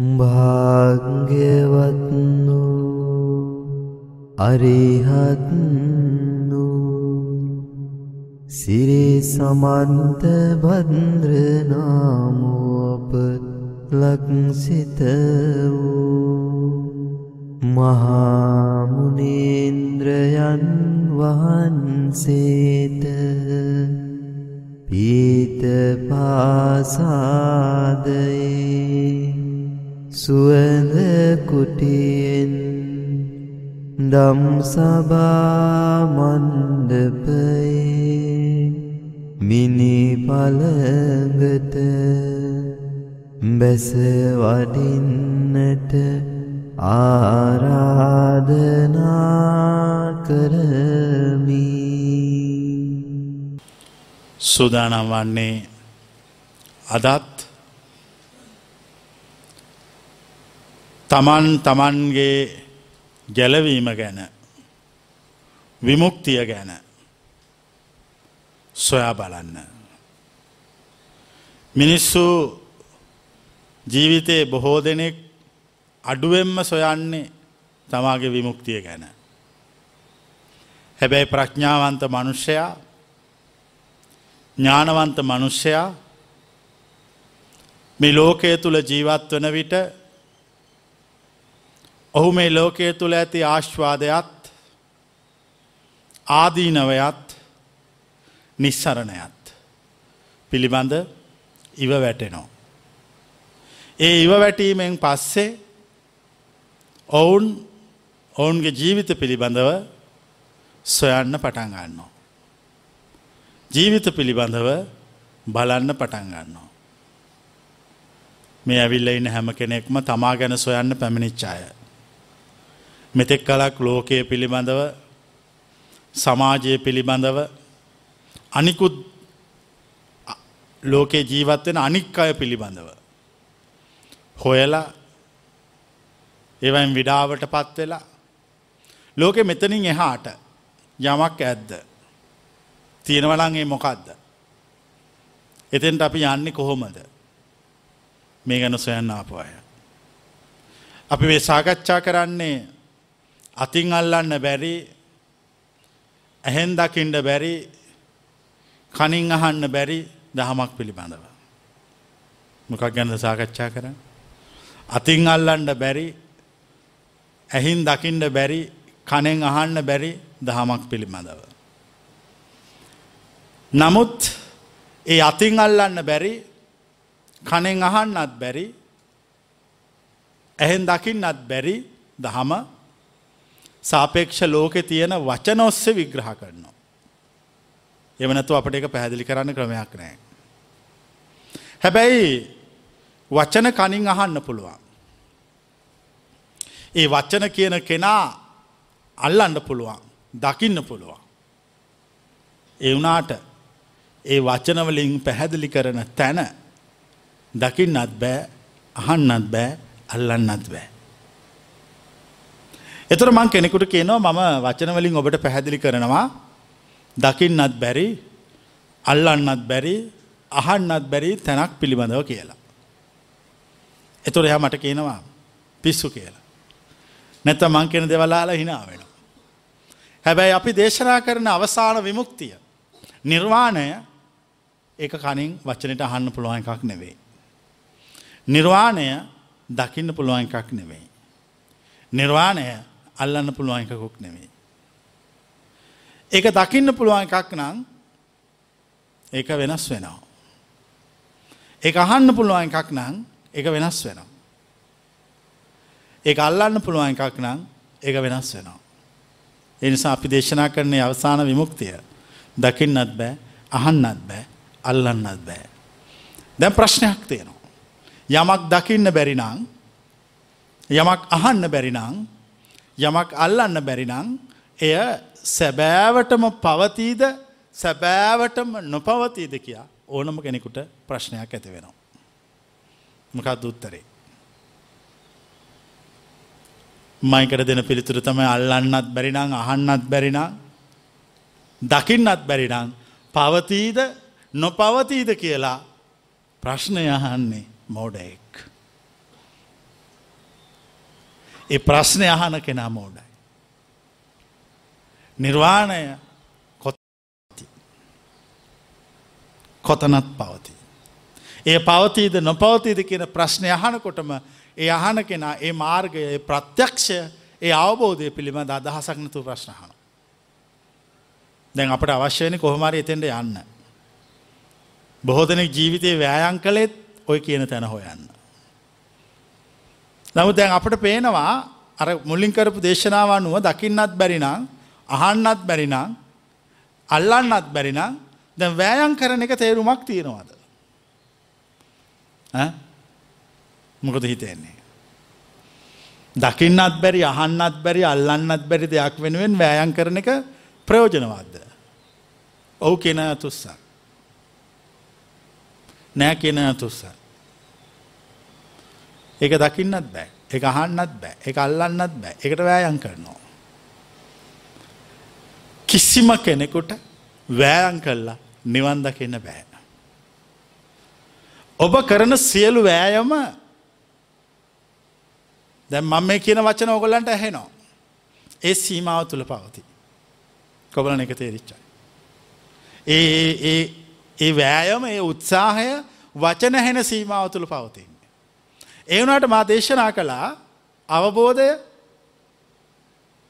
භාග්‍යවත්නු අරිහත්නු සිරේ සමන්ත භද්‍රනාමෝප ලක්සිත වූ මහාමුණේන්ද්‍රයන් වහන්සේට පීත පාසාදයේ සුවඳ කුටියෙන් දම් සභාමණ්ඩපයේ මිනි පළඟට බැස වඩින්නට ආරාධනා කරමි. සූදානම් වන්නේ අදත් තමන් තමන්ගේ ගැලවීම ගැන විමුක්තිය ගැන සොයා බලන්න. මිනිස්සු ජීවිතයේ බොහෝ දෙනෙක් අඩුවෙන්ම සොයන්නේ තමාගේ විමුක්තිය ගැන. හැබැයි ප්‍රඥාවන්ත මනුෂ්‍යයා ඥානවන්ත මනුෂ්‍යයා මේ ලෝකය තුළ ජීවත් වන විට ඔහු මේ ලෝකය තුළ ඇති ආශ්වාදයත් ආදීනවයත් නිස්සරණයත් පිළිබඳ ඉව වැටෙනෝ. ඒ ඉව වැටීමෙන් පස්සේ ඔවුන් ඔවුන්ගේ ජීවිත පිළිබඳව සොයන්න පටන් ගන්නවා. ජීවිත පිළිබඳව බලන්න පටන් ගන්නවා. මේ ඇවිල්ල ඉන්න හැම කෙනෙක්ම තමා ගැන සොයන්න පැමිණිච්චාය. මෙතෙක් කලක් ලෝකය පිළිබඳව සමාජය පිළිබඳව අනිකුත් ලෝකේ ජීවත්වෙන අනික් අය පිළිබඳව. හොයලා එවයින් විඩාවට පත් වෙලා ලෝකෙ මෙතනින් එහාට යමක් ඇද්ද. තියෙනවලන්ගේ මොකක්ද. එතෙන්ට අපි යන්නේ කොහොමද මේ ගැන සොයන්න ආපු අය. අපි මේ සාකච්ඡා කරන්නේ අතින් අල්ලන්න බැරි ඇහෙන් දකිින්ට බැරි කනින් අහන්න බැරි දහමක් පිළිබඳව. මොකක් ගැන සාකච්ඡා කර. අතින් අල්ලන්ඩ බැරි ඇහින් දකිින්ට බැරි කනෙන් අහන්න බැරි දහමක් පිළිබඳව. නමුත් ඒ අතින් අල්ලන්න බැරි කනෙන් අහන්නත් බැරි ඇහෙන් දකින්නත් බැරි දහම සාපේක්ෂ ලෝකෙ තියෙන වචන ඔස්සේ විග්‍රහ කරනවා. එවනතු අපට එක පැහැදිලි කරන්න ක්‍රමයක් නෑ. හැබැයි වචන කනින් අහන්න පුළුවන්. ඒ වච්චන කියන කෙනා අල්ලන්න පුළුවන් දකින්න පුළුවන්. ඒ වනාට ඒ වචනවලින් පැහැදිලි කරන තැන දකින්නත් බෑ අහන්නත් බෑ අල්ලන්නත් බෑ. එතුර මං කෙනෙකුට කියනවා මම වචනවලින් ඔබට පැහැදිලි කරනවා දකින්නත් බැරි අල්ලන්නත් බැරි අහන්නත් බැරි තැනක් පිළිබඳව කියලා. එතුර එයා මට කියනවා පිස්සු කියලා. නැත මං කෙන දෙවලාලා හිනාවෙන. හැබැයි අපි දේශනා කරන අවසාන විමුක්තිය. නිර්වාණය ඒක කනින් වචනට අහන්න පුළුවන් එකක් නෙවෙයි. නිර්වාණය දකින්න පුළුවන් එකක් නෙවෙයි. නිර්වාණය අල්ලන්න පුළුවන් එකකුක් නෙවෙයි. ඒක දකින්න පුළුවන් එකක් නම් ඒක වෙනස් වෙනවා. ඒ අහන්න පුළුවන් එකක් නම් එක වෙනස් වෙනවා. ඒ අල්ලන්න පුළුවන් එකක් නම් ඒක වෙනස් වෙනවා. එනිසා අපි දේශනා කරන්නේ අවසාන විමුක්තිය දකින්නත් බෑ අහන්නත් බෑ අල්ලන්නත් බෑ. දැන් ප්‍රශ්නයක් තියෙනවා. යමක් දකින්න බැරිනං යමක් අහන්න බැරිනං යමක් අල්ලන්න බැරිනං එය සැබෑවටම පවතීද සැබෑවටම නොපවතීද කියා ඕනම කෙනෙකුට ප්‍රශ්නයක් ඇති වෙනවා. මොකක්ද උත්තරේ. මයිකට දෙන පිළිතුර තමයි අල්ලන්නත් බැරිනං අහන්නත් බැරිනම් දකින්නත් බැරිනම් පවතීද නොපවතීද කියලා ප්‍රශ්නය අහන්නේ මෝඩයෙක්. ඒ ප්‍රශ්නය අහන කෙනා මෝඩයි. නිර්වාණය කොති කොතනත් පවති. ඒ පවතීද නොපවතීද කියන ප්‍රශ්නය අහනකොටම ඒ අහන කෙනා ඒ මාර්ගය ප්‍රත්‍යක්ෂය ඒ අවබෝධය පිළිබඳ අදහසක් නතු ප්‍රශ්නහන. දැන් අපට අවශ්‍යයන කොහොමරි එතෙන්ට යන්න. බොහෝ දෙනෙක් ජීවිතයේ වෑයන් කළෙත් ඔය කියන තැන හොයන්න. නමුත් දැන් අපට පේනවා අර මුලින් කරපු දේශනාව අනුව දකින්නත් බැරිනම් අහන්නත් බැරිනම් අල්ලන්නත් බැරිනම් දැන් වෑයන් කරන එක තේරුමක් තියෙනවාද. මොකද හිතෙන්නේ. දකින්නත් බැරි අහන්නත් බැරි අල්ලන්නත් බැරි දෙයක් වෙනුවෙන් වෑයන් කරන එක ප්‍රයෝජනවත්ද. ඔවු කියන තුස්සා. නෑ කියන තුස්සා. ඒක දකින්නත් බෑ එක අහන්නත් බෑ එක අල්ලන්නත් බෑ එකට වෑයන් කරනවා. කිසිම කෙනෙකුට වෑයන් කල්ලා නිවන් දකින්න බෑ. ඔබ කරන සියලු වෑයම දැන් මම මේ කියන වචන ඔගොල්ලන්ට ඇහෙනවා. ඒ සීමාව තුළ පවති. කොබලන එක තේරිච්චයි. ඒ ඒ වෑයම ඒ උත්සාහය වචන හැන සීමාව තුළ පවතින්නේ. ඒ වුණට මා දේශනා කළා අවබෝධය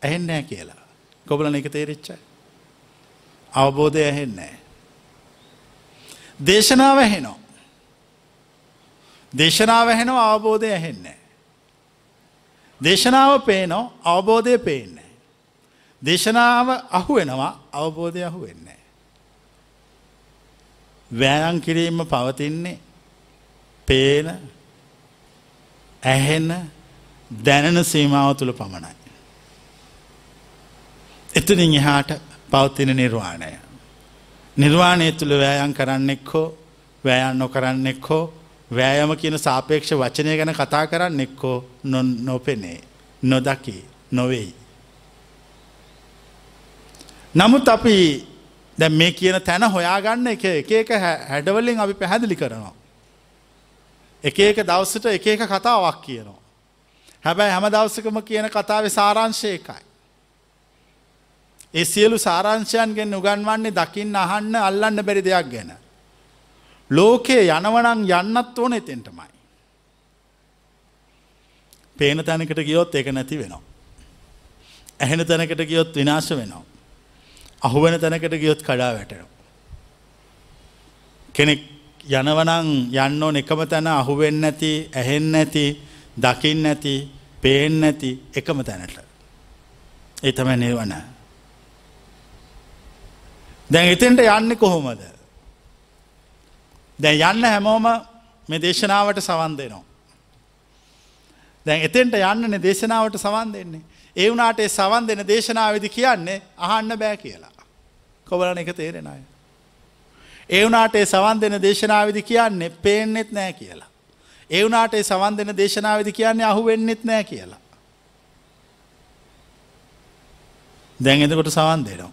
ඇහෙන්නෑ කියලා. කොබලන එක තේරිච්චයි. අවබෝධය ඇහෙන්නෑ. දේශනාව ඇහෙනෝ. දේශනාව ඇහෙනවා අවබෝධය ඇහෙන්නේ. දේශනාව පේනෝ අවබෝධය පේන්නේ. දේශනාව අහු වෙනවා අවබෝධය අහු වෙන්නේ. වෑයන් කිරීම පවතින්නේ පේන ඇහෙන දැනෙන සීමාව තුළ පමණයි. එතුනින් එහාට පවතින නිර්වාණය. නිර්වාණය තුළ වෑයන් කරන්නෙක් හෝ වෑයන් නොකරන්නෙක් හෝ වෑයම කියන සාපේක්ෂ වචනය ගැන කතා කරන්න එක්කෝ නොපෙනේ නොදකි නොවෙයි. නමුත් අපි දැ මේ කියන තැන හොයාගන්න එක එක එක හැඩවලින් අපි පැහැදිලි කරනවා. එක එක දවසට එක එක කතාවක් කියනවා. හැබැයි හැම දවසකම කියන කතාව සාරංශයකයි. ඒ සියලු සාරංශයන්ගෙන් උගන්වන්නේ දකින්න අහන්න අල්ලන්න බැරි දෙයක් ගැන. ලෝකයේ යනවනං යන්නත් ඕන එතෙන්ටමයි. පේන තැනකට ගියොත් ඒක නැති වෙනවා. ඇහෙන තැනකට ගියොත් විනාශ වෙනවා. අහුවෙන තැනකට ගියොත් කඩා වැටෙනවා. කෙනෙක් යනවනං යන්න ඕන එකම තැන අහුවෙන් නැති ඇහෙන් නැති දකිින් නැති පේෙන් නැති එකම තැනට. ඒ තම නිර්වන. දැන් එතෙන්ට යන්න කොහොමද. දැන් යන්න හැමෝම මේ දේශනාවට සවන් දෙනවා. දැන් එතෙන්ට යන්නන දේශනාවට සවන් දෙන්නේ. ඒ වුනාට සවන් දෙන දේශනාවදි කියන්නේ අහන්න බෑ කියලා. කොබලන එක තේරෙන අය. ඒ වුනාට සවන් දෙන දේශනාවදි කියන්නේ පේනෙත් නෑ කියලා. ඒ වුනාට සවන් දෙන දේශනාවදි කියන්නේ අහු වෙන්නෙත් නෑ කියලා. දැන් එතකොට සවන් දෙනවා.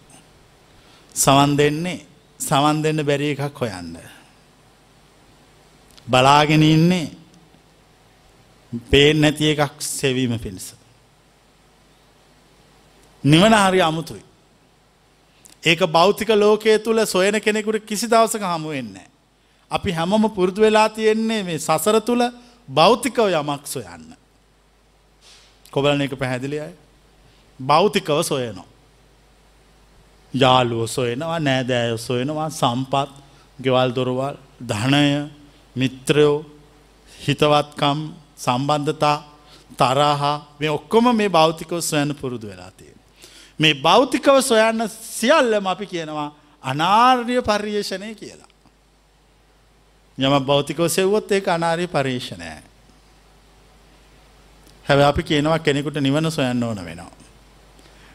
සවන් දෙන්නේ සවන් දෙන්න බැරි එකක් හොයන්න. බලාගෙන ඉන්නේ පේන නැති එකක් සෙවීම පිණිස. නිවන හරි අමුතුයි. ඒක භෞතික ලෝකයේ තුළ සොයන කෙනෙකුට කිසි දවසක හමුවෙන්නේ. අපි හැමම පුරුදු වෙලා තියෙන්නේ මේ සසර තුළ භෞතිකව යමක් සොයන්න. කොබලන එක පැහැදිලි අය භෞතිකව සොයනවා. යාලුව සොයනවා නෑදෑය සොයනවා සම්පත් ගෙවල් දොරවල් ධනය මිත්‍රයෝ හිතවත්කම් සම්බන්ධතා තරහා මේ ඔක්කොම මේ භෞතිකව සොයන්න පුරුදු වෙලා තියෙන. මේ භෞතිකව සොයන්න සියල්ලම අපි කියනවා අනාර්ය පර්යේෂණය කියලා. යම භෞතිකව සෙව්වොත් ඒක අනාර්ය පර්යේෂණය. හැබ අපි කියනවා කෙනෙකුට නිවන සොයන්න ඕන වෙනවා.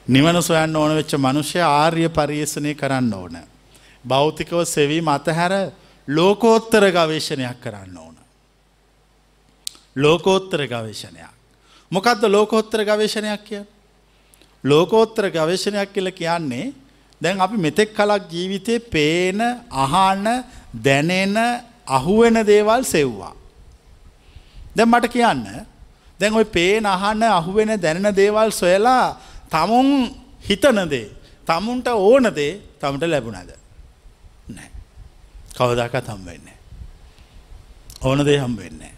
නිවන සොයන්න ඕන වෙච්ච මනුෂ්‍ය ආර්ය පර්යේෂණය කරන්න ඕන. භෞතිකව සෙවීම අතහැර ලෝකෝත්තර ගවේශණයක් කරන්න ඕන. ලෝකෝත්තර ගවේශණයක්. මොකක්ද ලෝකෝත්තර ගවේශණයක් කිය. ලෝකෝත්තර ගවේශණයක් කියල කියන්නේ දැන් අපි මෙතෙක් කලක් ජීවිතය පේන අහන්න දැනෙන අහුවෙන දේවල් සෙව්වා. දැ මට කියන්න. දැන් ඔය පේන අහන්න අහුවෙන දැනෙන දේවල් සොයලා තමුන් හිතන දේ තමුන්ට ඕන දේ තමට ලැබුණද? නෑ කවදාකත් හම් වෙන්නේ ඕන දේ හම් වෙන්නේ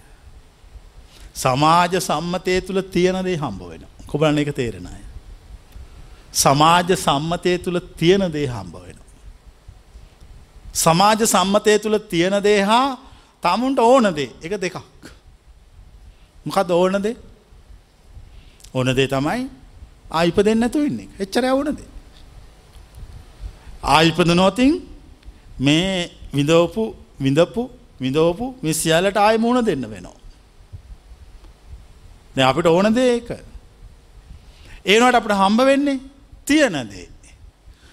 සමාජ සම්මතය තුළ තියෙන දේ හම්බ වෙන කොබලන එක තේරෙන අය. සමාජ සම්මතය තුළ තියෙන දේ හම්බ වෙන සමාජ සම්මතය තුළ තියෙන දේ හා තමුන්ට ඕන දේ. එක දෙකක්. මොකද ඕන දේ? ඕන දේ තමයි ආයිප දෙන්න ඇතු වෙන්නේ එච්චර ඕන දේ. ආයිපද නෝතින් මේ විඳෝපු විඳපු විඳෝපු විසියාලට ආය මුණ දෙන්න වෙනවා. දැන් අපිට ඕන දේ ඒක. ඒනට අපිට හම්බ වෙන්නේ තියෙන දේ.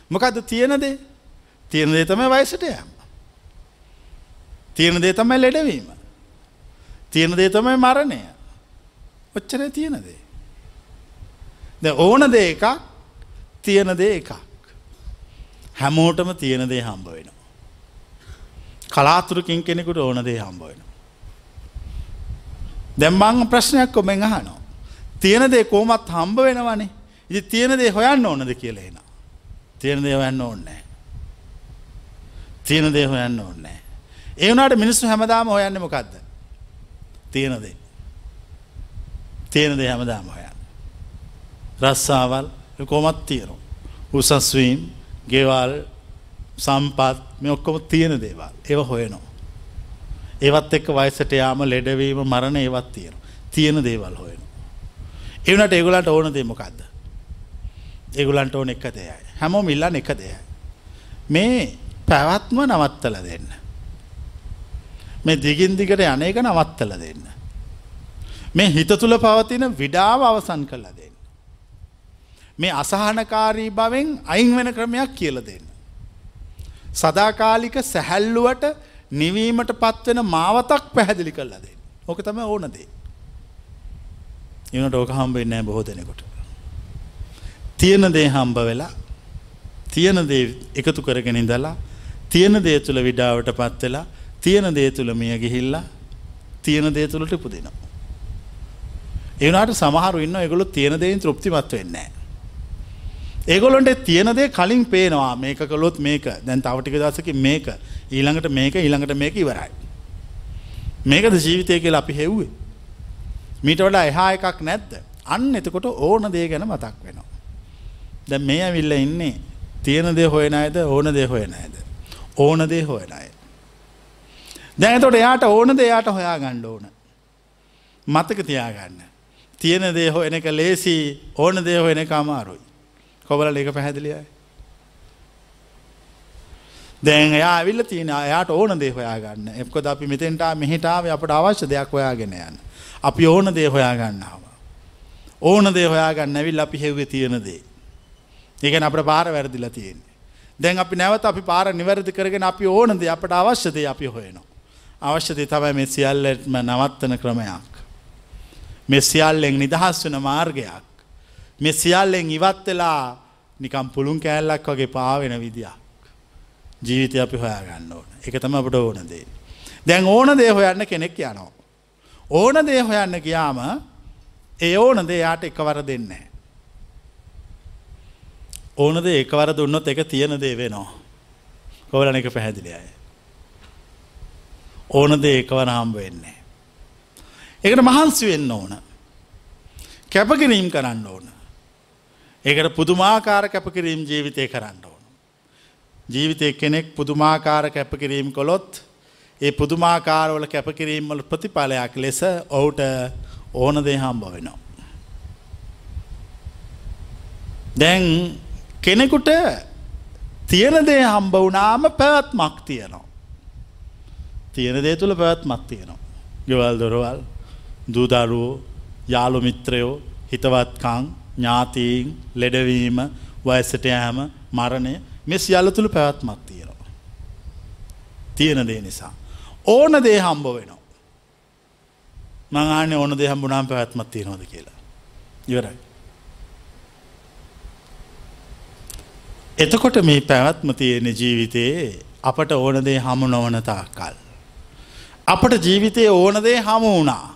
මොකද්ද තියෙන දේ? තියෙන දේ තමයි වයසට යෑම. තියෙන දේ තමයි ලෙඩවීම. තියෙන දේ තමයි මරණය. ඔච්චරයි තියෙන දේ. දැන් ඕන දේ එකක් තියෙන දේ එකක්. හැමෝටම තියෙන දේ හම්බ වෙනවා. කලාතුරකින් කෙනෙකුට ඕන දේ හම්බ වෙනවා. දැන් මං ප්‍රශ්නයක් කොමෙන් අහනවා. තියෙන දේ කොහොමත් හම්බ වෙනවනේ. ඉතින් තියෙන දේ හොයන්න ඕනද කියලා එනවා. තියෙන දේ හොයන්න ඕනේ නැහැ. තියෙන දේ හොයන්න ඕනේ නැහැ. ඒ වුණාට මිනිස්සු හැමදාම හොයන්නේ මොකද්ද? තියෙන දේ. තියෙන දේ හැමදාම හොයන්නේ. රස්සාවල් කොහොමත් තියෙනවා. උසස් වීම, ගෙවල්, සම්පත් මේ ඔක්කොම තියෙන දේවල්. ඒව හොයනවා. ඒවත් එක්ක වයසට යාම ලෙඩවීම මරණ ඒවත් තියෙනවා. තියෙන දේවල් හොයනවා. ඒ වුණාට ඒගොල්ලන්ට ඕන දේ මොකද්ද? ඒගොල්ලන්ට ඕන එක දෙයයි. හැමෝම ඉල්ලන්නේ එක දෙයයි. මේ පැවැත්ම නවත්තලා දෙන්න. මේ දිගින් දිගට යන එක නවත්තලා දෙන්න. මේ හිත තුළ පවතින විඩාව අවසන් කරලා දෙන්න. මේ අසහනකාරී බවෙන් අයින් වෙන ක්‍රමයක් කියල දෙන්න. සදාකාලික සැහැල්ලුවට නිවීමට පත්වෙන මාවතක් පැහැදිලි කරලා දෙන්න. ඕක තම ඕන දේ. එනට ඕක හම්බෙන්නේ නෑ බොහෝ දෙනෙකොට. තියෙන දේ හම්බ වෙලා තියෙන දේ එකතු කරගෙන ඉඳලා තියෙන දේ තුළ විඩාවට පත් වෙලා තියෙන දේ තුළ මිය ගිහිල්ලා තියෙන දේ තුළට ඉපදිනවා. ඒනට සමහරු ඉන්න ඒගොල්ලෝ තියෙන දේෙන් තෘප්තිමත් වෙන්නේ නැහැ. ඒගොල්ලොන්ට තියෙන දේ කලින් පේනවා මේක කළොත් මේක දැන් තව ටික දවසකින් මේක ඊළඟට මේක ඊළඟට මේක ඉවරයි. මේකද ජීවිතය කියලා අපි හෙව්වේ. මීට වඩා එහා එකක් නැද්ද? අන්න එතකොට ඕන දේ ගැන මතක් වෙනවා. දැන් මේ ඇවිල්ලා ඉන්නේ තියෙන දේ හොයන අයද ඕන දේ හොයන අයද? ඕන දේ හොයන අය. දැන් එතකොට එයාට ඕන දේ එයාට හොයා ගන්න ඕන. මතක තියාගන්න. තියෙන දේ හොයන එක ලේසි ඕන දේ හොයන එක අමාරුයි. කොබල ඒක පැහැදිලියයි. දැන් එයා ඇවිල්ල තියෙන එයාට ඕන දේ හොයාගන්න එක්කොද අපි මෙතෙන්ට මෙහිටාව අපට අවශ්‍ය දෙයක් හොයාගෙන යන්න. අපි ඕන දේ හොයාගන්නාව. ඕන දේ හොයාගන්න ඇවිල් අපි හෙව්වේ තියෙන දේ. ඒකන අපට පාර වැරදිලා තියෙන්නේ. දැන් අපි නැවත අපි පාර නිවැරදි කරගෙන අපි ඕන දේ අපට අවශ්‍යදේ අපි හොයනවා. අවශ්‍යදේ තමයි මේ සියල්ලටම නවත්තන ක්‍රමයක්. මේ සියල්ලෙන් නිදහස් වෙන මාර්ගයක්. මේ සියල්ලෙන් ඉවත් වෙලා නිකම් පුළුන් කෑල්ලක් වගේ පාවෙන විදියක්. ජීවිතය අපි හොයාගන්න ඕන. එක තම අපට ඕන දේ. දැන් ඕන දේ හොයන්න කෙනෙක් යනවා. ඕන දේ හොයන්න ගියාම ඒ ඕන දේ යාට එකවර දෙන්නේ. ඕනද එකවර දුන්නොත් එක තියෙන දේ වෙනවා. කොවලන එක පැහැදිලි අය. ඕන දේ එකවර හම්බ වෙන්නේ. එකට මහන්සි වෙන්න ඕන. කැපකිරීම් කරන්න ඕන. ඒකට පුදුමාකාර කැපකිරීම් ජීවිතය කරන්න ඕන. ජීවිතය කෙනෙක් පුදුමාකාර කැපකිරීම් කොළොත් ඒ පුදුමාකාරවල කැපකිරීම්වල ප්‍රතිඵලයක් ලෙස ඔවුට ඕන දේ හම්බ වෙනවා. දැන් කෙනෙකුට තියෙන දේ හම්බ වුණාම පැවැත්මක් තියෙනවා. තියෙන දේ තුළ පැවැත්මක් තියෙනවා. ගෙවල් දොරවල් දූදරුවෝ යාළු මිත්‍රයෝ හිතවත්කං ඥාතීන් ලෙඩවීම වයසට යෑම මරණය මෙ සියල්ල තුළ පැවැත්මක් තියෙනවා. තියෙන දේ නිසා. ඕන දේ හම්බ වෙනවා. මංආන ඕන දේ හම්බුනාම් පැවැත්මක් තියෙනවද කියලා. ඉවරයි. එතකොට මේ පැවැත්ම තියෙන ජීවිතයේ අපට ඕනදේ හමු නොවන තාකල්. අපට ජීවිතයේ ඕනදේ හමු වුණා.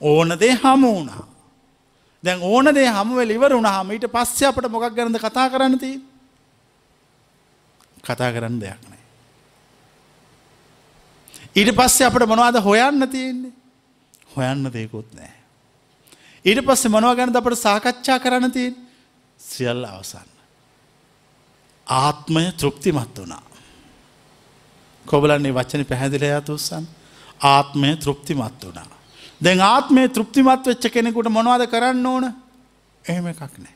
ඕන දේ හමු වුණා. දැන් ඕන දේ හමුවෙල ඉවර වුණාම ඊට පස්සේ අපිට මොකක් ගැනද කතා කරන්න තියෙන්නේ? කතා කරන්න දෙයක් නැහැ. ඊට පස්සේ අපිට මොනවද හොයන්න තියෙන්නේ? හොයන්න දෙයක්වත් නැහැ. ඊට පස්සේ මොනවා ගැනද අපිට සාකච්ඡා කරන්න තියෙන්නේ? සියල්ල අවසන්. ආත්මය තෘප්තිමත් වුණා. කොබලන්නේ වචන පැහැදිලි යතුස්සන් ආත්මය තෘප්තිමත් වුණා. දැන් ආත්මය තෘප්තිමත් වෙච්ච කෙනෙකුට මොනවද කරන්න ඕන එහෙම එකක් නෑ.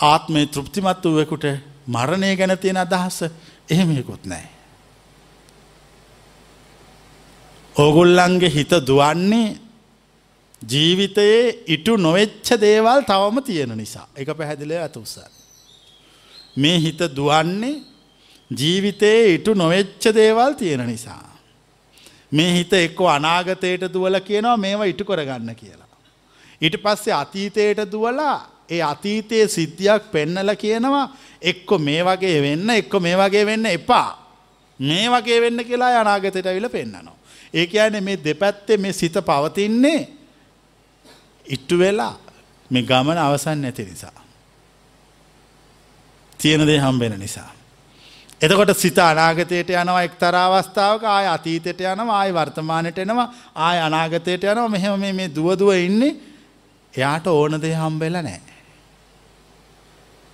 ආත්මය තෘප්තිමත් වූවෙකුට මරණය ගැන තියෙන අදහස එහෙමයකුත් නෑ. ඕගොල්ලන්ගේ හිත දුවන්නේ ජීවිතයේ ඉටු නොවෙච්ච දේවල් තවම තියෙන නිසා එක පැහැදිලේ ඇත උසන්. මේ හිත දුවන්නේ ජීවිතයේ ඉටු නොවෙච්ච දේවල් තියෙන නිසා. මේ හිත එක්කෝ අනාගතයට දුවල කියනවා මේවා ඉටු කරගන්න කියලා. ඊට පස්සේ අතීතයට දුවලා ඒ අතීතයේ සිද්ධියක් පෙන්නල කියනවා එක්කො මේ වගේ වෙන්න එක්කො මේ වගේ වෙන්න එපා. මේ වගේ වෙන්න කියලා අනාගතයට විල පෙන්න්නනවා. ඒ කියන්නේ මේ දෙපැත්තේ මේ සිත පවතින්නේ ඉට්ටු වෙලා මේ ගමන අවසන් නැති නිසා. තියෙන දේ හම්බෙන නිසා. එතකොට සිත අනාගතයට යනවා එක්තර අවස්ථාවක ආය අතීතයට යනවා ආය වර්තමානයට එනවා ආය අනාගතයට යනවා මෙහෙම මේ දුවදුව ඉන්නේ එයාට ඕන දේ හම්බෙලා නෑ.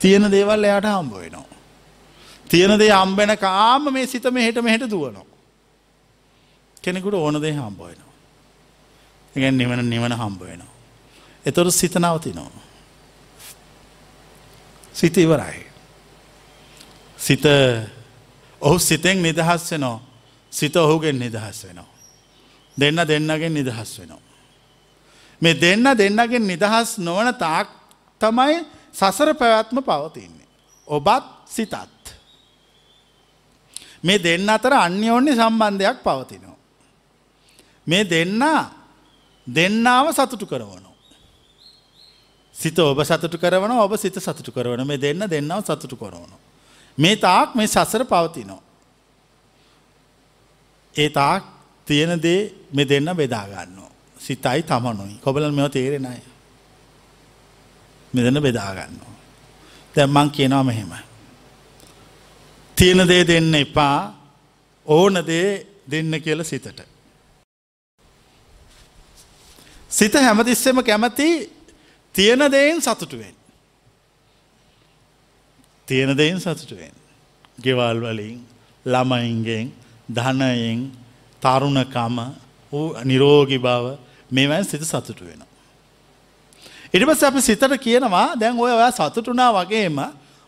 තියෙන දේවල් එයාට හම්බ වෙනවා. තියෙන දේ හම්බෙන කාම මේ සිත මෙහෙට මෙහෙට දුවනවා. කෙනෙකුට ඕන දේ හම්බ වෙනවා. ඉගැන් නිවන නිවන හම්බ වෙනවා. එතොට සිත නවතිනවා. සිත ඉවරයි. සිත ඔහු සිතෙන් නිදහස් වෙනවා සිත ඔහුගෙන් නිදහස් වෙනවා. දෙන්න දෙන්නගෙන් නිදහස් වෙනවා. මේ දෙන්න දෙන්නගෙන් නිදහස් නොවන තාක් තමයි සසර පැවැත්ම පවතින්නේ. ඔබත් සිතත්. මේ දෙන්න අතර අන්‍යෝන්‍ය සම්බන්ධයක් පවතිනවා. මේ දෙන්න දෙන්නාව සතුටු කරවනවා. සිත ඔබ සතුටු කරවන ඔබ සිත සතුටු කරවන මේ දෙන්න දෙන්නාව සතුටු කරවනවා. මේ තාක් මේ සසර පවතිනවා. ඒ තාක් තියෙන දේ මෙ දෙන්න බෙදාගන්නවා. සිතයි තමනුයි කොබල මෙව තේරෙන අය. මෙදන්න බෙදාගන්නවා. දැම්මං කියනවා මෙහෙම. තියෙන දේ දෙන්න එපා ඕන දේ දෙන්න කියල සිතට. සිත හැමතිස්සෙම කැමති තියෙන දෙයින් සතුටුවෙන්. තියෙන දෙයින් සතුටුවෙන්. ගෙවල් වලින් ළමයින්ගෙන් ධනයෙන් තරුණකම වූ නිරෝගි බව මේවැන් සිත සතුටු වෙන. ඉරිපස් අප සිතට කියනවා දැන් ඔය ඔයා සතුටුනා වගේම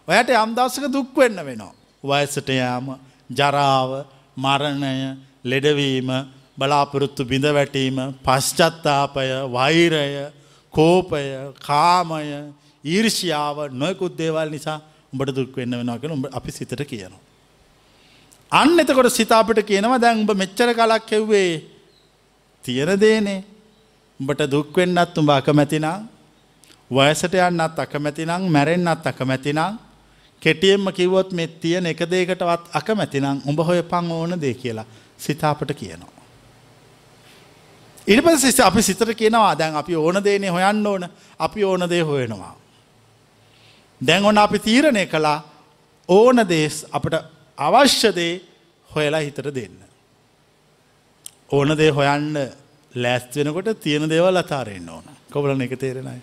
ඔයට යම්දස්සක දුක් වෙන්න වෙනවා. වයසට යාම ජරාව මරණය ලෙඩවීම බලාපොරොත්තු බිඳ වැටීම පශ්චත්තාපය වෛරය කෝපය කාමය ඊර්ෂියාව නොයකුත් දේවල් නිසා උඹට දුක් වෙන්න වෙනවා කියලා උඹ අපි සිතට කියනවා. අන්න එතකොට සිත අපිට කියනවා දැන් උඹ මෙච්චර කලක් කෙව්වේ තියෙන දේනේ. උඹට දුක් වෙන්නත් උඹ අකමැති නම් වයසට යන්නත් අකමැති නම් මැරෙන්නත් අකමැති නම් කෙටියෙන්ම කිව්වොත් මේ තියෙන එක දෙයකටවත් අකමැති නම් උඹ හොයපන් ඕන දේ කියලා සිත අපට කියනවා. ඊට පස්සේ අපි සිතට කියනවා දැන් අපි ඕන දේනේ හොයන්න ඕන අපි ඕන දේ හොයනවා. දැන් ඔන්න අපි තීරණය කළා ඕන දේස් අපට අවශ්‍යදේ හොයලා හිතට දෙන්න. ඕන දේ හොයන්න ලෑස්ත් වෙනකොට තියෙන දේවල් අතාරෙන්න්න ඕන කොබලන එක තේරෙනයි.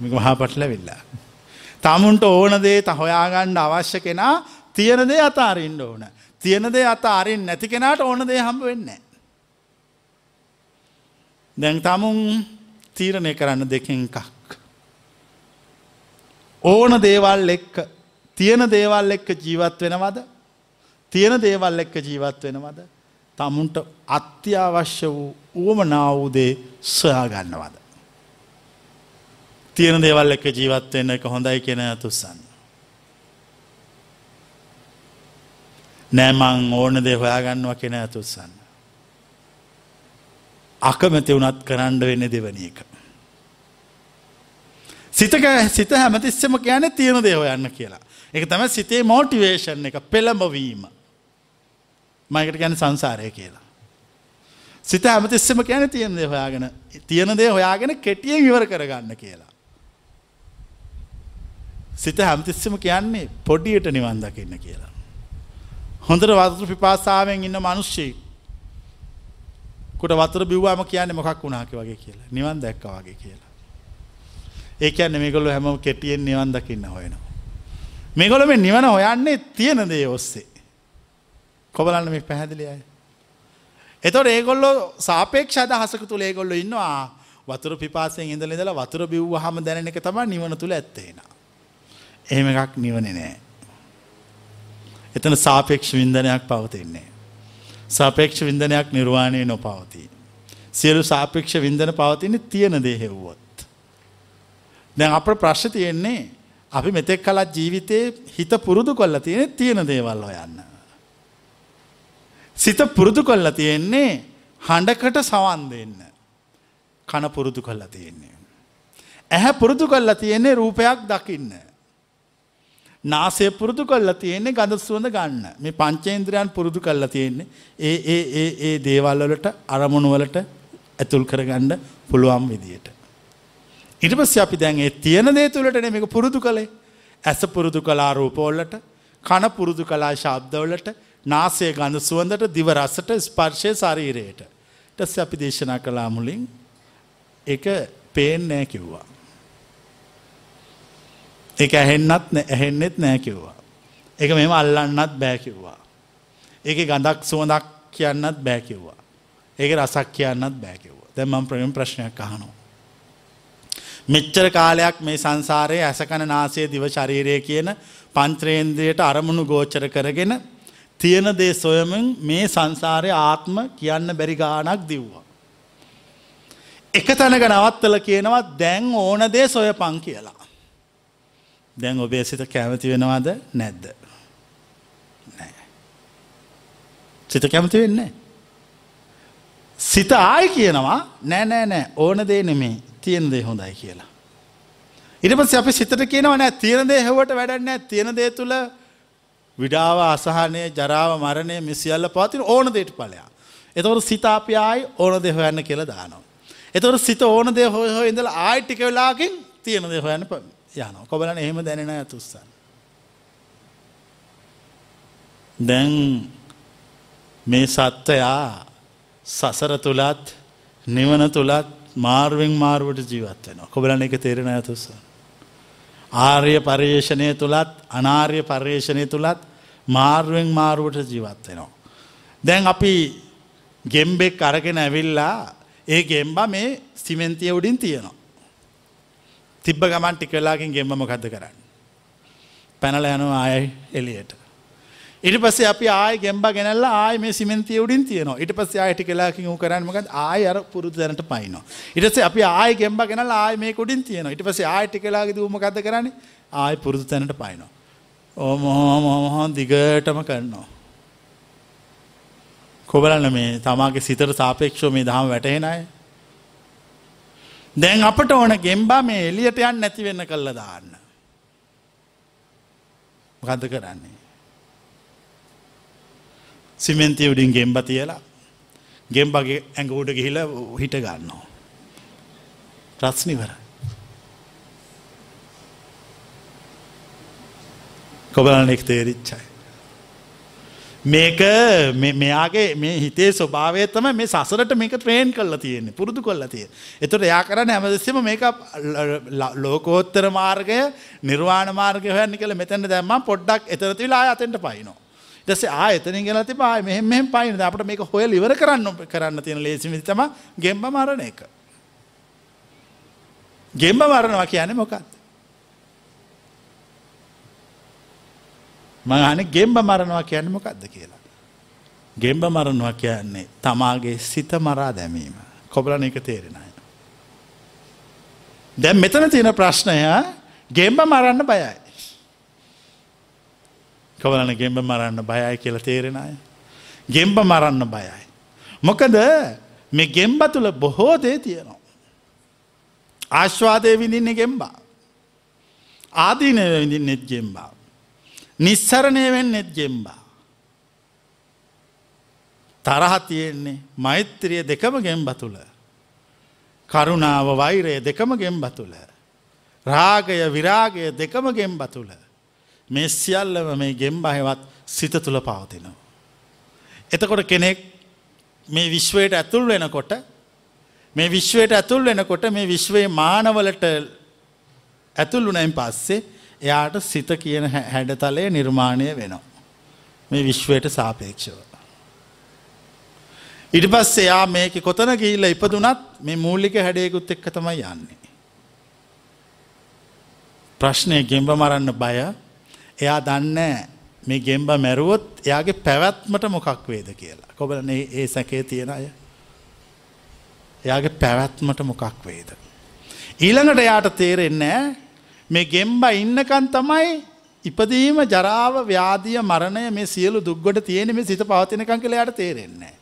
මික මහා පටල වෙල්ලා. තමුන්ට ඕන දේ හොයාගණ්ඩ අවශ්‍ය කෙනා තියෙන දේ අතාරෙන්න්න ඕන. තියෙන දේ අත අරින් නැති කෙනාට ඕන දේ හම්බ වෙන්න. දැන් තමුන් තීරණය කරන්න දෙකින් එකක්. ඕන දේවල් එක්ක තියෙන දේවල් එක්ක ජීවත් වෙනවද තියෙන දේවල් එක්ක ජීවත් වෙනවද තමුන්ට අත්‍යවශ්‍ය වූ උවමනා වූදේ සොයා ගන්නවද. තියෙන දේවල් එක්ක ජීවත් වෙන්න එක හොඳයි කියෙන තුස්සන්න. නෑමං ඕන දේ හොයාගන්නවා කෙන ඇතුත්සන්න. අකමැති වුනත් කරන්න වෙන්න දෙවනි එක. සිතක සිත හැමතිස්සම කියන තියෙන දේව යන්න කියලා. එක තම සිතේ මෝටිවේෂන් එක පෙළඹවීම. මයකට ගැන සංසාරය කියලා. සිත හැමතිස්සම කියන තියෙන දේ හොයාගෙන තියෙන දේ හොයාගෙන කෙටියෙන් ඉවර කරගන්න කියලා. සිත හැමතිස්සම කියන්නේ පොඩියට නිවන් දකින්න කියලා. හොඳට වතුර පිපාසාවෙන් ඉන්න මිනිස්සෙක් කුට වතුර බිව්වාම කියන්නේ මොකක් වුණාක වගේ කියලා. නිවන් දැක්කා වගේ කියලා. ඒ කියන්නේ මේගොල්ලෝ හැමෝම කෙටියෙන් නිවන් දකින්න හොයනවා. මේගොල්ලෝ මේ නිවන හොයන්නේ තියෙන දේ ඔස්සේ. කොබලන්න මේ පැහැදිලි අය. එතකොට ඒගොල්ලෝ සාපේක්ෂ අදහසක තුල ඒගොල්ලෝ ඉන්නවා වතුර පිපාසයෙන් ඉඳලා ඉඳලා වතුර බිව්වහම දැනෙන එක තමයි නිවන තුල ඇත්තේ නා. එහෙම එකක් නිවනේ නෑ. එතන සාපේක්ෂ වින්දනයක් පවතින්නේ. සාපේක්ෂ වින්දනයක් නිර්වාණය නොපවතී. සියලු සාපේක්ෂ වින්දන පවතින්නේ තියෙන දේ හෙව්වොත්. දැන් අපට ප්‍රශ්න තියෙන්නේ අපි මෙතෙක් කලත් ජීවිතේ හිත පුරුදු කොල්ලා තියෙන තියෙන දේවල් හොයන්න. සිත පුරුදු කොල්ලා තියෙන්නේ හඬකට සවන් දෙන්න. කන පුරුදු කොල්ලා තියෙන්නේ. ඇහැ පුරුදු කොල්ලා තියෙන්නේ රූපයක් දකින්න. නාසය පුරුදු කොල්ලා තියෙන්නේ ගඳ සුවඳ ගන්න. මේ පංචේන්ද්‍රයන් පුරුදු කරලා තියෙන්නේ ඒ ඒ ඒ ඒ දේවල් වලට අරමුණු වලට ඇතුල් කරගන්න පුළුවන් විදියට. ඊට පස්සේ අපි දැන් ඒ තියෙන දේ තුලටනේ මේක පුරුදු කළේ. ඇස පුරුදු කළා රූපවලට, කන පුරුදු කළා ශබ්දවලට, නාසය ගඳ සුවඳට, දිව රසට, ස්පර්ශය ශරීරයට. ඊට පස්සේ අපි දේශනා කළා මුලින් ඒක පේන්නේ නැහැ කිව්වා. ඒක ඇහෙන්නත් ඇහෙන්නෙත් නෑ කිව්වා. ඒක මෙම අල්ලන්නත් බෑ කිව්වා. ඒක ගඳක් සුවඳක් කියන්නත් බෑ කිව්වා. ඒක රසක් කියන්නත් බෑ කිව්වා. දැන් මම ප්‍රේම ප්‍රශ්නයක් අහනවා. මෙච්චර කාලයක් මේ සංසාරයේ ඇසකන නාසය දිව ශරීරය කියන පංච්‍රේන්ද්‍රයට අරමුණු ගෝචර කරගෙන තියෙන දේ සොයමින් මේ සංසාරයේ ආත්ම කියන්න බැරි ගාණක් දිව්වා. එක තැනක නවත්තල කියනවා දැන් ඕන දේ සොයපන් කියලා. දැන් ඔබේ සිත කැමති වෙනවද නැද්ද? නෑ. සිත කැමති වෙන්නේ සිත ආයි කියනවා නෑ නෑ නෑ ඕන දේ නෙමෙයි තියෙන දේ හොඳයි කියලා. ඊට පස්සේ අපි සිතට කියනවා නෑ තියෙන දේ හැවට වැඩක් නෑ තියෙන දේ තුල විඩාව අසහනය ජරාව මරණය මේ සියල්ල පවතින ඕන දෙයට ඵලයක්. එතකොට සිත අපි ආයි ඕන දේ හොයන්න කියලා දානවා. එතකොට සිත ඕන දේ හොය හොය ඉඳලා ආයි ටික වෙලාවකින් තියෙන දේ හොයන්න යනවා. කොබලන එහෙම දැනෙන අය තුස්සන්. දැන් මේ සත්වයා සසර තුලත් නිවන තුලත් මාර්වෙන් මාරුවට ජීවත් වෙනවා. කොබලන එක තේරෙන අය තුස්සන්. ආර්ය පර්යේෂණය තුළත් අනාර්ය පර්යේෂණය තුළත් මාර්ුවෙන් මාරුවට ජීවත් වෙනවා. දැන් අපි ගෙම්බෙක් අරගෙන ඇවිල්ලා ඒ ගෙම්බා මේ සිමෙන්තිය උඩින් තියෙනවා. තිබ්බ ගමන් ටික වෙලාකින් ගෙම්බ මොකද්ද කරන්නේ? පැනලා යනවා ආයෙ එළියට. ඊට පස්සේ අපි ආයෙ ගෙම්බා ගෙනල්ලා ආයෙ මේ සිමෙන්තිය උඩින් තියනවා. ඊට පස්සේ ආයෙ ටික වෙලාකින් ඌ කරන්නේ මොකද්ද? ආයෙ අර පුරුදු දැනට පයින්නවා. ඊට පස්සේ අපි ආයෙ ගෙම්බා ගෙනල්ලා ආයෙ මේක උඩින් තියනවා. ඊට පස්සේ ආයෙ ටික වෙලාවකදී ඌ මොකද්ද කරන්නේ? ආයෙ පුරුදු තැනට පයින්නවා. ඕම මොහොම දිගටම කරනවා. කොබලන්න මේ තමාගේ සිතට සාපේක්ෂව මේ දහම වැටහෙන අය. දැන් අපට ඕන ගෙම්බා මේ එළියට යන්න නැති වෙන්න කළා දාන්න. මොකද්ද කරන්නේ? සිමෙන්තිය උඩින් ගෙම්බ තියලා ගෙම්බගේ ඇඟ උඩ ගිහිලා හිට ගන්නවා. ප්‍රශ්නිවර. කොබලන එක් තේරිච්චයි. මේක මෙයාගේ මේ හිතේ ස්වභාවය තම මේ සසරට මේක ට්‍රේන් කල්ලා තියෙන්නේ පුරුදු කොල්ලා තිය. එතොට යා කරන්න හැමදස්සම මේක ලෝකෝත්තර මාර්ගය නිර්වාණ මාර්ගය හොයන්න කළ මෙතැන දැම්ම පොඩ්ඩක් එතරතිලා අතෙන්ට පයිනවා. ඊටසේ ආ එතනින් ගෙනලා තිබා ආ මෙහෙම මෙහෙම පයින් අපිට මේක හොයලා ඉවර කරන්න කරන්න තියෙන ලේසි විදි තමයි ගෙම්බ මරණ එක. ගෙම්බ මරනවා කියන්නේ මොකක්ද? මම අහන්නේ ගෙම්බ මරනවා කියන්නේ මොකක්ද කියලා. ගෙම්බ මරනවා කියන්නේ තමාගේ සිත මරා දැමීම. කොබලන එක තේරෙන අය. දැන් මෙතන තියෙන ප්‍රශ්නය ගෙම්බ මරන්න බයයි. කවලන ගෙම්බ මරන්න බයයි කියල තේරෙන අය. ගෙම්බ මරන්න බයයි. මොකද මේ ගෙම්බ තුළ බොහෝ දේ තියෙනවා. ආශ්වාදය විඳින්න ගෙම්බා. ආදීනය විඳින් නෙත් ගෙම්බා. නිස්සරණය වෙන් නෙත් ගෙම්බා. තරහ තියෙන්නේ මෛත්‍රිය දෙකම ගෙම්බ තුළ. කරුණාව වෛරය දෙකම ගෙම්බ තුළ. රාගය විරාගය දෙකම ගෙම්බ තුළ. මේ සියල්ලම මේ ගෙම්බහෙවත් සිත තුළ පවතිනවා. එතකොට කෙනෙක් මේ විශ්වයට ඇතුල් වෙනකොට මේ විශ්වයට ඇතුල් වෙනකොට මේ විශ්වයේ මානවලට ඇතුල්ලුනයින් පස්සේ එයාට සිත කියන හැඩතලය නිර්මාණය වෙනවා. මේ විශ්වයට සාපේක්ෂව. ඉට පස් එයා මේක කොතන ගිල්ල ඉපදුනත් මේ මූල්ලික හැඩයකුත් එක්ක තමයි යන්නේ. ප්‍රශ්නය ගෙම්බ මරන්න බය එයා දන්න මේ ගෙම්බ මැරුවොත් එයාගේ පැවැත්මට මොකක් වේද කියලා. කොබලන ඒ සැකේ තියෙන අය. එයාගේ පැවැත්මට මොකක් වේද. ඊළඟට එයාට තේරෙන්නේ මේ ගෙම්බ ඉන්නකන් තමයි ඉපදීම ජරාව ව්‍යාදිය මරණය මේ සියලු දුක්ගොඩ තියෙන මේ සිත පවතිනකං කළ යට තේරෙන්නේ.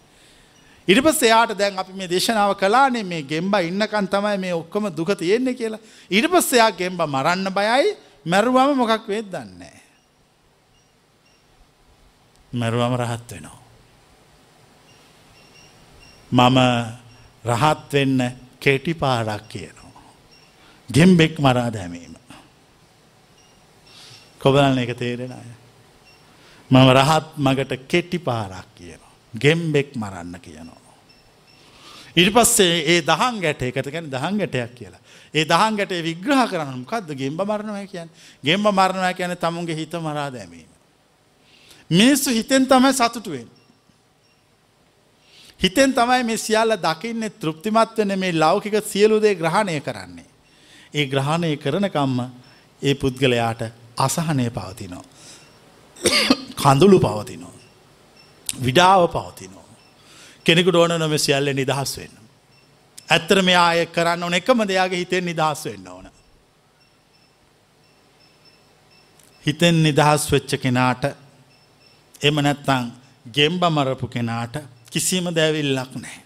ඉරිපස් එයාට දැන් අපි මේ දේශනාව කලානේ මේ ගෙම්බ ඉන්නකන් තමයි මේ ඔක්කොම දුක තියෙන්නේ කියලා. ඉරිපස් එයා ගෙම්බ මරන්න බයයි මැරුවම මොකක් වේද දන්නේ. මැරුවම රහත් වෙනවා. මම රහත් වෙන්න කෙටි පාඩක් කියනවා. ගෙම්බෙක් මරා දැමීම. කොබලන්න එක තේරෙන අය. මම රහත් මගට කෙටි පාරක් කියනවා. ගෙම්බෙක් මරන්න කියනවා. ඉරි පස්සේ ඒ දහන් ගැට එකට ගැන දහන් ගැටයක් කියලා. ඒ දහන් ගැට විග්‍රහ කරන්න මොකක්ද ගෙම්බ මරණය කියන් ගෙම්බ මරණය කියන තමුන්ගේ හිත මරා දැමීම. මිනිස්සු හිතෙන් තමයි සතුටුවෙන්. හිතෙන් තමයි මේ සියල්ල දකින්න තෘප්තිමත් වෙන මේ ලෞකික සියලුදේ ග්‍රහණය කරන්නේ. ඒ ග්‍රහණය කරනකම්ම ඒ පුද්ගලයාට අසහනය පවතිනෝ. කඳුළු පවතිනෝ. විඩාව පවතිනෝ. කෙනෙකුට ඕන නොම සියල්ල නිදහස් වෙන්න. ඇත්තර මේ ආය කරන්න ඕන එකම දෙයාගේ හිතෙන් නිදහස් වෙන්න ඕන. හිතෙන් නිදහස් වෙච්ච කෙනාට එම නැත්තං ගෙම්බ මරපු කෙනාට කිසිම දැවිල්ලක් නෑ.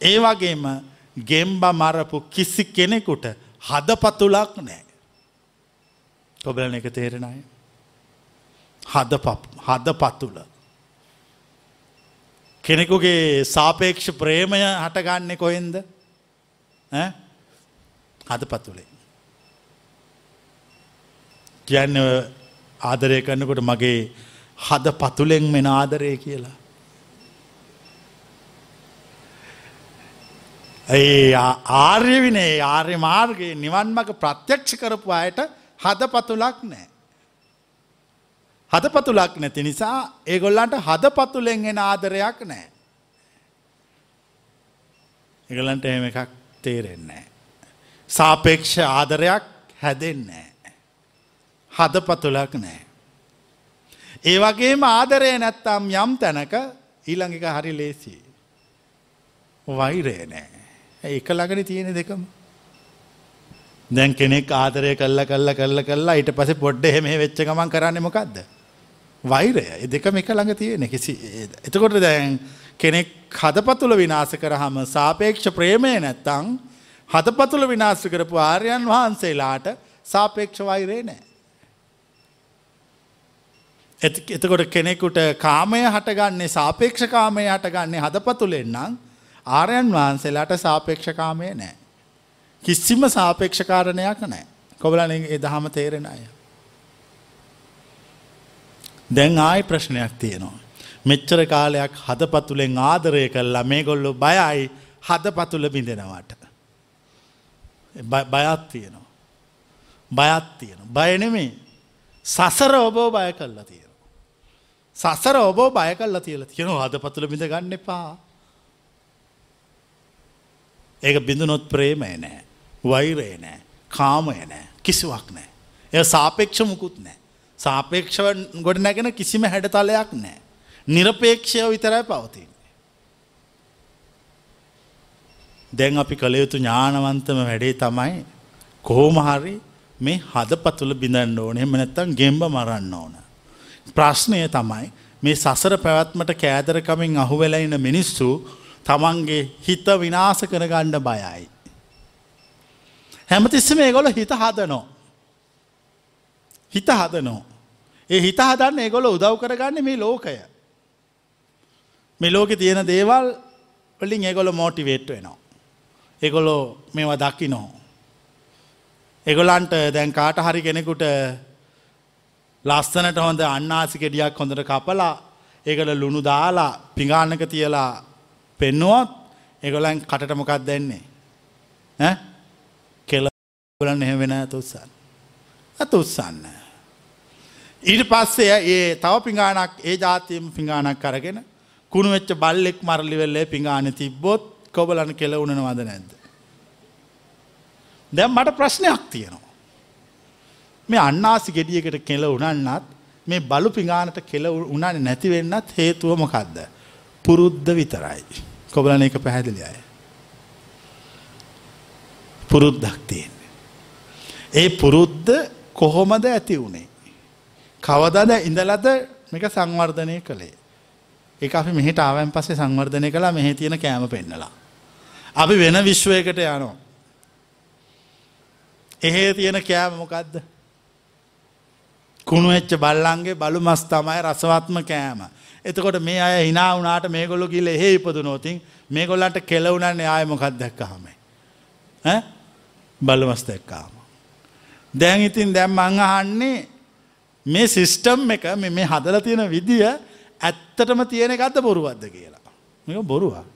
ඒ වගේම ගෙම්බ මරපු කිසි කෙනෙකුට හද පතුලක් නෑ. ඔබලන එක තේරෙන අය. හද හද පතුල. කෙනෙකුගේ සාපේක්ෂ ප්‍රේමය හටගන්න කොහෙන්ද හද පතුලේ. කියන්න ආදරය කරන්නකොට මගේ හද පතුලෙන් මෙන ආදරය කියලා. ඒ ආර්ය විනේ ආර්ය මාර්ගයේ නිවන්මක ප්‍රත්‍යක්ෂ කරපු අයට හද පතුලක් නෑ. හද පතුලක් නැති නිසා ඒගොල්ලන්ට හද පතුලෙන් එෙන ආදරයක් නෑ. එගලන්ට එහෙම එකක් තේරෙන්නේ. සාපේක්ෂ ආදරයක් හැදෙන්නේ. හද පතුලක් නෑ. ඒ වගේම ආදරය නැත්තම් යම් තැනක ඊළඟක හරි ලේසි. වෛරය නෑ. එක ළඟන තියෙන දෙකම. දැන් කෙනෙක් ආදරය කල්ල කල්ල කල්ල කල්ලා ඊට පස පොඩ්ඩ එහෙම වෙච්ච ගමන් කරන්න මොකක්ද. වෛරය දෙකම එක ළඟ තියෙන කිසි එතකොට දැන් කෙනෙක් හදපතුල විනාස කරහම සාපේක්ෂ ප්‍රේමය නැත්තං හදපතුල විනාස කරපු ආර්යන් වහන්සේලාට සාපේක්ෂ වෛරේ නෑ. එතකොට කෙනෙකුට කාමය හටගන්නේ සාපේක්ෂ කාමය හටගන්නේ හදපතුලෙන්න්නම් ආරයන් වහන්සේලාට සාපේක්ෂකාමය නෑ. කිසිම සාපේක්ෂකාරණයක් නෑ කොබලන ඒ දහම තේරෙන අය. දැන් ආය ප්‍රශ්නයක් තියෙනවා. මෙච්චර කාලයක් හදපතුලෙන් ආදරය කල්ලා මේ ගොල්ලු බයයි හදපතුල බිඳෙනවට. බයත් තියෙනවා. බයත් තියෙන. බයනෙමේ සසර ඔබෝ බය කල්ලා තියෙන. සසර ඔබෝ බය කල්ලා තියල තියෙනවා හදපතුල බිඳ ගන්න එපා. ඒක බිඳුනොත් ප්‍රේමය නෑ වෛරය නෑ කාමය නෑ කිසිවක් නෑ. එය සාපේක්ෂ මුකුත් නෑ. සාපේක්ෂව ගොඩ නැගෙන කිසිම හැඩතලයක් නෑ. නිරපේක්ෂය විතරයි පවතින්නේ. දැන් අපි කළයුතු ඥානවන්තම වැඩේ තමයි කෝමහරි මේ හද පතුළ බිඳන්න ඕන එම නැත්තම් ගෙම්බ මරන්න ඕන. ප්‍රශ්නය තමයි මේ සසර පැවැත්මට කෑදරකමින් අහුවෙලයින මිනිස්සු තමන්ගේ හිත විනාස කරගණ්ඩ බයයි. හැමතිස්සම ඒගොල හිත හදනෝ. හිත හදනෝ. ඒ හිත හදන්න ඒගොල උදව් කරගන්න මේ ලෝකය. මේ ලෝකෙ තියෙන දේවල් වලින් ඒගොල්ලෝ මෝටිවේට් වෙනවා. ඒගොල්ලෝ මේවා දකින්නෝ. ඒගොල්ලන්ට දැන් කාට හරි කෙනෙකුට ලස්සනට හොඳ අන්නාසි ගෙඩියක් හොඳට කපලා ඒකට ලුණු දාලා පිඟානක තියලා පෙන්නුවොත් ඒගොල්ලන් කටට මොකක් දෙන්නේ ඈ කෙල ගොල්ලන් එහෙම වෙන තුස්සන්න. අත උස්සන්න. ඊට පස්සේ ඒ තව පිඟානක් ඒ ජාතියම පිඟානක් අරගෙන කුණු වෙච්ච බල්ලෙක් මරලි වෙල්ලේ පිඟානේ තිබ්බොත් කොබලන් කෙලවුණනවද නැද්ද? දැන් මට ප්‍රශ්නයක් තියෙනවා. මේ අන්නාසි ගෙඩියකට කෙල උනන්නත් මේ බලු පිඟානට කෙල උනානේ නැති වෙන්නත් හේතුව මොකද්ද? පුරුද්ද විතරයි. කොබලන එක පැහැදිලි අය. පුරුද්දක් තියෙන්නේ. ඒ පුරුද්ද කොහොමද ඇති වුණේ? කවදාද ඉඳලාද මේක සංවර්ධනය කළේ? ඒක අපි මෙහෙට ආවන් පස්සේ සංවර්ධනය කළා මෙහි තියෙන කෑම පෙන්නලා. අපි වෙන විශ්වයකට යනවා. එහෙ තියෙන කෑම මොකද්ද? කුණු වෙච්ච බල්ලන්ගේ බලු මස් තමයි රසවත්ම කෑම. එතකොට මේ අය hina වුණාට මේගොල්ලෝ ගිහලා එහෙ ඉපදුනොත් මේගොල්ලන්ට කෙලවුණන්නේ ආයේ මොකක්ද දැක්කහම. ඈ බලු මස් දැක්කාම. දැන් ඉතින් දැන් මං අහන්නේ මේ සිස්ටම් එක මේ හදලා තියෙන විදිය ඇත්තටම තියෙන එකක්ද බොරුවක්ද කියලා. මේක බොරුවක්.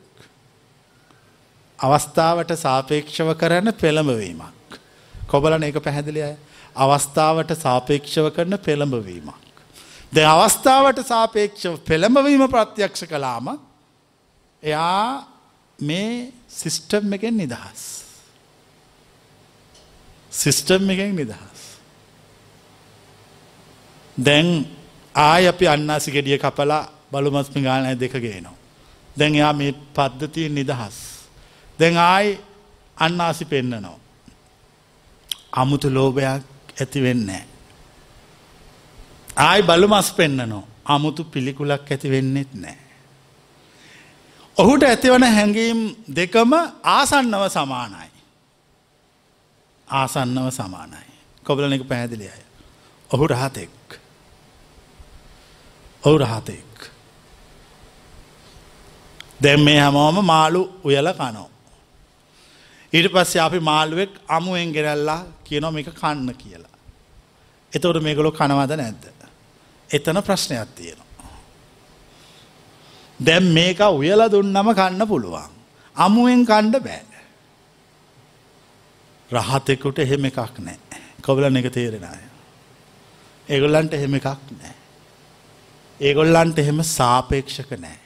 අවස්ථාවට සාපේක්ෂව කරන පෙළඹවීමක්. කොබලන එක පැහැදිලි අය. අවස්ථාවට සාපේක්ෂව කරන පෙළඹවීමක්. දැන් අවස්ථාවට සාපේක්ෂව පෙළඹවීම ප්‍රත්‍යක්ෂ කළාම එයා මේ සිස්ටම් එකෙන් නිදහස්. සිස්ටම් එකෙන් නිදහස්. දැන් ආය අපි අන්නාසි ගෙඩිය කපලා බලුමස්මි ගානය දෙක ගේනවා. දැන් එයා මේ පද්ධතිය නිදහස්. දැන් ආයි අන්නාසි පෙන්නනවා. අමුතු ලෝභයක් ඇති වෙන්නේ. ආයි බලු මස් පෙන්නනවා. අමුතු පිළිකුලක් ඇති වෙන්නෙත් නෑ. ඔහුට ඇතිවන හැඟීම් දෙකම ආසන්නව සමානයි. ආසන්නව සමානයි. කොබලන එක පැහැදිලි අය. ඔහු රහතෙක්. ඔහු රහතෙක්. දැම් මේ හැමෝම මාළු උයල කනෝ. ඊට පස්සේ අපි මාළුවෙක් අමුවෙන් ගෙරල්ලා කියනො මේක කන්න කියලා. එතවට මේගොලො කනවද නැද්ද. එතන ප්‍රශ්නයක් තියෙනවා. දැම් මේක උයල දුන්නම කන්න පුළුවන්. අමුවෙන් කණ්ඩ බෑ. රහතෙකුට එහෙම එකක් නෑ. කොබලන එක තේරෙන අය. ඒගොල්ලන්ට එහෙම එකක් නෑ. ඒගොල්ලන්ට එහෙම සාපේක්ෂක නෑ.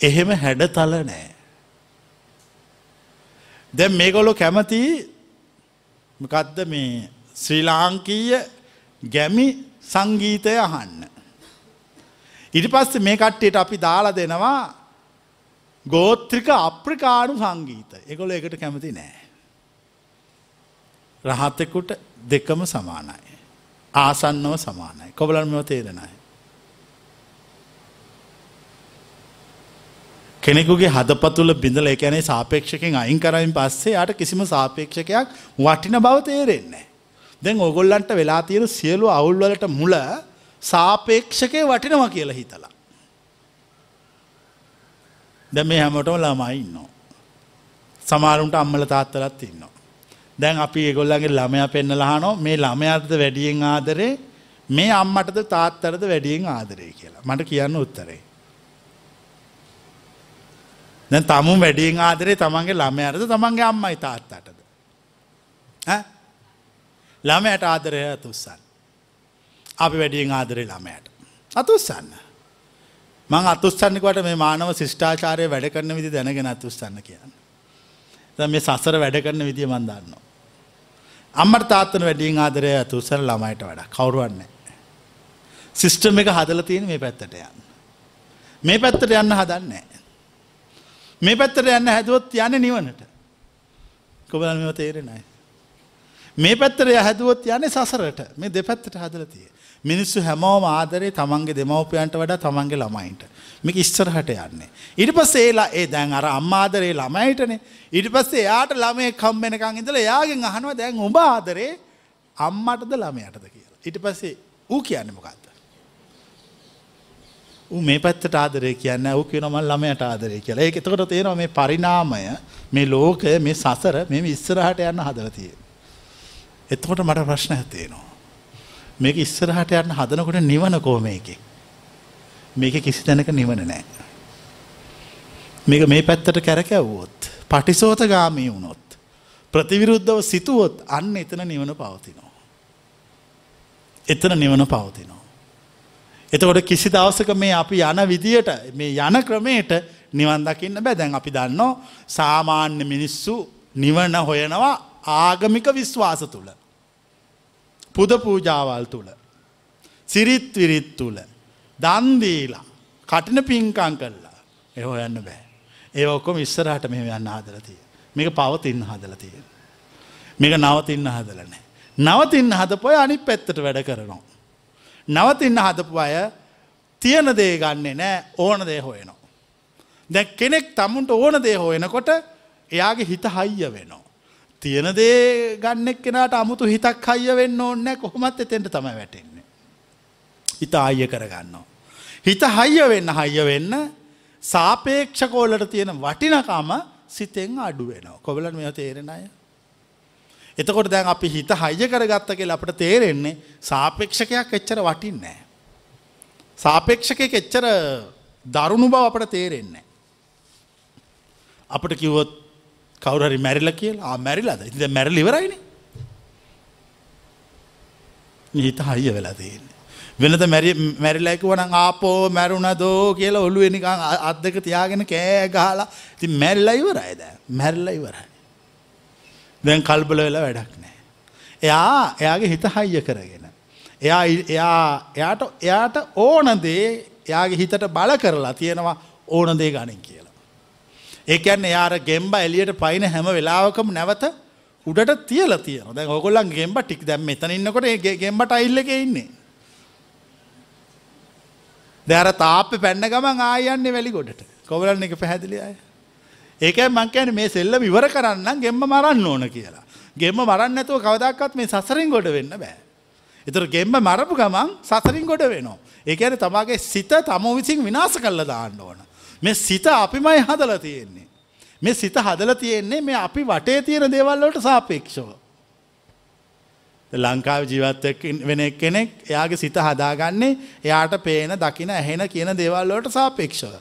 එහෙම හැඩතල නෑ. දැන් මේගොලො කැමති මකදද මේ ශ්‍රී ලාංකීය ගැමි සංගීතය අහන්න. ඉරි පස්ස මේ කට්ටයට අපි දාලා දෙනවා ගෝත්‍රික අප්‍රිකානු සංගීත එකොල එකට කැමති නෑ. රහතෙකුට දෙකම සමානයි. ආසන්නව සමානයි. කොබලන්ම තේරෙනයි. කෙනෙකුගේ හදපතුල බිඳල එකැනේ සාපේක්ෂකෙන් අයින් කරයින් පස්සේ යට කිසිම සාපේක්ෂකයක් වටින බව තේරෙන්නේ. දැන් ඔගොල්ලන්ට වෙලා තියෙන සියලු අවුල්වලට මුල සාපේක්ෂකය වටිනවා කියලා හිතලා. දැ මේ හැමටම ළමයි ඉන්නවා. සමාරුන්ට අම්මල තාත්තලත් ඉන්නවා. දැන් අපි ඒගොල්ලන්ගේ ළමයා පෙන්නලහනෝ මේ ළමයක්ද වැඩියෙන් ආදරේ මේ අම්මටද තාත්තරද වැඩියෙන් ආදරේ කියලා මට කියන්න උත්තරේ. දැන් තමුන් වැඩියෙන් ආදරේ තමන්ගේ ළමයාටද තමන්ගේ අම්මයි තාත්තටද. ළමයට ආදරය අතුස්සන්න. අපි වැඩියෙන් ආදරේ ළමයට. අතුස්සන්න. මං අතුස්සන්නකට මේ මානව ශිෂ්ඨාචාරය වැඩ කරන විදි දැනගෙන අතුස්සන්න කියන්න. මේ සසර වැඩ කරන විදිිය මන්දන්නවා. අම්මට තාත්තන වැඩියෙන් ආදරය අතුසර ළමයිට වඩා කවරුවන්නේ. සිිස්ටම් එක හදල තියෙන මේ පැත්තට යන්න. මේ පැත්තට යන්න හදන්නේ. මේ පැත්තට යන්න හැදුවොත් යන නිවනට කොබල මෙම තේරෙනයි. මේ පැත්තර හැදුවොත් යන සසරට මේ දෙපැත්තට හදලතිය. මිනිස්සු හැමෝම ආදරේ තමන්ගේ දෙමවපියන්ට වඩා තමන්ගේ ළමයින්ට මේක ඉස්සරහට යන්නේ. ඊට පස්සේ ඒලා ඒ දැන් අර අම්මාදරේ ළමයිටනේ ඊට පස්සේ එයාට ළමයේ කම්බෙනකං ඉඳලා එයාගෙන් අහනවා දැන් ඔබ ආදරේ අම්මටද ළමයටද කියලා. ඊට පස්සේ ඌ කියන්නේ මොකක්ද? ඌ මේ පැත්තට ආදරය කියන්නේ ඌ කියනවා මම ළමයට ආදරය කියලා. ඒක එතකොට තේරෙනවා මේ පරිණාමය මේ ලෝකය මේ සසර මේ ඉස්සරහට යන්න හදලා තියෙන්නේ. එතකොට මට ප්‍රශ්නයක් තියෙනවා. මේක ඉස්සරහට යන්න හදනකොට නිවන කොහොමේකේ? මේක කිසි තැනක නිවන නැහැ. මේක මේ පැත්තට කැරකැව්වොත් පටිසෝතගාමී වුණොත් ප්‍රතිවිරුද්ධව සිතුවොත් අන්න එතන නිවන පවතිනවා. එතන නිවන පවතිනවා. එතකොට කිසි දවසක මේ අපි යන විදියට මේ යන ක්‍රමයට නිවන් දකින්න බෑ දැන් අපි දන්නවා සාමාන්‍ය මිනිස්සු නිවන හොයනවා ආගමික විශ්වාස තුළ. පුද පූජාවල් තුළ. සිරිත් විරිත් තුළ. දන්දීලා කටින පින්කං කරලා එ හොයන්න බෑ. ඒ ඔක්කොම ඉස්සරහට මෙ යන්න හදලතිය. මේක පවතින්න හදලතිය. මේක නවතින්න හදලනෑ. නවතින්න හදපොය අනි පැත්තට වැඩ කරනවා. නවතින්න හදපු අය තියෙන දේ ගන්නේ නෑ ඕන දේ හොයනවා. දැ කෙනෙක් තමුන්ට ඕන දේ හොයනකොට එයාගේ හිත හයිය වෙනවා. තියෙන දේ ගන්නෙක් කෙනට අමුතු හිතක් හයිය වෙන්න ඕන්න කොහොමත් එතෙන්ට තම වැටෙන්නේ. හිත අයිය කරගන්නවා. හිත හයිය වෙන්න හයිය වෙන්න සාපේක්ෂකෝලට තියෙන වටිනකාම සිතෙන් අඩු වෙනවා. කොබලන් මෙ තේරෙන අය. එතකොට දැන් අපි හිත හයිය කරගත්ත කියලා අපට තේරෙන්නේ සාපේක්ෂකයක් එච්චර වටින්නේ. සාපේක්ෂකය එච්චර දරුණු බව අපට තේරෙන්නේ. අපට කිව්වොත් කවුරහරි මැරිල කියලා මැරිලාද ඉති මැරල ඉවරයින හිත හයිය වෙලා තියෙන්නේ. වෙනද මැරිලැක වන ආපෝ මැරුණ දෝ කියලා ඔල්ලු එනිකං අත්දක තියාගෙන කෑ ගහලා ති මැල්ල ඉවරයිද මැල්ල ඉවරයි. දැන් කල්බල වෙලා වැඩක් නෑ. එයා එයාගේ හිත හයිය කරගෙන. එයා එයා එයාට එයාට ඕනදේ එයාගේ හිතට බල කරලා තියෙනවා ඕනදේ ගනින් කියලා. ඒකැන්න යාර ගෙම්බ එලියට පයින හැම වෙලාවකම නැවත උඩට තියල තියන දැ ඔගොල්ලන් ගෙම්බ ටික් දැම් මෙතන ඉන්නකොට ගෙම්බට අයිල්ලක ඉන්නේ. දැර තාප පැන්න ගමන් ආයන්නේ වැලි ගොඩට කොවලන්න එක පැහැදිලි අය. ඒකයි මං කියන්නේ මේ සෙල්ලම ඉවර කරන්න ගෙම්ම මරන්න ඕන කියලා. ගෙම්ම මරන්න නැතුව කවදාකවත් මේ සසරින් ගොඩ වෙන්න බෑ. ඒතර ගෙම්ම මරපු ගමන් සසරින් ගොඩ වෙනවා. ඒ කියන්නේ තමාගේ සිත තම විසින් විනාශ කරලා දාන්න ඕන. මේ සිත අපිමයි හදලා තියෙන්නේ. මේ සිත හදලා තියෙන්නේ මේ අපි වටේ තියෙන දේවල් වලට සාපේක්ෂව. ලංකාව ජීවත් වෙන කෙනෙක් එයාගේ සිත හදාගන්නේ එයාට පේන දකින ඇහෙන කියන දේවල් වලට සාපේක්ෂව.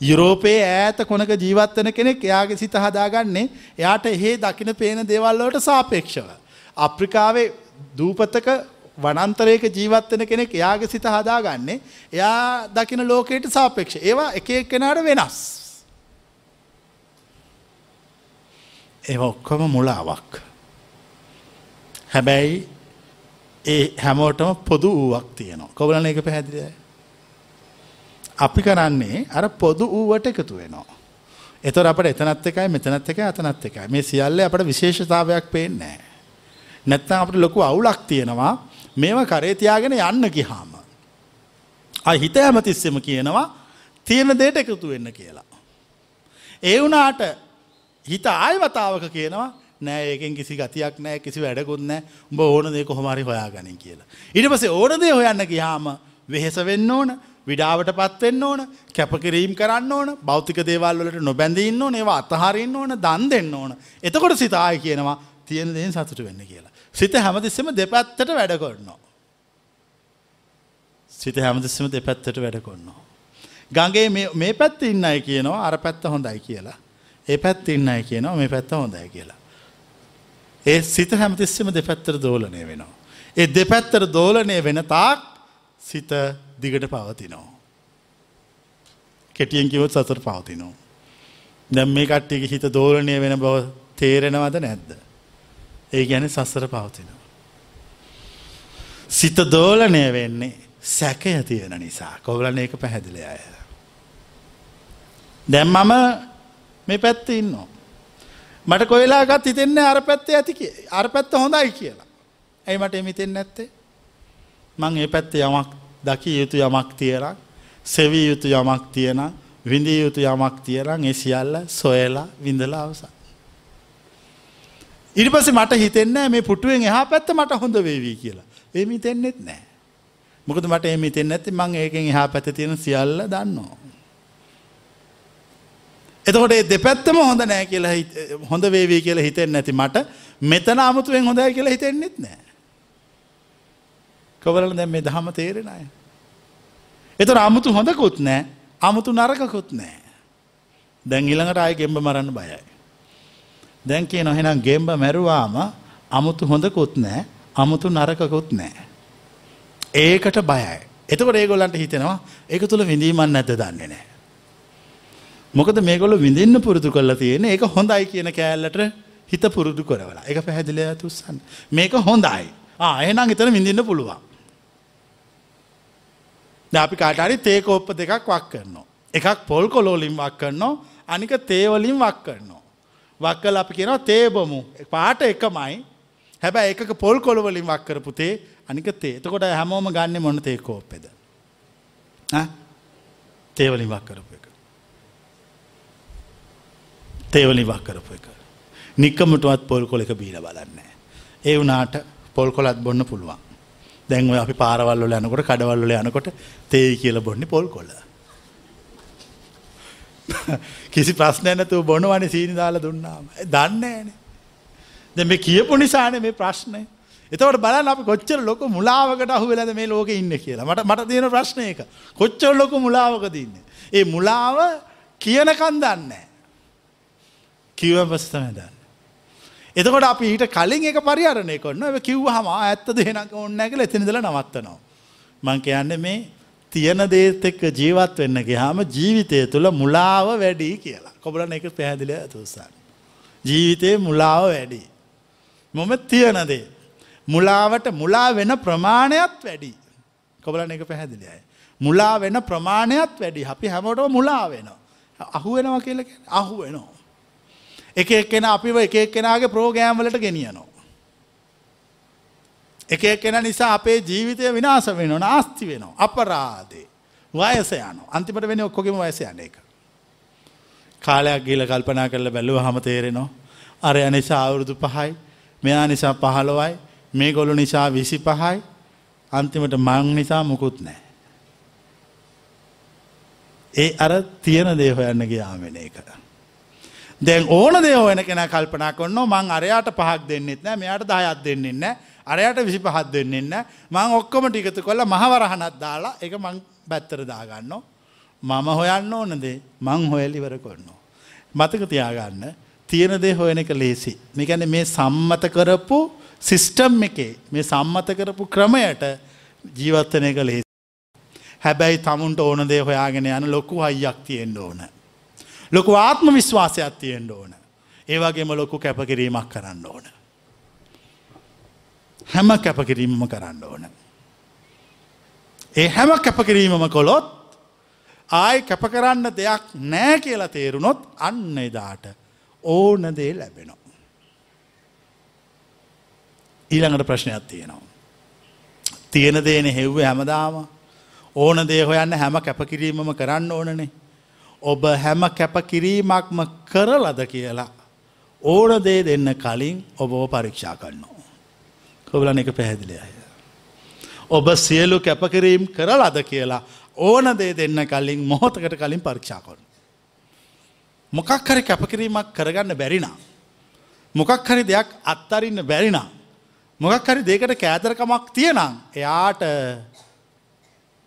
යුරෝපයේ ඈත කොනක ජීවත්වන කෙනෙක් එයාගේ සිත හදාගන්නේ එයාට එහෙ දකින පේන දේවල්ලෝට සාපේක්ෂව. අප්‍රිකාවේ දූපතක වනන්තරයක ජීවත්වන කෙනෙක් එයාගේ සිත හදාගන්නේ එයා දකින ලෝකයට සාපේක්ෂ ඒවා එක එක්කෙනට වෙනස්. ඒ ඔක්කොම මුලාවක්. හැබැයි ඒ හැමෝටම පොදු වූවක් තියනවා කොවලන එක පැහැදිලිය. අපි කරන්නේ අර පොදු වූවට එකතු වෙනවා. එතොර අපට එතනත් එකයි මෙතනත් එක අතනත් එකයි මේ සියල්ල අපට විශේෂතාවයක් පේන්නේ. නැත්තම් අපට ලොකු අවුලක් තියෙනවා මේව කරේතියාගෙන යන්න ගිහාම. අයි හිත ඇමතිස්සෙම කියනවා තියෙන දේට එකතු වෙන්න කියලා. ඒ වුණාට හිත ආයවතාවක කියනවා නෑ ඒකෙන් කිසි ගතියක් නෑ කිසි වැඩකුත් නෑ උඹ ඕන දේ කොහොමරි හොයාගනින් කියලා. ඊට පස්සේ ඕන දේ හොයන්න ගියාම වෙහෙස වෙන්න ඕන විඩාවට පත්වෙන්න ඕන කැපකිරීම් කරන්න ඕන භෞතික දේවල් වලට නොබැඳඉන්න ඕන ඒවා අතහරින්න ඕන දන් දෙන්න ඕන එතකොට සිතාය කියනවා තියෙන දෙයෙන් සතුට වෙන්න කියලා. සිත හැමතිස්සම දෙපැත්තට වැඩ කොන්නවා. සිත හැමතිස්සම දෙපැත්තට වැඩ කොන්නවා. ගගේ මේ පැත්ත ඉන්න අය කියනවා අර පැත්ත හොඳයි කියලා. ඒ පැත්ත ඉන්න අය කියනවා මේ පැත්ත හොඳයි කියලා. ඒ සිත හැමතිස්සම දෙපැත්තර දෝලනය වෙනවා. ඒ දෙපැත්තර දෝලනය වෙන තාක් සිත දිගට පවතිනවා. කෙටියෙන් කිවොත් සතුර පවතිනවා. දැම් මේ කට්ටියක හිත දෝලනය වෙන බව තේරෙනවද නැද්ද. ඒ ගැන සස්සර පවතිනවා. සිත දෝලනය වෙන්නේ සැකය තියෙන නිසා කොවලන ඒක පැහැදිලි අය. දැම් මම මේ පැත්ත ඉන්නවා. මට කොයිලාගත් හිතෙන්නේ අර පැත්තේ ඇති අර පැත්ත හොඳයි කියලා. ඇයි මට එමිතෙන් නැත්තේ. මං ඒ පැත්ත යමක් දකිය යුතු යමක් තියරක් සෙවී යුතු යමක් තියෙන විඳිය යුතු යමක් තියරන් ඒ සියල්ල සොයලා විඳලා අවසන්. ඉරිපස මට හිතෙන්න මේ පුටුවෙන් එහා පැත්ත මට හොඳ වේවී කියලා. එමි තෙන්නෙත් නෑ. මොකද මට එහෙම හිතෙන්නේ නැති මං ඒකෙන් එහා පැත්තේ තියෙන සියල්ල දන්නවා. එතකොට ඒ දෙපැත්තම හොඳ නෑ කියලා හොඳ වේවී කියලා හිතෙන්නේ නැති මට මෙතන 아무තුවෙන් හොඳයි කියලා හිතෙන්නෙත් නෑ. කවරල දැම් මේ දහම තේරෙන අය. එතර අමුතු හොඳකුත් නෑ අමුතු නරකකුත් නෑ. දැන් ඉළඟට අය ගෙම්බ මරන්න බයයි. දැන් කිය නොහෙනම් ගෙම්බ මැරුවාම අමුතු හොඳකුත් නෑ අමුතු නරකකුත් නෑ. ඒකට බයයි. එතකට ඒගොල්ලන්ට හිතෙනවා එක තුළ විඳීමන් නැත දන්නේ නෑ. මොකද මේගොලු විඳින්න පුරුදු කරලා තියෙන එක හොඳයි කියන කෑල්ලට හිත පුරුදු කරවලා එක පැහැදිලය තුස්සන් මේක හොඳයි ආ එනම් එතන විඳින්න පුළුවන් දැන් අපි කාට හරි තේ කෝප්ප දෙකක් වක් කරනවා. එකක් පොල් කොළ වලින් වක් කරනවා අනික තේ වලින් වක් කරනවා. වක් කළා අපි කියනවා තේ බොමු. පාට එකමයි. හැබැයි එකක පොල් කොළ වලින් වක් කරපු තේ අනික තේ. එතකොට හැමෝම ගන්නෙ මොන තේ කෝප්පෙද? ඈ තේ වලින් වක් කරපු එක. තේවලි වක් කරපු එක. නික්කමටුවත් පොල් කොල එක බීල බලන්න. ඒ වනාට පොල් කොලත් බොන්න පුළුවන්. දැන්ව අපි පාරවල්ල යනකොට කඩවල්ල යනකොට තේ කියල බොන්නේ පොල් කොල්ල. කිසි ප්‍රශ්නය නැතුව බොනවන සීනි දාලා දුන්නාම දන්නේන. දෙ මේ කියපු නිසාන මේ ප්‍රශ්නය. එතවට බලන්න අපි කොච්චර ලොක මුලාවකට අහු වෙලද මේ ලෝක ඉන්න කියලා මට මට තියෙන ප්‍රශ්නයක කොච්චර ලොක මුලාවක දන්න. ඒ මුලාව කියනකන් දන්නේ. කිව පස්තම දන්න. එතකොට අපි ඊට කලින් එක පරිහරණය කොන්න කිව් හම ඇත්ත දෙනක ඔන්න ඇකල එතිනිදල නවත්තනවා. මං කියන්න මේ තියෙන දේත් එක්ක ජීවත් වෙන්න ගහම ජීවිතය තුළ මුලාව වැඩී කියලා කොබලන එක පැහැදිල ඇතුසන්. ජීවිතයේ මුලාව වැඩි. මොම තියනදේ. මුලාවට මුලා වෙන ප්‍රමාණයක් වැඩි. කොබලන එක පැහැදිලියයි. මුලා වෙන ප්‍රමාණයක් වැඩි අපි හැමෝට මුලා වෙන. අහුවෙනවා කියල අහුවෙනවා. එක එක්කෙන අපිව එක එක්කෙනගේ ප්‍රෝගෑම්වලට ගෙනියනවා. එක එක්කෙන නිසා අපේ ජීවිතය විනාස වෙන නාස්ති වෙනවා. අපරාදේ. වයස යන අන්තිමට වෙන ඔක්කොගෙම වයස යන එක. කාලයක් ගීල කල්පනා කරල බැලුව හම තේරෙනවා. අර නිසා අවුරුදු පහයි මෙයා නිසා පහළොවයි මේ ගොලු නිසා විසි පහයි අන්තිමට මං නිසා මුකුත් නෑ. ඒ අර තියෙන දේහොයන්න ගියාමෙන එක. දැන් ඕන දේ හොයන කෙන කල්පනා කොන්න මං අරයාට පහක් දෙන්නෙත් නෑ මෙයාට දායත් දෙන්නෙන්න අරයට විසි පහත් දෙන්නෙන්න මං ඔක්කොම ටිකතු කොල්ල මහවරහනත් දාලා එක මං බැත්තර දාගන්න මම හොයන්න ඕනදේ මං හොයලිවර කොන්න. මතක තියාගන්න තියෙන දේ හොයන එක ලේසි. මේකැන මේ සම්මත කරපු සිිස්ටම් එකේ මේ සම්මත කරපු ක්‍රමයට ජීවත්තන එක ලේසි. හැබැයි තමුන්ට ඕන දේ හොයාගෙන යන ලොකු අයියක් තියෙන්ට ඕන. ලොකු ආත්ම විශ්වාසයක් තියෙන්ට ඕන. ඒවගේම ලොකු කැපකිරීමක් කරන්න ඕන. හැම කැපකිරීමම කරන්න ඕන. ඒ හැම කැපකිරීමම කොළොත් ආය කැප කරන්න දෙයක් නෑ කියලා තේරුණොත් අන්න එදාට ඕන දේ ලැබෙනවා. ඊළඟට ප්‍රශ්නයක් තියෙනවා. තියෙන දේන හෙව්ව හැමදාම ඕන දේ හොයන්න හැම කැපකිරීමම කරන්න ඕනනේ ඔබ හැම කැපකිරීමක්ම කරලද කියලා ඕන දේ දෙන්න කලින් ඔබව පරීක්ෂා කරනවා. කොබලන එක පැහැදිලි අය. ඔබ සියලු කැපකිරීම් කරලද කියලා ඕන දේ දෙන්න කලින් මොහොතකට කලින් පරීක්ෂා කරන. මොකක් හරි කැපකිරීමක් කරගන්න බැරිනම්. මොකක් හරි දෙයක් අත්තරින්න බැරිනම්. මොකක් හරි දෙකට කෑතරකමක් තියෙනම් එයාට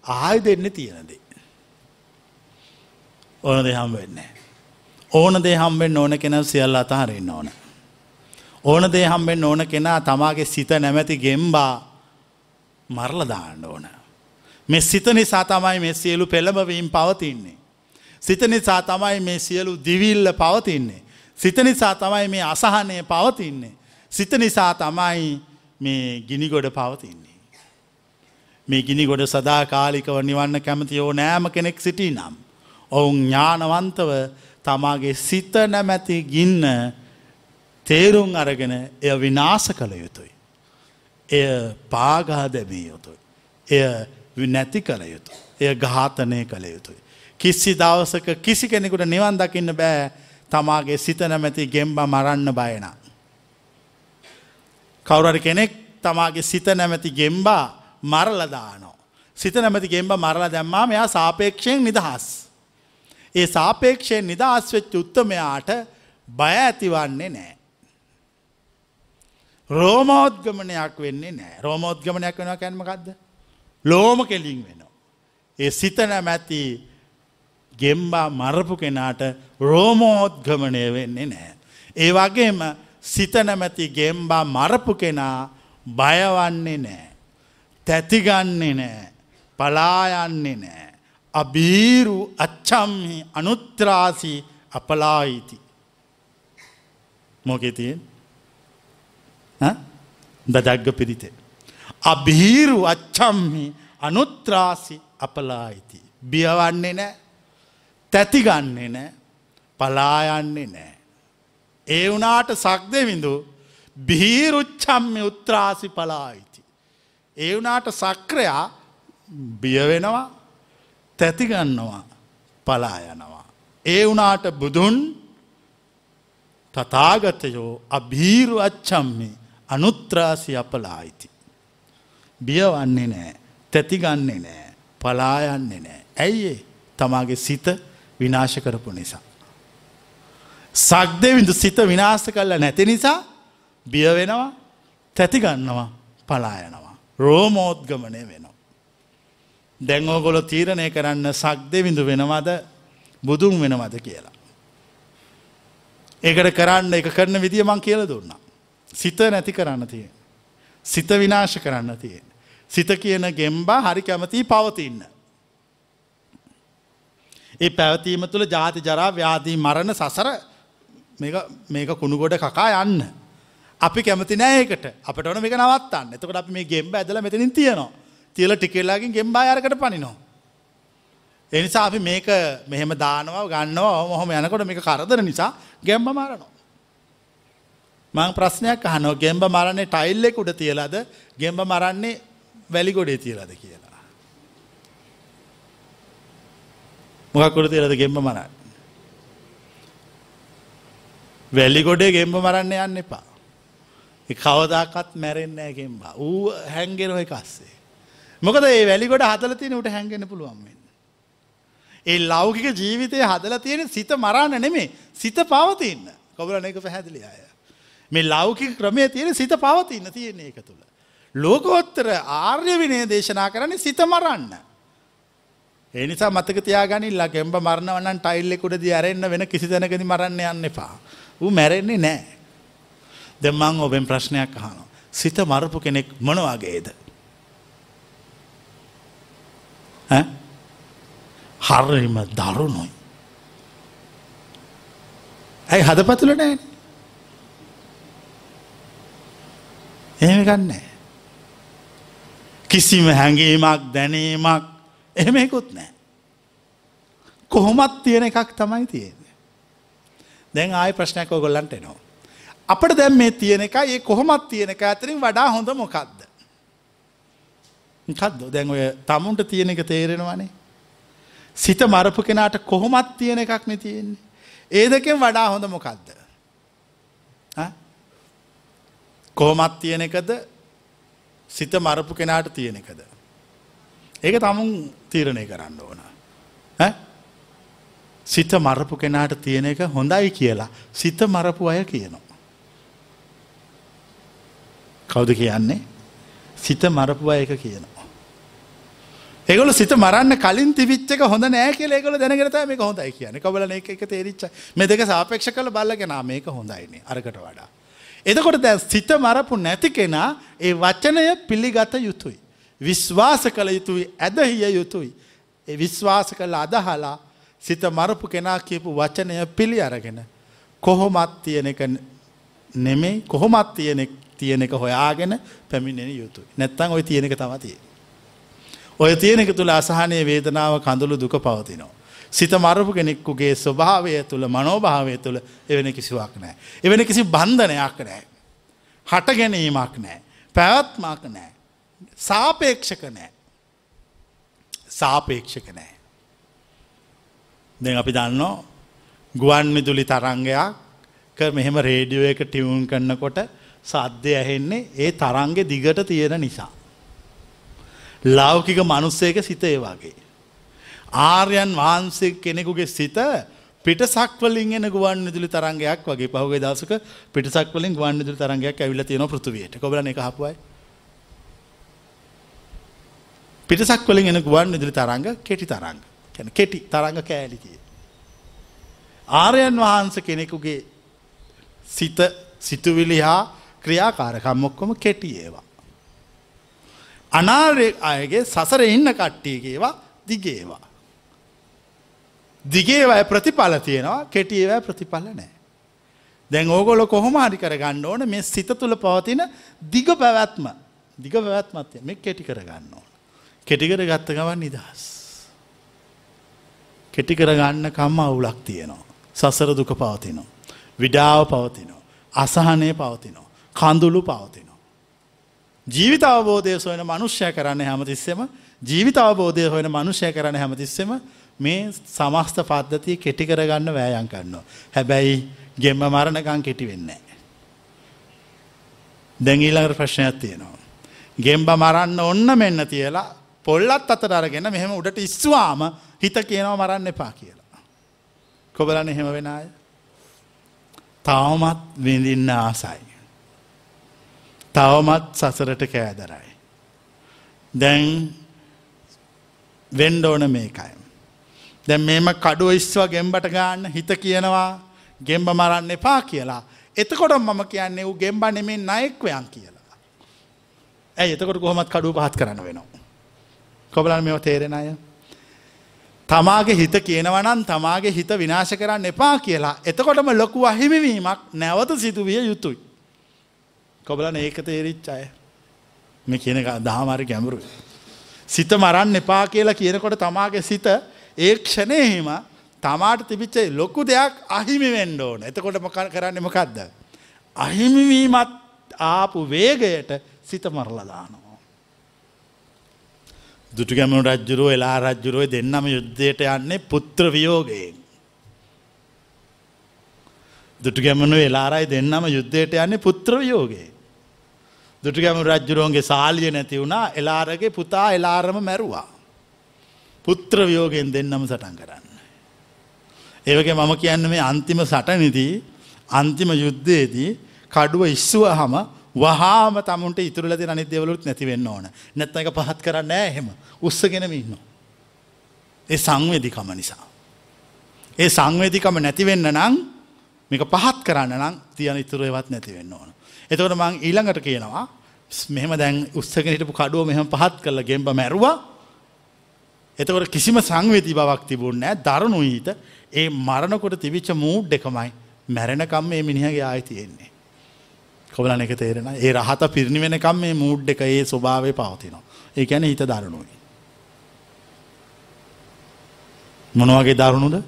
ආය දෙන්න තියෙනදේ. ඕන දෙ හම් වෙන්නේ. ඕන දේ හම්බෙන් ඕන කෙන සියල්ල අතහරන්න ඕන. ඕන දේ හම්බෙන් ඕන කෙනා තමාගේ සිත නැමැති ගෙම්බා මරලදාන්න ඕන. මෙ සිත නිසා තමයි මේ සියලු පෙළඹවීම් පවතින්නේ. සිත නිසා තමයි මේ සියලු දිවිල්ල පවතින්නේ. සිත නිසා තමයි මේ අසහනය පවතින්නේ. සිත නිසා තමයි මේ ගිනිගොඩ පවතින්නේ. මේ ගිනිගොඩ සදා කාලිකව නිවන්න කැමති ඕ නෑම කෙනෙක් සිටි නම්. ඔවුන් ඥානවන්තව තමාගේ සිත නැමැති ගින්න තේරුම් අරගෙන එය විනාස කළ යුතුයි. එය පාගා දැමිය යුතුයි. එය නැති කළ යුතු. එය ඝාතනය කළ යුතුයි. කිසි දවසක කිසි කෙනෙකුට නිවන් දකින්න බෑ තමාගේ සිත නැමැති ගෙම්බ මරන්න බයන. කවුරරි කෙනෙක් තමාගේ සිත නැමැති ගෙම්බා මරලදානෝ. සිත නැමති ගෙම්බ මරලා දැම්මා මෙයා සාපේක්ෂයෙන් නිදහස්. ඒ සාපේක්ෂයෙන් නිදහස් වෙච්ච උත්තමයාට බය ඇතිවන්නේ නෑ. රෝමෝද්ගමනයක් වෙන්නේ නෑ රෝමෝද්ගමනයක් වෙනවා කැන්මකක්ද. ලෝම කෙලින් වෙනවා. ඒ සිත නැමැති ගෙම්බා මරපු කෙනාට රෝමෝද්ගමනය වෙන්නේ නෑ. ඒ වගේම සිත නැමැති ගෙම්බා මරපු කෙනා බයවන්නේ නෑ. තැතිගන්නේ නෑ. පලායන්නේ නෑ. අබීරු අච්චම්හි අනුත්‍රාසි අපලායිති. මොකෙතියෙන් දදග්ග පිරිතේ. අභීරු අච්චම්හි අනුත්‍රාසි අපලායිති. බියවන්නේ නෑ තැතිගන්නේ නෑ පලායන්නේ නෑ. ඒ වනාට සක්දවිඳු බිහිරුච්චම්ම උත්‍රාසි පලායිති. ඒ වනාට සක්‍රයා බියවෙනවා තැතිගන්නවා පලා යනවා. ඒ වනාට බුදුන් තතාගතයෝ අභීරු අච්චම්මි අනුත්‍රාසි අපලායිති. බියවන්නේ නෑ තැතිගන්නේ නෑ පලායන්නේ නෑ. ඇයිඒ තමාගේ සිත විනාශ කරපු නිසා. සක්දවිඳු සිත විනාශ කල්ල නැති නිසා බිය වෙනවා තැතිගන්නවා පලායනවා. රෝමෝද්ගමනය වෙනවා. දැංගෝගොල තීරණය කරන්න සක්දවිඳු වෙනවද බුදුන් වෙනවද කියලා. ඒකට කරන්න එක කරන විදිිය මං කියල දුන්න. සිත නැති කරන්න තියෙන්. සිත විනාශ කරන්න තියෙන්. සිත කියන ගෙම්බා හරි කැමතිී පවතින්න. ඒ පැවතීම තුළ ජාති ජරා ව්‍යාදී මරණ සසර මේක කුණුගොඩ කකා යන්න. අපි කැමති නෑකට අපට ඕන මේක නවත්තන්න එතකට අපි මේ ගෙම්බ ඇදල මෙතනින් තියනවා තියල ටිකෙල්ලාගින් ගෙම්බා අරකට පනිනවා. එනිසා අපි මේක මෙහෙම දානවා ගන්නවා මොහොම යනකොට මේක කරදර නිසා ගැම්බ මරනවා. මං ප්‍රශ්නයක් අහනෝ ගෙම්බ මරන්නේ ටයිල්ලෙ උඩ තියලාද ගෙම්බ මරන්නේ වැලිගොඩේ තියලද කියලා. මොකක්කොට තියලද ගෙම්බ මරන්න. වැලි ගොඩේ ගෙම්බ මරන්න යන්න එපා. කවදාකත් මැරෙන්නෑ ගෙම්බා ඌ හැන්ගෙන ඔය කස්සේ. මොකද ඒ වැලිගොඩ හදල තියෙන උට හැන්ගෙන පුළුවන්වෙන්න. ඒ ලෞකික ජීවිතය හදල තියෙන සිත මරන්න නෙමේ සිත පවතින්න කොබල එක පැහැදිලි අය. මේ ලෞකික ක්‍රමය තියෙන සිත පවතින්න තියෙන්නේ එක තුළ. ලෝකෝත්තර ආර්ය විනය දේශනා කරන්නේ සිත මරන්න. එනිසා මතක තියාගනිල්ලා ගෙම්බ මරණවන්න ටයිල්ලෙකුඩද අරෙන්න්න වෙන කිසි තැනකද මරන්න යන්න එපා. ඌ මැරෙන්නේ නෑ. දෙමං ඔබෙන් ප්‍රශ්නයක් අහනු. සිත මරපු කෙනෙක් මොනවාගේද. හරම දරුණුයි. ඇයි හදපතුල නෑ එහෙම ගන්නෑ. කිසිම හැඟීමක් දැනීමක් එහෙම එකුත් නෑ. කොහොමත් තියෙන එකක් තමයි තියෙන්නේ. දැන් ආය ප්‍රශ්නයක් ඔගොල්ලන්ට එනවා. අපට දැම් මේ තියෙන එක ඒ කොහොමත් තියෙන එක ඇතරින් වඩා හොඳ මොකක්ද. කද්ද දැන් ඔය තමුන්ට තියෙන එක තේරෙනවානේ. සිත මරපු කෙනාට කොහොමත් තියෙන එකක් නෙ තියෙන්නේ. ඒ දෙකෙන් වඩා හොඳ මොකක්ද. කොහොමත් තියෙන එකද සිත මරපු කෙනාට තියෙන එකද. ඒක තමුන් තීරණය කරන්න ඕන. සිත මරපු කෙනාට තියෙන එක හොඳයි කියලා සිත මරපු අය කියනවා. කවුද කියන්නේ සිත මරපු අය එක කියනවා. ඒගොල සිත මරන්න කලින් තිවිච්චක හොඳ නෑ කියල ඒකල දැනගරත මේක හොඳයි කියන කබල එක එක තේරිච්ච මේ දෙක සාපේක්ෂ කළ බල්ලගෙන මේක හොඳයිනේ අරකට වඩා. එදකොට දැ සිත මරපු නැති කෙනා ඒ වචනය පිළිගත යුතුයි. විශ්වාස කළ යුතුයි ඇදහිය යුතුයි. ඒ විශ්වාස කළ අදහලා සිත මරපු කෙනා කියපු වචනය පිළි අරගෙන. කොහොමත් තියෙන එක නෙමෙයි කොහොමත් තියෙන තියෙන එක හොයාගෙන පැමිණෙන යුතුයි. නැත්තං ඔය තියෙන එක තමතිය. ඔය තියෙන එක තුළ අසහනය වේදනාව කඳුළු දුක පවතිනවා. සිත මරපු කෙනෙක්කුගේ ස්වභාවය තුළ මනෝභාවය තුළ එවැනි කිසිවක් නෑ. එවැනි කිසි බන්ධනයක් නෑ. හට ගැනීමක් නෑ. පැවත්මක් නෑ. සාපේක්ෂක නෑ. සාපේක්ෂක නෑ. දෙ අපි දන්නෝ ගුවන් මිදුලි තරංගයක් මෙහෙම රේඩියෝ එක ටිවුන් කරන්නකොට සද්‍ය ඇහෙන්නේ ඒ තරන්ගෙ දිගට තියෙන නිසා. ලෞකික මනුස්සයක සිතේ වගේ. ආර්යන් වහන්සේ කෙනෙකුගේ සිත පිටසක්වලින් එන ගුවන් විදුලි තරංගයක් වගේ පහුගේ දවසක පිටසක්වලින් ගුවන් විදුලි තරංගයක් ඇවිල්ලා තියෙනවා පෘථිවියට. කොබලන එක අහපුවයි. පිටසක්වලින් එන ගුවන් විදුලි තරංග කෙටි තරංග. කියන්නේ කෙටි තරංග කෑලි තියෙන. ආර්යයන් වහන්සේ කෙනෙකුගේ සිත සිතුවිලි හා ක්‍රියාකාරකම් ඔක්කොම කෙටි ඒවා. අනාර්ය අයගේ සසර ඉන්න කට්ටියගේවා දිගේවා. දිගේවය ප්‍රතිඵල තියෙනවා කෙටියවැ ප්‍රතිඵල නෑ. දැන් ඕගොල කොහොම හරි කරගන්න ඕන මේ සිත තුළ පවතින දිග පැවැත්ම දිග පැවැත්මත්ය මේ කෙටි කරගන්න ඕන. කෙටිකර ගත්ත ගවන් නිදහස්. කෙටි කරගන්න කම්ම අවුලක් තියෙනවා. සසර දුක පවතිනවා. විඩාව පවතිනවා. අසහනය පවතිනවා. කඳුළු පවතිනවා. ජීවිත අවබෝධය සොයන මනුෂ්‍ය කරන්න හැමතිස්සෙම ජීවිත අවබෝධය හොයන මනුෂ්‍ය කරන හැමතිස්සෙම මේ සමස්ත පද්ධතිය කෙටි කරගන්න වෑයන් කරනවා. හැබැයි ගෙම්ම මරණකං කෙටි වෙන්නේ. දැඟීලඟට ප්‍රශ්නයක් තියෙනවා. ගෙම්බ මරන්න ඔන්න මෙන්න තියලා පොල්ලත් අතට අරගෙන මෙහෙම උඩට ඉස්වාම හිත කියනව මරන්න එපා කියලා. කොබලන්න එහෙම වෙන අය. තවමත් විඳින්න ආසයි. තවමත් සසරට කෑදරයි. දැන් වෙන්ඩ ඕන මේකයි. දැන් මේම කඩුව ඉස්වා ගෙම්බට ගන්න හිත කියනවා ගෙම්බ මරන්න එපා කියලා. එතකොට මම කියන්නේ වූ ගෙම්බ නෙමේ නයෙක්වයන් කියලා. ඇයි එතකොට කොහොමත් කඩුව පහත් කරන්න වෙනවා. කොබලන් මෙව තේරෙන අය. තමාගේ හිත කියනවනන් තමාගේ හිත විනාශ කරන්න එපා කියලා එතකොටම ලොකු අහිමිවීමක් නැවත සිදුවිය යුතුයි. කොබලන ඒක තේරිච් අය මේ කියන දහමාරි ගැඹුරු. සිත මරන්න එපා කියලා කියනකොට තමාගේ සිත ඒ ක්ෂණයහිම තමාට තිබිච්ච ලොකු දෙයක් අහිමි වෙන්න ඕන. එතකොට මොකක් කරන්නේ මොකද්ද? අහිමිවීමත් ආපු වේගයට සිත මරලා දානවා. දුටුගැමුණු රජ්ජුරුව එලා රජ්ජුරුව දෙන්නම යුද්ධයට යන්නේ පුත්‍ර වියෝගයෙන්. දුටුගැමුණු එලාරයි දෙන්නම යුද්ධයට යන්නේ පුත්‍ර වියෝගේ. දුටුගැමුණු රජ්ජුරුවන්ගේ සාලිය නැති වුණා එලාරගේ පුතා එලාරම මැරුවා. පුත්‍ර වියෝගෙන් දෙන්නම සටන් කරන්න. ඒවගේ මම කියන්න මේ අන්තිම සටනිදී අන්තිම යුද්ධයේදී කඩුව ඉස්සුව හම වහාම තමුන්ට ඉතුරලද අනි දෙවලුත් නැතිවෙන්න ඕන නැත්ත එක පහත් කරන්න ඇහෙම උත්සගෙනම ඉන්න. ඒ සංවේදිකම නිසා. ඒ සංවේදිකම නැතිවෙන්න නං මේක පහත් කරන්න නම් තියන ඉතුරුවවත් නැතිවෙන්න ඕන. එතවට මං ඊළඟට කියනවා මෙහම දැන් උත්සගෙන හිටපු කඩුව මෙහම පහත් කරල ගෙම්බ මැරුවා එතකොට කිසිම සංවේදී බවක් තිබුණ නෑ දරුණු ඊත ඒ මරණකොට තිවිච්ච මූඩ් එකමයි මැරෙනකම් මේ මිනිහගේ ආය තියෙන්නේ. කොබලන එක තේරෙන ඒ රහත පිරිණි වෙනකම් මේ මූඩ් එක ඒ ස්වභාවය පවතිනවා. ඒ ගැන හිත දරුණුයි. මොනවගේ දරුණුද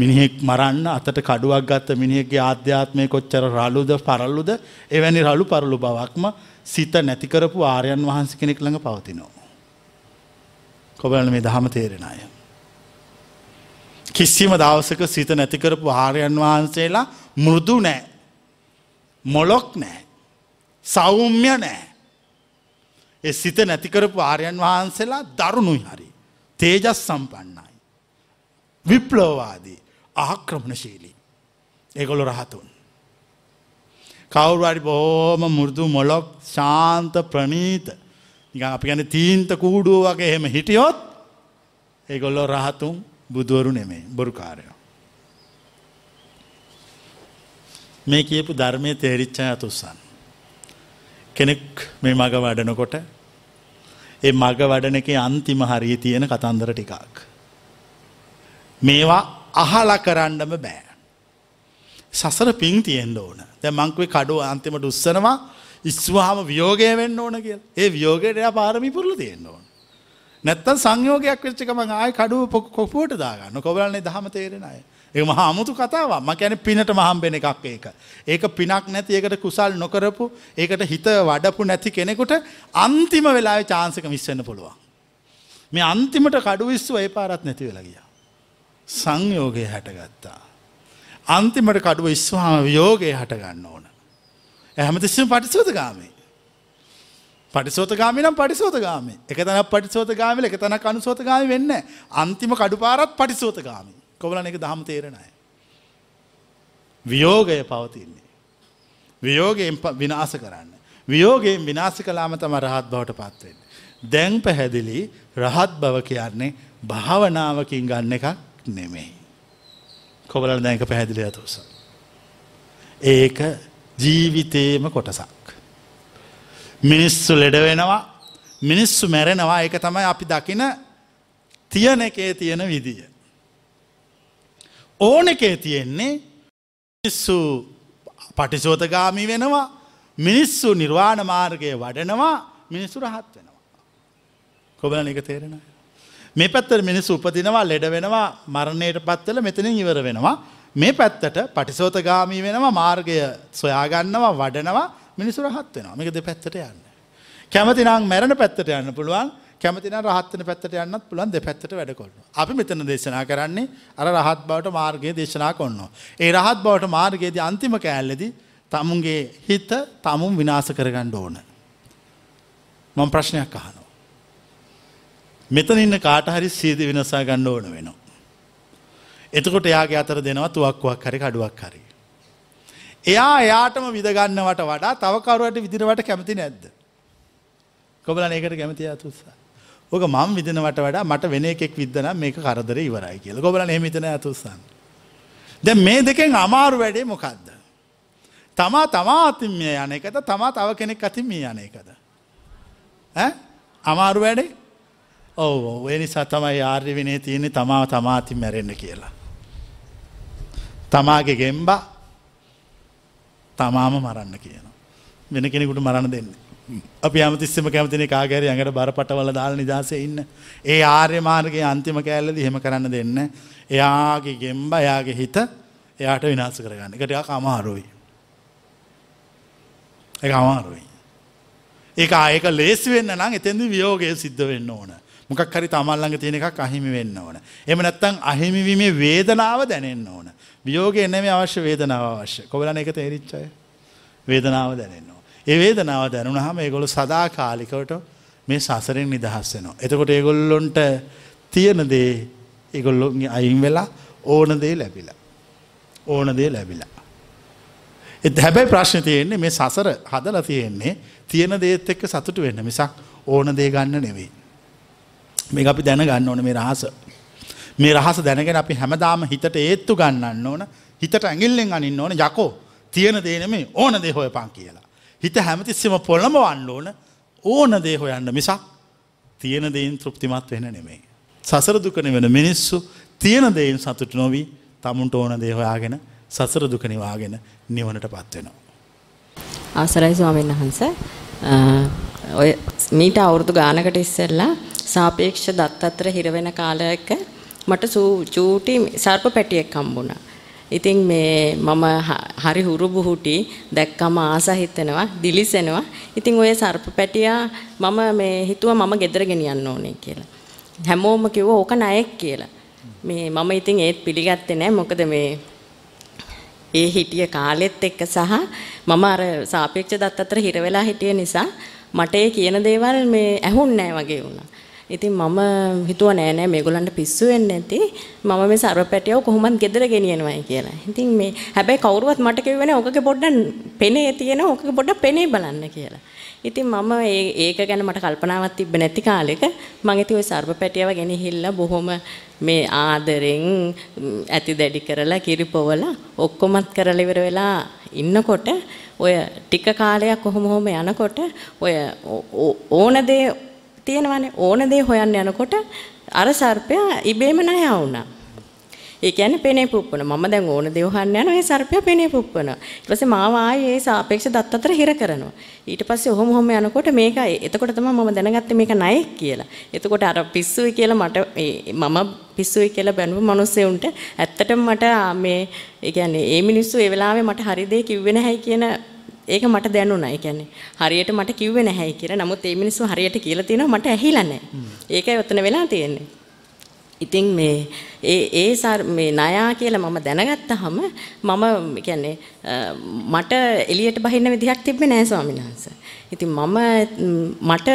මිනිහෙක් මරන්න අතට කඩුවක් ගත්ත මිනිහෙක්ගේ ආධ්‍යාත්මය කොච්චර රලුද පරල්ලුද එවැනි රලු පරලු බවක්ම සිත නැතිකරපු ආරයන් වහන්ස කෙනෙක් ළඟ පවතිනවා. කොබලන මේ දහම තේරෙන අය. කිසිම දවසක සිත නැතිකරපු ආරයන් වහන්සේලා මෘදු නෑ. මොලොක් නෑ. සෞම්‍ය නෑ. ඒ සිත නැතිකරපු ආරයන් වහන්සේලා දරුණුයි හරි. තේජස් සම්පන්නයි. විප්ලෝවාදී ආක්‍රමණශීලී. ඒගොලො රහතුන්. කවුරුවරි බොහෝම මුෘදු මොලොක් ශාන්ත ප්‍රනීත නිකන් අපි ගැන තීන්ත කූඩුව වගේ එහෙම හිටියොත් ඒගොල්ලෝ රහතුන් බුදුවරු නෙමේ බොරුකාරයෝ. මේ කියපු ධර්මය තේරිච්චය අතුස්සන්. කෙනෙක් මේ මග වඩනකොට ඒ මග වඩන එක අන්තිම හරී තියෙන කතන්දර ටිකක්. මේවා අහල කරන්නම බෑ. සසර පින් තියෙන්ට ඕන දැ මංකුවේ කඩුව අන්තිමට උත්සනවා ඉස්වාම වියෝගය වෙන්න ඕන කිය ඒ වියෝගයට එයා පාරමි පුරල තියෙන්න ඕන. නැත්තන් සංයෝගයක් වෙච්චකම ආය කඩුව පොක් කොපුවට දාගන්න කොබලන්නේ දහම තේරෙන අය. ඒ මහා අමුතු කතාව ම ගැන පිනට මහම්බෙන එකක් ඒක. ඒක පිනක් නැති ඒකට කුසල් නොකරපු ඒකට හිත වඩපු නැති කෙනෙකුට අන්තිම වෙලා චාන්සක මිස්සන්න පුළුවන්. මේ අන්තිමට කඩු විස්සු ඒ පාරත් නැති වෙලගිය. සංයෝගය හැටගත්තා. අන්තිමට කඩුව ඉස්වාම වියෝගය හටගන්න ඕන. ඇහමතිස්සම පටිසූත ගාමේ. පටිසෝතගාමි නම් පටිසෝතගාමි. එක තැනක් පටිසෝතගාමිල එක තැනක් අනුසෝතගාමි වෙන්න. අන්තිම කඩුපාරත් පටිසෝතගාමි. කොබලන එක දහම තේරෙනයි. වියෝගය පවතින්නේ. වියෝගයෙන් විනාස කරන්න. වියෝගයෙන් විනාස කලාම තම රහත් බවට පත්වෙන්. දැන් පැහැදිලි රහත් බව කියන්නේ භාවනාවකින් ගන්න එකක් නෙමෙයි. කොබලන දැක පැහැදිලි ඇතුස. ඒක ජීවිතේම කොටසක්. මිනිස්සු ලෙඩ වෙනවා මිනිස්සු මැරෙනවා ඒක තමයි අපි දකින තියන එකේ තියෙන විදිය. ඕන එකේ තියෙන්නේ මිනිස්සු පටිසෝතගාමි වෙනවා මිනිස්සු නිර්වාණ මාර්ගය වඩනවා මිනිස්සු රහත් වෙනවා. කොබල එක තේරෙන. මේ පැත්තර මිනිස්සු උපදිනවා ලෙඩ වෙනවා මරණයට පත්වල මෙතනින් ඉවර වෙනවා. මේ පැත්තට පටිසෝතගාමී වෙනවා මාර්ගය සොයාගන්නවා වඩනවා මිනිසු රහත් වෙනවා මේක දෙ පැත්තට යන්න. කැමතිනම් මැරණ පැත්තට යන්න පුළුවන් කැමතින රහත්වන පැත්තට යන්නත් පුළන් දෙ පැත්තට වැඩ කොන්න. අපි මෙතන දේශනා කරන්නේ අර රහත් බවට මාර්ගය දේශනා කොන්නවා. ඒ රහත් බවට මාර්ගයේද අන්තිම කෑල්ලෙද තමුන්ගේ හිත තමුන් විනාස කරගණ්ඩ ඕන. මං ප්‍රශ්නයක් අහනවා. මෙතන ඉන්න කාට හරි සීද විනසා ගණ්ඩ ඕන වෙනවා. එතකොට එයාගේ අතර දෙනවා තුවක්කුවක් හරි කඩුවක් හරි. එයා එයාටම විදගන්නවට වඩා තවකරුවට විදිරවට කැමති නැද්ද. කොබල ඒකට කැමති අතුස්සා. ඕක මං විදිනවට වඩා මට වෙන එකෙක් විදන මේක කරදර ඉවරයි කියල ගොබල හෙමිතන ඇතුස්සන්න. දැ මේ දෙකෙන් අමාරු වැඩේ මොකක්ද. තමා තමා අතින් මේ යන එකද තමා තව කෙනෙක් අතින් මේ යන එකද. අමාරු වැඩේ ඔව එනිසා තමයි ආර්ය විනේ තියන්නේ තමාව තමාතින් මැරෙන්න කියලා. තමාගේ ගෙම්බා තමාම මරන්න කියනවා. වෙන කෙනෙකුට මරණ දෙන්න. අපි අමතිස්සම කැමතින කාගැර ඇඟට බරපටවල දාල නිදසේ ඉන්න. ඒ ආර්ය මාර්ගගේ අන්තිම කෑල්ලද හෙම කරන්න දෙන්න. එයාගේ ගෙම්බ එයාගේ හිත එයාට විනාස කරගන්න එකටයක් අමාරුයි. එක අමාරුයි. ඒක ආයක ලේසි වෙන්න නම් එතැදි වියෝගය සිද්ධ වෙන්න ඕන. මොකක් හරි තමල්ලඟ තියෙන එකක් අහිමි වෙන්න ඕන. එම නැත්තං අහිමිවීමේ වේදනාව දැනෙන්න ඕන. වියෝග එන්නම අවශ්‍ය වේදනාව අවශ්‍ය කොබලන එක තේරිච්චය වේදනාව දැනෙන්නවා. ඒ වේදනාව දැනුන හම ඒගොලු සදා කාලිකට මේ සසරෙන් නිදහස් වෙනවා. එතකොට ඒගොල්ලොන්ට තියෙන දේ ඒගොල්ලොගේ අයින් වෙලා ඕන දේ ලැබිලා. ඕන දේ ලැබිලා. එත් හැබැයි ප්‍රශ්න තියෙන්නේ මේ සසර හදල තියෙන්නේ තියෙන දේත් එක්ක සතුට වෙන්න මිසක් ඕන දේ ගන්න නෙවෙයි. මේ අපි දැන ගන්න ඕන මේ රහස. මේ රහස දැනගෙන අපි හැමදාම හිතට ඒත්තු ගන්නන්න ඕන හිතට ඇගිල්ලෙන් අනින්න ඕන යකෝ තියෙන දේනමේ ඕන දේ හොය පං කියලා. හිත හැමතිස්සම පොළම වන්න ඕන ඕන දේ හොයන්න මිසක් තියෙන දෙයින් තෘප්තිමත් වෙන නෙමෙයි. සසර දුකන වෙන මිනිස්සු තියෙන දෙයින් සතුට නොවී තමුන්ට ඕන දේ හොයාගෙන සසර දුකනිවාගෙන නිවනට පත්වෙනවා. ආසරයි ස්වාමීන් වහන්ස ඔය මීට අවුරුදු ගානකට ඉස්සෙල්ලා සාපේක්ෂ දත් අතර හිරවෙන කාලයක මට චූටි සර්ප පැටියෙක් හම්බුණා. ඉතින් මේ මම හරි හුරු බුහුටි දැක්කම ආස හිතෙනවා දිලිසෙනවා. ඉතින් ඔය සර්ප පැටියා මම මේ හිතුවා මම ගෙදර ගෙනියන්න ඕනේ කියලා. හැමෝම කිව්වා ඕක ණයෙක් කියලා. මේ මම ඉතින් ඒත් පිළිගත්තේ නැහැ. මොකද මේ ඒ හිටිය කාලෙත් එක්ක සහ මම අර සාපේක්ෂ දත් අතර හිර වෙලා හිටිය නිසා මට ඒ කියන දේවල් මේ ඇහුන්නේ නැහැ වගේ වුණා. ඉතින් මම හිතුවා නෑ නෑ මේගොල්ලන්ට පිස්සු වෙන්නේ නැති මම මේ සර්වපැටියව කොහොමද ගෙදර ගෙනියනවයි කියලා. ඉතින් මේ හැබැයි කවුරුවත් මට කිව්වේ නෑ ඔකගේ පොඩ්ඩක් පෙනේ තියෙන ඔකගේ පොඩ්ඩක් පෙනේ බලන්න කියලා. ඉතින් මම ඒක ගැන මට කල්පනාවක් තිබ්බ නැති කාලෙක මම ඉතින් ওই සර්වපැටියව ගෙනහිල්ලා බොහොම මේ ආදරෙන් ඇති දැඩි කරලා කිරිපොවලා ඔක්කොමත් කරලා ඉවර වෙලා ඉන්නකොට ඔය ටික කාලයක් කොහොම හොම යනකොට ඔය ඕන දේ තියෙනවනේ ඕන දේ හොයන්න යනකොට අර සර්පයා ඉබේම ණය වුණා. ඒ කියන්නේ පෙනේ පුප්පන. මම දැන් ඕන දේ හොයන්න යනවා ඒ සර්පයා පෙනේ පුප්පන. ඊට පස්සේ මාව ආයේ ඒ සාපේක්ෂ දත් අතර හිර කරනවා. ඊට පස්සේ ඔහොම ඔහොම යනකොට මේක එතකොට තමයි මම දැනගත්තේ මේක ණයෙක් කියලා. එතකොට අර පිස්සුයි කියලා මට මම පිස්සුයි කියලා බැනුව මිනිස්සුන්ට ඇත්තටම මට මේ ඒ කියන්නේ ඒ මිනිස්සු ඒ වෙලාවේ මට හරි දේ කිව්වේ නැහැයි කියන ඒක මට දැනුණා. ඒ කියන්නේ හරියට මට කිව්වේ නැහැයි කියලා. නමුත් මේ මිනිස්සු හරියට කියලා තියෙනවා මට ඇහිලා නැහැ. ඒකයි ඔතන වෙලා තියෙන්නේ. ඉතින් මේ ඒ ඒ සර් මේ නයා කියලා මම දැනගත්තාම මම කියන්නේ මට එළියට බහින්න විදිහක් තිබ්බේ නෑ ස්වාමීන් වහන්සේ. ඉතින් මම මට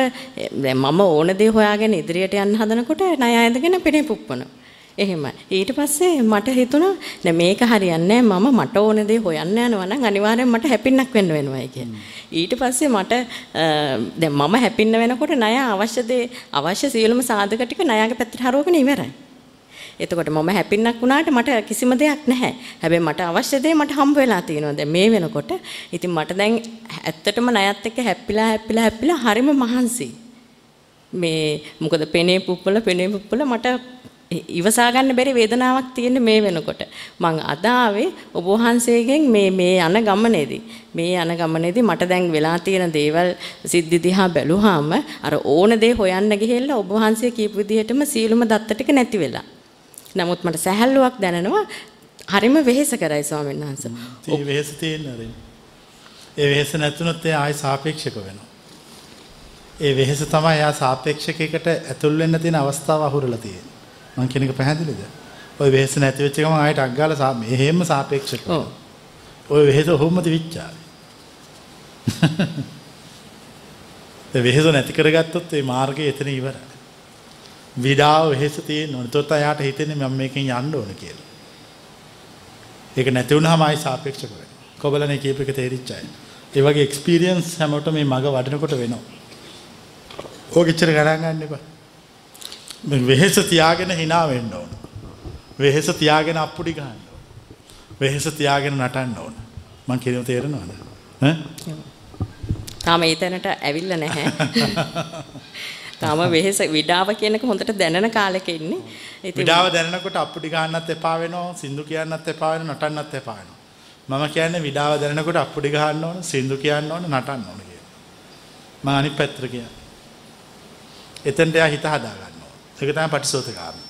මම ඕන දේ හොයාගෙන ඉදිරියට යන්න හදනකොට නයා ඇඳගෙන පෙනේ පුප්පනවා. එහෙම. ඊට පස්සේ මට හිතුණා නෑ මේක හරියන්නේ නෑ මම මට ඕන දේ හොයන්න යනවා නම් අනිවාර්යෙන් මට හැපින්නක් වෙන්න වෙනවායි කියලා. ඊට පස්සේ මට දැන් මම හැපින්න වෙනකොට ණය අවශ්‍ය දේ අවශ්‍ය සියලුම සාධක ටික ණයගේ පැත්තට හරවගෙන ඉවරයි. එතකොට මම හැපින්නක් වුණාට මට කිසිම දෙයක් නැහැ. හැබැයි මට අවශ්‍ය දේ මට හම්බ වෙලා තියෙනවා. දැන් මේ වෙනකොට ඉතින් මට දැන් ඇත්තටම ණයත් එක්ක හැප්පිලා හැප්පිලා හැප්පිලා හරිම මහන්සි. මේ මොකද පෙනේ පුප්පල පෙනේ පුප්පල මට ඉවසා ගන්න බැරි වේදනාවක් තියෙන මේ වෙනකොට මං අද ආවේ ඔබ වහන්සේගෙන් මේ මේ යන ගමනේදී මේ යන ගමනේදී මට දැන් වෙලා තියෙන දේවල් සිද්ධි දිහා බැලුවාම අර ඕන දේ හොයන්න ගිහිල්ලා ඔබ වහන්සේ කියපු විදිහටම සීලුම දත්ත ටික නැති වෙලා නමුත් මට සැහැල්ලුවක් දැනෙනවා හරිම වෙහෙස කරයි ස්වාමීන් වහන්සේ ඒ වෙහෙස තියෙන අරින්. ඒ වෙහෙස නැතුනොත් ඒ ආයි සාපේක්ෂක වෙනවා. ඒ වෙහෙස තමයි යා සාපේක්ෂකයකට ඇතුල් වෙන්න තියෙන අවස්ථාව අහුරලා තියෙන්නේ. මං කියන එක පැහැදිලිද? ওই වෙහෙස නැති වෙච්ච ගමන් ආයෙත් අග්ගාලා මෙහෙම සාපේක්ෂක. ඔව්. ඔය වෙහෙස ඔහොම තිවිච්චාවේ. ඒ වෙහෙස නැති කරගත්තොත් ඒ මාර්ගය එතන ඉවරයි. විඩාව වෙහෙස තියෙන්න ඕනේ. තොත් අයාට හිතෙන්නේ මම මේකෙන් යන්න ඕන කියලා. ඒක නැති වුණාම ආයි සාපේක්ෂක වෙනවා. කොබලනේ කියප එක තේරිච්ච අය. ඒ වගේ එක්ස්පීරියන්ස් හැමෝටම මේ මග වඩනකොට වෙනවා. ඕක ඉච්චර ගණන් ගන්න එපා. වෙහෙස තියාගෙන hina වෙන්න ඕන. වෙහෙස තියාගෙන අප්පුඩි ගන්න. වෙහෙස තියාගෙන නටන්න ඕන. මං කියනව තේරෙනවද? තාම ඒ තැනට ඇවිල්ලා නැහැ. තාම වෙහෙස විඩාව කියන එක හොඳට දැනෙන කාලෙක ඉන්නේ. විඩාව දැනනකොට අප්පුඩි ගන්නත් එපා වෙනවා, සින්දු කියන්නත් එපා වෙනවා, නටන්නත් එපා වෙනවා. මම කියන්නේ විඩාව දැනනකොට අප්පුඩි ගහන්න ඕන, සින්දු කියන්න ඕන, නටන්න ඕන කියලා. මම අනිත් පැත්තට කියන්නේ. එතෙන්ට එයා හිත හදා ගන්න ඕන. ඒක තමයි පටිසෝතකාරී.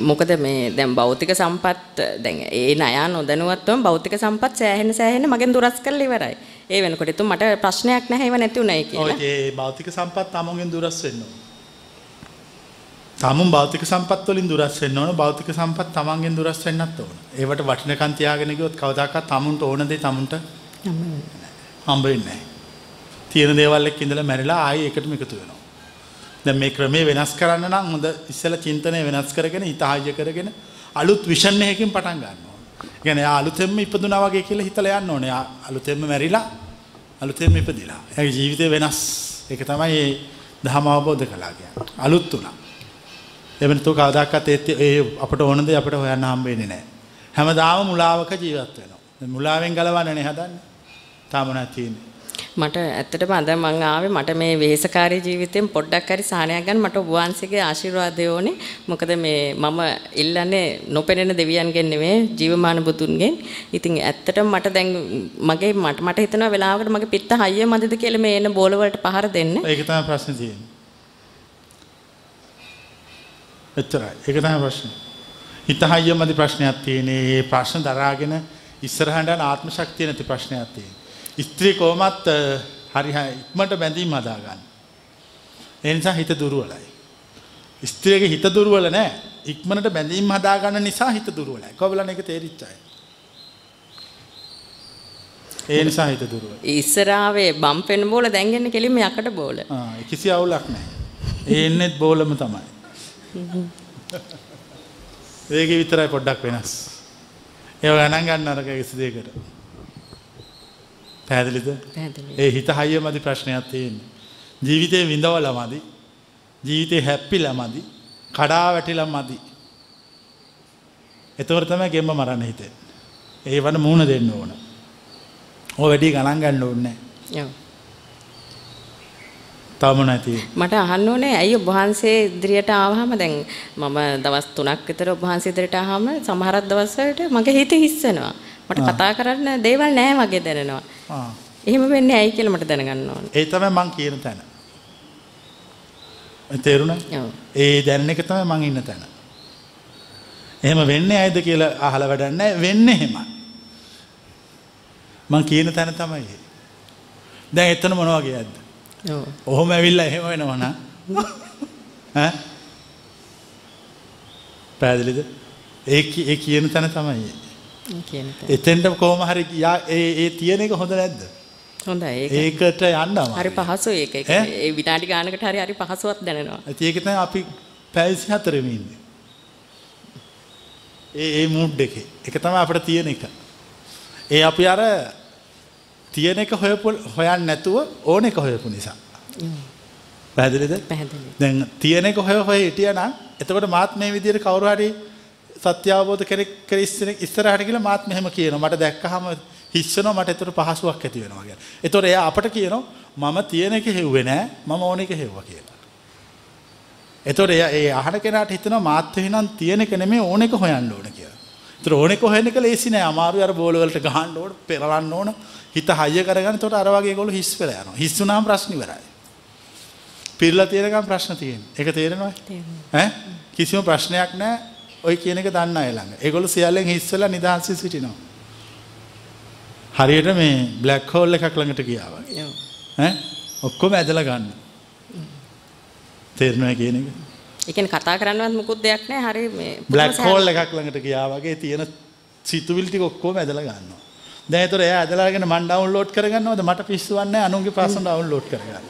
මොකද මේ දැන් භෞතික සම්පත් දැන් ඒ ණය නොදැනුවත්වම භෞතික සම්පත් සෑහෙන සෑහෙන මගෙන් දුරස් කරලා ඉවරයි. ඒ වෙනකොට ඉතින් මට ප්‍රශ්නයක් නැහැ ඒව නැති උනායි ඔය කියලා. ඒ භෞතික සම්පත් තමුන්ගෙන් දුරස් වෙන්න ඕන. තමුන් භෞතික සම්පත් වලින් දුරස් වෙන්න ඕන. භෞතික සම්පත් තමන්ගෙන් දුරස් වෙන්නත් ඕන. ඒවට වටිනකම් තියාගෙන ගියොත් කවදාකවත් තමුන්ට ඕන දේ තමුන්ට හම්බ වෙන්නේ නැහැ. තියෙන දේවල් එක්ක ඉඳලා මැරිලා ආයෙ එකටම එකතු වෙනවා. දැන් මේ ක්‍රමේ වෙනස් කරන්න නම් හොඳ ඉස්සෙල්ලා චින්තනය වෙනස් කරගෙන හිතහාය කරගෙන අලුත් විෂන් එකකින් පටන් ගන්න ඕනේ. ඒ කියන්නේ එයා අලුතෙන්ම ඉපදුනා වගේ කියලා හිතලා යන්න ඕනේ. එයා අලුතෙන්ම මැරිලා අලුතෙන්ම ඉපදිලා. එයාගේ ජීවිතේ වෙනස්. ඒක තමයි මේ ධර්ම අවබෝධ කළා කියන්නේ. අලුත් උනා. එවන තෝ කවදාකවත් ඒ ඒ අපට ඕන දේ අපට හොයන්න හම්බ වෙන්නේ නැහැ. හැමදාම මුලාවක ජීවත් වෙනවා. දැන් මුලාවෙන් ගලවන්නනේ හදන්නේ. තාම නැතිනේ. මට ඇත්තටම අද මං ආවේ මට මේ වෙහෙසකාරී ජීවිතෙන් පොඩ්ඩක් හරි සාහනයක් ගන්න මට ඔබ වහන්සේගේ ආශිර්වාදය ඕනේ. මොකද මේ මම ඉල්ලන්නේ නොපෙනෙන දෙවියන්ගෙන් නෙමෙයි ජීවමාන බුදුන්ගෙන්. ඉතින් ඇත්තටම මට දැන් මගේ මට මට හිතෙනවා වෙලාවකට මගේ පිත්ත හයිය මදිද කියලා මේ එන බෝල වලට පහර දෙන්න. ඒක තමයි ප්‍රශ්නේ තියෙන්නේ. එච්චරයි. ඒක තමයි ප්‍රශ්නේ. හිතහයියමදි ප්‍රශ්නයක් තියෙන්නේ. මේ ප්‍රශ්න දරාගෙන ඉස්සරහට යන ආත්ම ශක්තිය නැති ප්‍රශ්නයක් තියෙන්නේ. ස්ත්‍රී කොහොමත් අ, හරි ඉක්මනට බැඳීම් හදා ගන්න. ඒ නිසා හිත දුර්වලයි. ස්ත්‍රියගේ හිත දුර්වල නැහැ. ඉක්මනට බැඳීම් හදා ගන්න නිසා හිත දුර්වලයි. කොබලන එක තේරිච්ච අය. ඒ නිසා හිත දුර්වලයි. ඉස්සරාවේ බම්පෙන් බෝල දැන් එන්නේ කෙලින්ම යකඩ බෝල. කිසි අවුලක් නැහැ. ඒ එන්නේත් බෝලම තමයි. ඒක විතරයි පොඩ්ඩක් වෙනස්. ඒව ගණන් ගන්න අරක කිසි දෙයකට. පැහැදිලිද? පැහැදිලි. ඒ හිත හයියමදි ප්‍රශ්නයක් තියෙන්නේ. ජීවිතේ විඳවලා මදි. ජීවිතේ හැප්පිලා මදි. කඩා වැටිලා මදි. එතකොට තමයි ගෙම්ම මරන්න හිතෙන්නේ. ඒ වන මූණ දෙන්න ඕන. ඔය වැඩි ගණන් ගන්න ඕනේ නැහැ. ඔව්. තවම නැති. මට අහන්න ඕනේ ඇයි ඔබ වහන්සේ ඉදිරියට ආවහම දැන් මම දවස් 3ක් විතර ඔබ වහන්සේ ඉදිරියට ආවම සමහරක් දවස් වලට මගේ හිත හිස්සෙනවා. මට කතා කරන්න දේවල් නැහැ වගේ දැනෙනවා. එහෙම වෙන්නේ ඇයි කියලා මට දැනගන්න ඕනේ. ඒ තමයි මං කියන තැන. තේරුණා? ඔව්. ඒ දැනෙන එක තමයි මං ඉන්න තැන. එහෙම වෙන්නේ ඇයිද කියලා අහලා වැඩක් නැහැ. වෙන්නේ එහෙමයි. මං කියන තැන තමයි. දැන් එතන මොන වගේද? ඔව්. ඔහොම ඇවිල්ලා එහෙම වෙනවා ඈ පැහැදිලිද? ඒ ඒ කියන තැන තමයි. එක. එතෙන්ට කොහොම හරි යා ඒ ඒ තියෙන එක හොඳ නැද්ද? ඒක. ඒකට යන්න හරි. ඒක ඈ? ඒ විනාඩි ගානකට හරි හරි. ඉතින් ඒක තමයි අපි පැය 24 ෙම ඉන්නේ. ඒ ඒ මූඩ් එකේ. ඒක තමයි අපිට තියෙන එක. ඒ අපි අර තියෙන එක හොයපු හොයන්නේ නැතුව ඕන එක හොයපු නිසා. පැහැදිලිද? පැහැදිලි. දැන් තියෙන එක හොය හොය හිටියා නම් එතකොට මාත් මේ විදිහට කවුරු හරි සත්‍ය අවබෝධ කෙනෙක් කෙනෙක් ඉස්සරහට ගිහලා මාත් මෙහෙම කියනවා. මට දැක්කහම හිස්සනවා මට ඒතර පහසුවක් ඇති වෙනවා කියලා. ඒතකොට එයා අපට කියනවා මම තියෙන එක හෙව්වේ නෑ මම ඕන එක හෙව්වා කියලා. එතකොට එයා ඒ අහන කෙනාට හිතනවා මාත් එහෙනම් තියෙන එක නෙමෙයි ඕන එක හොයන්න ඕන කියලා. ඒතර ඕන එක හොයන එක ලේසි නෑ අමාරුයි අර බෝල වලට ගහන්න ඕන පෙරලන්න ඕන හිත හයිය කරගන්න. එතකොට අර වගේ ඒගොල්ලෝ හිස් වෙලා යනවා. හිස් වුණාම ප්‍රශ්න ඉවරයි. පිරලා තියෙනකම් ප්‍රශ්න තියෙනවා. ඒක තේරෙනවද? ඈ කිසිම ප්‍රශ්නයක් නැහැ. ඔය කියන එක දන්න අය ළඟ. ඒගොල්ලෝ සියල්ලෙන් හිස් වෙලා නිදහස්ව සිටිනවා. හරියට මේ බ්ලැක් හෝල් එකක් ළඟට. ඈ ඔක්කොම ඇදලා ගන්න. තේරෙනවද කියන එක? කියන්නේ කතා කරන්නවත් මුකුත් දෙයක් නැහැ. හරි බ්ලැක් හෝල් එකක් ළඟට ගියා වගේ තියෙන සිතුවිලි ටික ඔක්කොම ඇදලා ගන්නවා. දැන් ඒතර එයා ඇදලාගෙන මම ඩවුන්ලෝඩ් කරගන්නවද මට පිස්සුවක් නැහැ අනුන්ගේ ප්‍රශ්න ඩවුන්ලෝඩ් කරගන්න.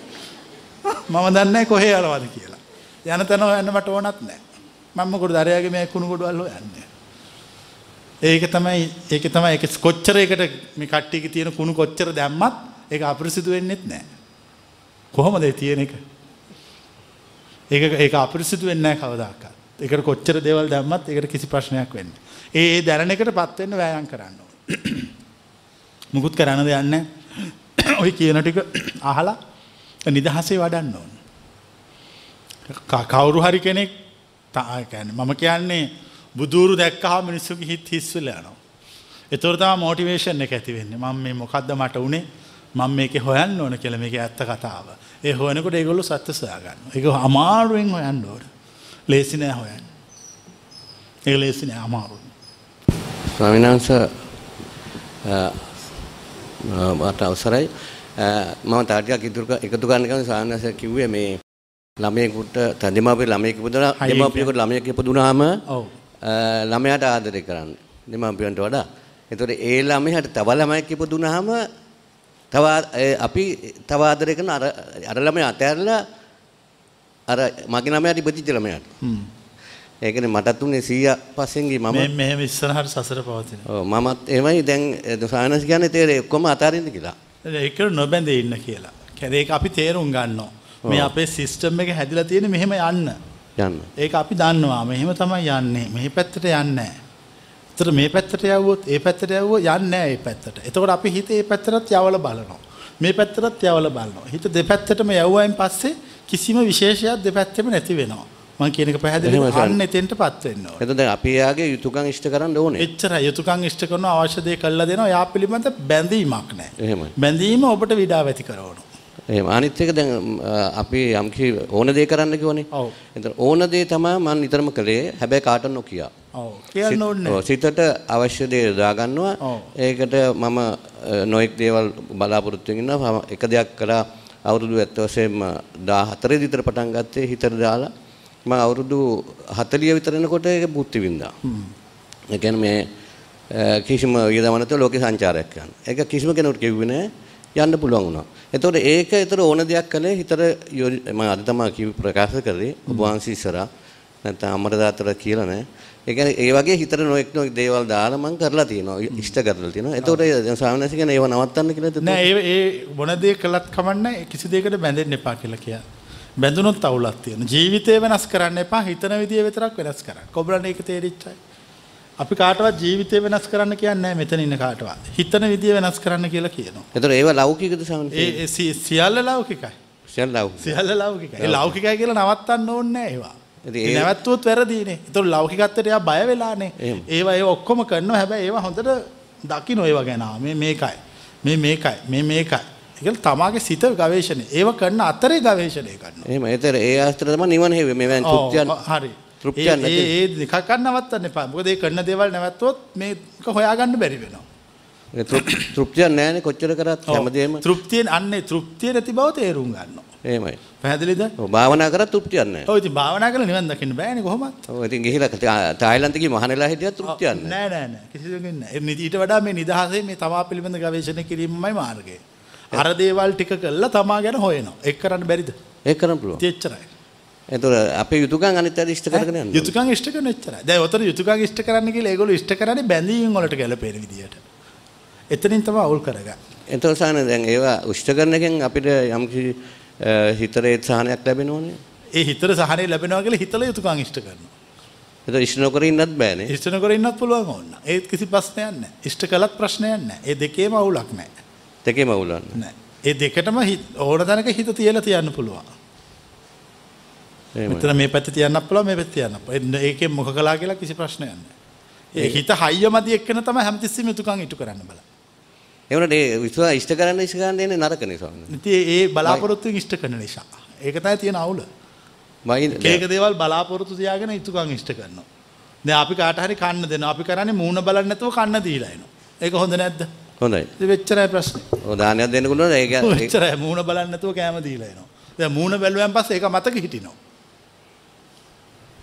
මම දන්නේ කොහේ යනවද කියලා. යන තැන හොයන්න මට ඕනත් නැහැ. මම මොකද අරයාගේ මේ කුණු ගොඩවල් හොයන්නේ. ඒක තමයි ඒක තමයි ඒක කොච්චර ඒකට මේ කට්ටියගේ තියෙන කුණු කොච්චර දැම්මත් ඒක අපිරිසිදු වෙන්නේත් නැහැ. කොහොමද ඒ තියෙන එක? ඒක ඒක අපිරිසිදු වෙන්නේ නැහැ කවදාකවත්. ඒකට කොච්චර දේවල් දැම්මත් ඒකට කිසි ප්‍රශ්නයක් වෙන්නේ. ඒ ඒ දැනන එකටපත් වෙන්න වෑයම් කරන්න ඕන. මුකුත් කරන්න දෙයක් නැහැ. ඔය කියන ටික අහලා නිදහසේ වඩන්න ඕන. ක- කවුරු හරි කෙනෙක් තා- කියන්නේ මම කියන්නේ බුදුරු දැක්කහම මිනිස්සුගේ හිත හිස් වෙලා යනවා. ඒතර තමයි මොටිවේෂන් එක ඇති වෙන්නේ. මම මේ මොකද්ද මට උනේ? මම මේකේ හොයන්න ඕන කියලා මේකේ ඇත්ත කතාව. ඒ හොයනකොට ඒගොල්ලෝ සත්‍ය සොයා ගන්නවා. ඒක අමාරුවෙන් හොයන්න ඕන. ලේසි නෑ හොයන්න. ඒක ලේසි නෑ අමාරුයි. ස්වාමීන් වහන්සේ මට අවසරයි අ, මම තව ටිකක් ඉදිරි ක- එකතු කරන්න කලින් ස්වාමීන් වහන්සේ කිව්වේ මේ ළමයෙකුට දෙමාපිය ළමයෙක් හයියෙන් දෙමාපියෙකුට ළමයෙක් ඉපදුනාම ඔව්. ළමයාට ආදරය කරන්න දෙමාපියන්ට වඩා එතකොට ඒ ළමයාට තව ළමයෙක් ඉපදුනාම තව ඒ අපි තව ආදරය කරන අර අර ළමයා අතහැරලා අර මගේ ළමයාට ඉපදිච්ච ළමයාට හ්ම්. ඒකනේ මටත් උනේ 100 පස්සෙන් ගියේ මම මේ මෙහෙම ඉස්සරහට සසර පවතින. ඔව් මමත් එහෙමයි දැන් සානස් කියන්නේ තේරෙයි ඔක්කොම අතාරින්න කියලා. ඒක නොබැඳේ ඉන්න කියලා. කියන්නේ ඒක අපි තේරුම් ගන්නවා. මේ අපේ සිස්ටම් එක හැදිලා තියෙන්නේ මෙහෙම යන්න. යන්න. ඒක අපි දන්නවා. මෙහෙම තමයි යන්නේ. මෙහි පැත්තට යන්නේ. ඒතර මේ පැත්තට යවුවොත් ඒ පැත්තට යවුවොත් යන්නේ නැහැ ඒ පැත්තට. එතකොට අපි හිත ඒ පැත්තටත් යවලා බලනවා. මේ පැත්තටත් යවලා බලනවා. හිත දෙපැත්තටම යවුවයින් පස්සේ කිසිම විශේෂයක් දෙපැත්තෙම නැති වෙනවා. මම කියන එක පැහැදිලිව. අන්න එතෙන්ටපත් වෙන්න ඕනේ. එතකොට දැන් අපි යාගේ යුතුයකම් ඉෂ්ට කරන්න ඕනේ. එච්චර යුතුයකම් ඉෂ්ට කරන අවශ්‍ය දේ කළා දෙනවා. යා පිළිබඳ බැඳීමක් නැහැ. බැඳීම ඔබට විඩාව ඇති කරනවා. එහෙම අනිත් එක දැන් අපි යම් කි ඕන දේ කරන්න කිව්වනේ. ඔව්. එතකොට ඕන දේ තමයි මම නිතරම කළේ. හැබැයි කාටවත් නොකිය. ඔව්. කියන්න ඕනේ නැහැ. සිතට අවශ්‍ය දේ යොදා ගන්නවා. ඔව්. ඒකට මම නොඑක් දේවල් බලාපොරොත්තු වෙන ඉන්නවා. මම එක දෙයක් කළා අවුරුදු 7 වශයෙන්ම 14 විතර පටන් ගත්තේ හිතට දාලා මම අවුරුදු 40 විතර එනකොට ඒක බුද්ධි වින්දා. ඒ කියන්නේ මේ කිසිම වියදම නැතුව ලෝකේ සංචාරයක් යන. ඒක කිසිම කෙනෙකුට කිව්වේ නෑ යන්න පුළුවන් වුණා. එතකොට ඒක ඒතර ඕන දෙයක් කළේ හිතට යො- මම අද තමයි කිව් ප්‍රකාශ කරේ ඔබ වහන්සේ ඉස්සරහා නැත්නම් අමර දාතර කියලා නෑ. ඒ කියන්නේ ඒ වගේ හිතට නොඑක් නොඑක් දේවල් දාලා මම කරලා තියෙනවා. ඉෂ්ට කරලා තියෙනවා. එතකොට ස්වාමීන් කියන්නේ ඒව නවත්තන්න කියලාද? නෑ ඒ ඒ මොන දේ කළත් කමන්නේ කිසි දෙයකට බැඳෙන්න එපා කියලා කියනවා. බැඳුනොත් අවුලක් තියෙනවා. ජීවිතේ වෙනස් කරන්න එපා. හිතන විදිය විතරක් වෙනස් කරන්න. කොබලන් ඒක තේරිච්චයි. අපි කාටවත් ජීවිතේ වෙනස් කරන්න කියන්නේ මෙතන ඉන්න කාටවත්. හිතන විදිය වෙනස් කරන්න කියලා කියනවා. එතකොට ඒව ලෞකිකද ස්වාමීන් ඒ වහන්සේ? ඒ සි- සියල්ල ලෞකිකයි. සියල්ල ලෞකික. සියල්ල ලෞකිකයි. ඒ ලෞකිකයි කියලා නවත්තන්න ඕනේ නෑ ඒවා. ඒ ඒ- නැවැත්තුවොත් වැරදීනේ. ඒතකොට ලෞකිකත්වයට එයා බය වෙලානේ. ඒවා ඒවා ඔක්කොම කරනවා. හැබැයි ඒවා හොඳට දකින්න ඒවා ගැන. මේ මේකයි. මේ මේකයි. මේ මේකයි. ඒක තමාගේ සිත ගවේෂණය. ඒව කරන අතරේ ගවේෂණය කරනවා. එහෙම. ඒතර ඒ ආස්තර තමයි නිවන හේවෙ. මේ වැන් ඔව්, තෘප්තියන් හරි. තෘප්තියක් ඒ නැති. ඒ එකක් නවත්තන්න එපා. මොකද ඒ කරන දේවල් නැවැත්තුවොත් මේක හොයාගන්න බැරි වෙනවා. ඒ තෘප්- තෘප්තියක් නැහැනේ කොච්චර කරත්. හැමදේම තෘප්තියෙන් අන්නේ තෘප්තිය නැති බව තේරුම් ගන්නවා. එහෙමයි. පැහැදිලිද? ඔව් භාවනා කරත් තෘප්තියක් නැහැ. ඔව් ඉතින් භාවනා කරලා නිවන් දකින්න බෑනේ කොහොමද? ඔව් ඉතින් ගිහිලා තායිලන්ත ගිහින් මහනෙලා හිටියත් තෘප්තියක් නැහැ. නෑ නෑ නෑ කිසිදෙකින් නෑ. ඒ ඊට වඩා මේ නිදහසේ මේ තමා පිළිබඳ ගවේෂණය කිරීමමයි මාර්ගය. අර දේවල් ටික කළා තමා ගැන හොයනවා. ඒක කරන්න බැරිද? ඒක කරන්න පුළුවන්. එච්චරයි. එතකොට අපේ යුතුයකම් අනිත් අය ඉෂ්ට කරගෙන යන්න. යුතුයකම් ඉෂ්ට කරන එච්චරයි. දැන් ඔතන යුතුයකම් ඉෂ්ට කරන්න කියලා ඒගොල්ලෝ ඉෂ්ට කරන්නේ බැඳීම් වලට ගැලපෙන විදියට. එතනින් තමයි අවුල් කරගන්නේ. එතකොට සාන දැන් ඒවා උෂ්ට කරන එකෙන් අපිට යම්කිසි හිතරේ සහනයක් ලැබෙනවනේ. ඒ හිතට සහනය ලැබෙනවා කියලා හිතලා යුතුයකම් ඉෂ්ට කරනවා. එතකොට ඉෂ්ට නොකර ඉන්නත් බෑනේ. ඉෂ්ට නොකර ඉන්නත් පුළුවන් ඕන. ඒත් කිසි ප්‍රශ්නයක් නැහැ. ඉෂ්ට කළත් ප්‍රශ්නයක් නැහැ. ඒ දෙකේම අවුලක් නැහැ. දෙකේම උලන්න. නැහැ. ඒ දෙකටම ඕන තැනක හිත තියලා තියන්න පුළුවන්. මෙතන මේ පැත්තේ තියන්නත් පුළුවන් මේ පැත්තේ තියන්නත් පුළුවන්. ඒකෙන් මොක කළා කියලා කිසි ප්‍රශ්නයක් නැහැ. ඒ හිත හයිය මදි එක්කන තමයි හැමතිස්සෙම යුතුයකම් ඉටු කරන්න බලන්නේ. ඒ වුණාට ඒ විශ්වාස ඉෂ්ට කරන්න ඉෂ්ට කරන්න දෙන්නේ නරක නිසා. ඉතින් ඒ බලාපොරොත්තුෙන් ඉෂ්ට කරන නිසා. ඒක තමයි තියෙන අවුල. මයින් ඒක දේවල් බලාපොරොත්තු තියාගෙන යුතුයකම් ඉෂ්ට කරනවා. දැන් අපි කාට හරි කන්න දෙනවා. අපි කරන්නේ මූණ බලන්නේ නැතුව කන්න දීලා එනවා. ඒක හොඳ නැද්ද? හොඳයි. ඉතින් වෙච්චරයි ප්‍රශ්නේ. ඔය දානයක් දෙන්න පුළුවන් ඒක ඒක- වෙච්චරයි මූණ බලන්නේ නැතුව කෑම දීලා එනවා. දැන් මූණ බැලුවෙන් පස්සේ ඒක මතක හිටිනවා.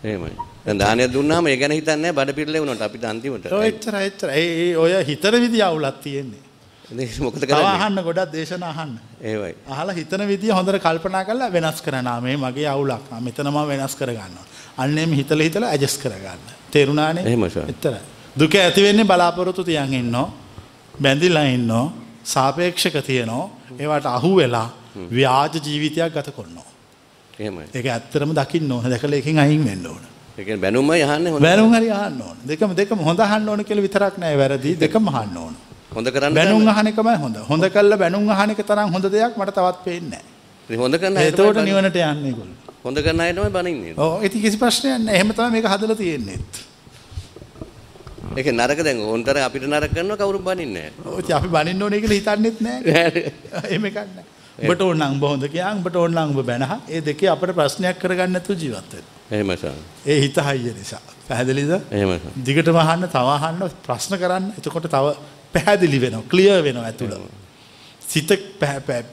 එහෙමයි. දැන් දානයක් දුන්නාම ඒ ගැන හිතන්නේ නැහැ බඩ පිරලේ වුණාට අපිට අන්තිමට. ඔය එච්චරයි එච්චරයි. ඒ ඔය හිතන විදිය අවුලක් තියෙන්නේ. ඒක මොකද තව කරන්නේ? අහන්න ගොඩක් දේශනා අහන්න. එහෙමයි. අහලා හිතන විදිය හොඳට කල්පනා කරලා වෙනස් කරනවා. මේ මගේ අවුලක්. මෙතන මම වෙනස් කරගන්නවා. අන්නේම හිතලා හිතලා ඇඩ්ජස්ට් කරගන්න. තේරුණානේ? එහෙමයි සර්. එච්චරයි. දුක ඇති වෙන්නේ බලාපොරොත්තු තියන් ඉන්නෝ. බැඳිලා ඉන්නෝ. සාපේක්ෂක තියනෝ. ඒවට අහු වෙලා ව්‍යාජ ජීවිතයක් ගත කරනවා. එහෙමයි. ඒක ඇත්තටම දකින්න ඕන. දැකලා එකෙන් අයින් වෙන්න ඕන. ඒ කියන්නේ බැනුමයි අහන්නේ හොඳ. බැනුම් හරි අහන්න ඕන. දෙකම දෙකම හොඳ අහන්න ඕන කියලා විතරක් නෑ වැරදි. දෙකම අහන්න ඕන. හොඳ කරන්න බැනුම්. අහන එකමයි හොඳ. හොඳ කළා බැනුම් අහන එක තරම් හොඳ දෙයක් මට තවත් පේන්නේ ඉතින් හොඳ කරන නෑ. අයට එතකොට නිවනට යන්නේ ඒගොල්ලෝ. හොඳ කරන අයටමයි බනින්නේ. ඔව් ඉතින් කිසි ප්‍රශ්නයක් නෑ. එහෙම තමයි මේක හදලා තියෙන්නේ. ඒක නරක දැන් ඕන්තර අපිට නරක කරනවා කවුරුත් බනින්නේ ඔව් ඉතින් අපි බනින්න ඕනේ කියලා හිතන්නෙත් නෑ. නැහැ. එහෙම එකක් නෑ. උඹට ඕන නම් උඹ හොඳ කියන් ඕන නම් උඹ බැනහ. ඒ දෙකේ අපිට ප්‍රශ්නයක් කරගන්න නැතුව ජීවත් වෙන්න. එහෙමයි සර්. ඒ හිත හයිය නිසා. පැහැදිලිද? එහෙමයි සර්. දිගටම අහන්න තව අහන්න ප්‍රශ්න කරන්න. එතකොට තව පැහැදිලි වෙනවා. ක්ලියර් වෙනවා ඇතුළ. සිත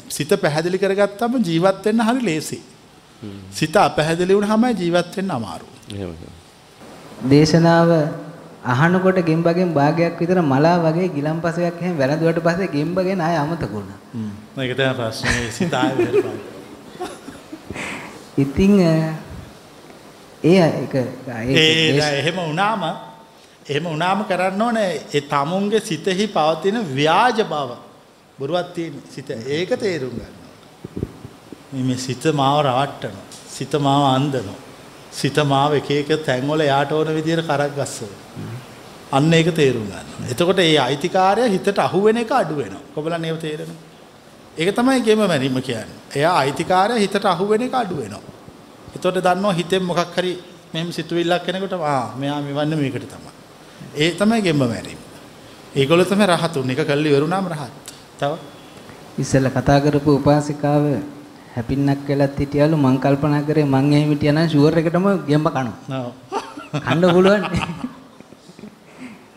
සිත පැහැදිලි කරගත්තම ජීවත් වෙන්න හරි ලේසි. සිත අපැහැදිලි වුණාම ජීවත් වෙන්න අමාරු. එහෙමයි සර්. දේශනාව අහනකොට ගෙම්බගෙන් භාගයක් විතර මලා වගේ ගිලම්පසයක් එහෙම වැළඳුවට පස්සේ ගෙම්බගෙන ආය අමතක වුණා. මේක තමයි ප්‍රශ්නේ. සිත ආයෙ වෙනවා. ඉතින් ඒ ඒක ඒ එහෙම වුණාම එහෙම වුණාම කරන්න ඕනේ ඒ තමුන්ගේ සිතෙහි පවතින ව්‍යාජ බව. බොරුවක් තියෙන සිත. ඒක තේරුම් ගන්න. මේ සිත මාව රවට්ටනවා. සිත මාව අන්දනවා. සිත මාව එක එක තැන්වල යාට ඕන විදිහට කරක් ගස්සනවා. අන්න ඒක තේරුම් ගන්න. එතකොට ඒ අයිතිකාරය හිතට අහු වෙන එක අඩු වෙනවා. කොබලන් ඒව තේරෙනවා. ඒක තමයි ගෙම මැරීම කියන්නේ. එයා අයිතිකාරය හිතට අහු වෙන එක අඩු වෙනවා. එතකොට දන්නවා හිතෙන් මොකක් හරි මෙහෙම සිතුවිල්ලක් කෙනෙකුට ආ මෙයා මෙවන්නේ මේකට තමයි. ඒ තමයි ගෙම්බ මැරීම. ඒගොල්ලෝ තමයි රහතුන්. එක කල්ලි වරුණාම රහත්. තව ඉස්සෙල්ලා කතා කරපු උපාසිකාව හැපින්නක් වෙලත් හිටියලු මං කල්පනා කරේ මං එහෙම හිටියනම් ෂුවර් එකටම ගෙම්බ කනවා. නෝ. කන්න පුළුවන්.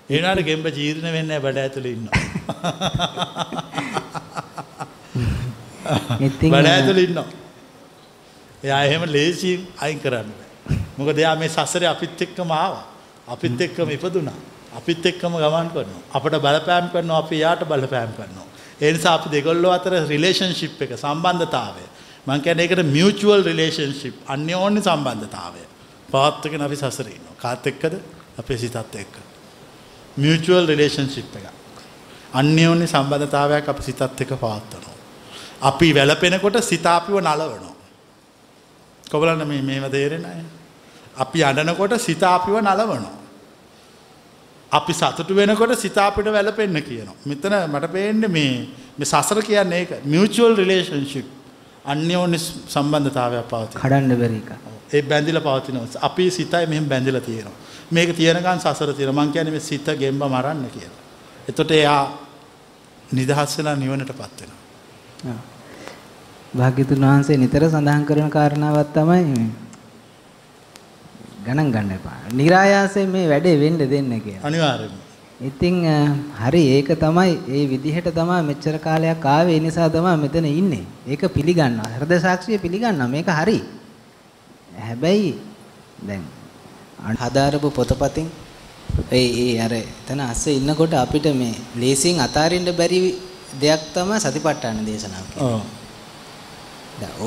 ඒ වුණාට ගෙම්බ ජීර්ණ වෙන්නේ බඩ ඇතුලේ ඉන්නවා. ඉතින් බඩ ඇතුලේ ඉන්නවා. එයා එහෙම ලේසියෙන් අයින් කරන්න බෑ. මොකද එයා මේ සසරේ අපිත් එක්කම ආවා. අපිත් එක්කම ඉපදුනා. අපිත් එක්කම ගමන් කරනවා. අපට බලපෑම් කරනවා අපි යාට බලපෑම් කරනවා. ඒ නිසා අපි දෙගොල්ලෝ අතර රිලේෂන්ෂිප් එක සම්බන්ධතාවය. මං කියන්නේ ඒකට මියුචුවල් රිලේෂන්ෂිප් අන්‍යෝන්‍ය සම්බන්ධතාවය. පවත්වගෙන අපි සසරේ ඉන්නවා. කාත් එක්කද? අපේ සිතත් එක්ක. මියුචුවල් රිලේෂන්ෂිප් එක. අන්‍යෝන්‍ය සම්බන්ධතාවයක් අපි සිතත් එක්ක පවත්වනවා. අපි වැළපෙනකොට සිත අපිව නලවනවා. කොබලන්න මේව තේරෙන අය. අපි අඬනකොට සිත අපිව නලවනවා. අපි සතුටු වෙනකොට සිත අපිට වැළපෙන්න කියනවා. මෙතන මට පේන්නේ මේ සසර කියන්නේ ඒක මියුචුවල් රිලේෂන්ෂිප් අන්‍යෝන්‍ය සම්බන්ධතාවයක් පවතින. කඩන්න බැරි එක. ඒ බැඳිලා පවතිනවා. අපි සිතයි මෙහෙම බැඳිලා තියෙනවා. මේක තියෙනකන් සසර තියෙනවා. මං කියන්නේ මේ සිත ගෙම්බ මරන්න කියලා. එතකොට එයා නිදහස් වෙලා නිවනටපත් වෙනවා. ඔව්. භාග්‍යතුන් වහන්සේ නිතර සඳහන් කරන කාරණාවක් තමයි ගණන් ගන්න එපා. નિરાයාසයෙන් මේ වැඩේ වෙන්න දෙන්න කියලා. අනිවාර්යයෙන්ම. ඉතින් හරි ඒක තමයි ඒ විදිහට තමයි මෙච්චර කාලයක් ආවේ ඒ නිසා තමයි මෙතන ඉන්නේ. ඒක පිළිගන්නවා. හෘද සාක්ෂිය පිළිගන්නවා. මේක හරි. හැබැයි දැන් හදාරපු පොතපතින් ඒ ඒ අර එතන අස්සේ ඉන්නකොට අපිට මේ ලේසියෙන් අතාරින්න බැරි දෙයක් තමයි සතිපට්ඨාන දේශනාව කියන්නේ.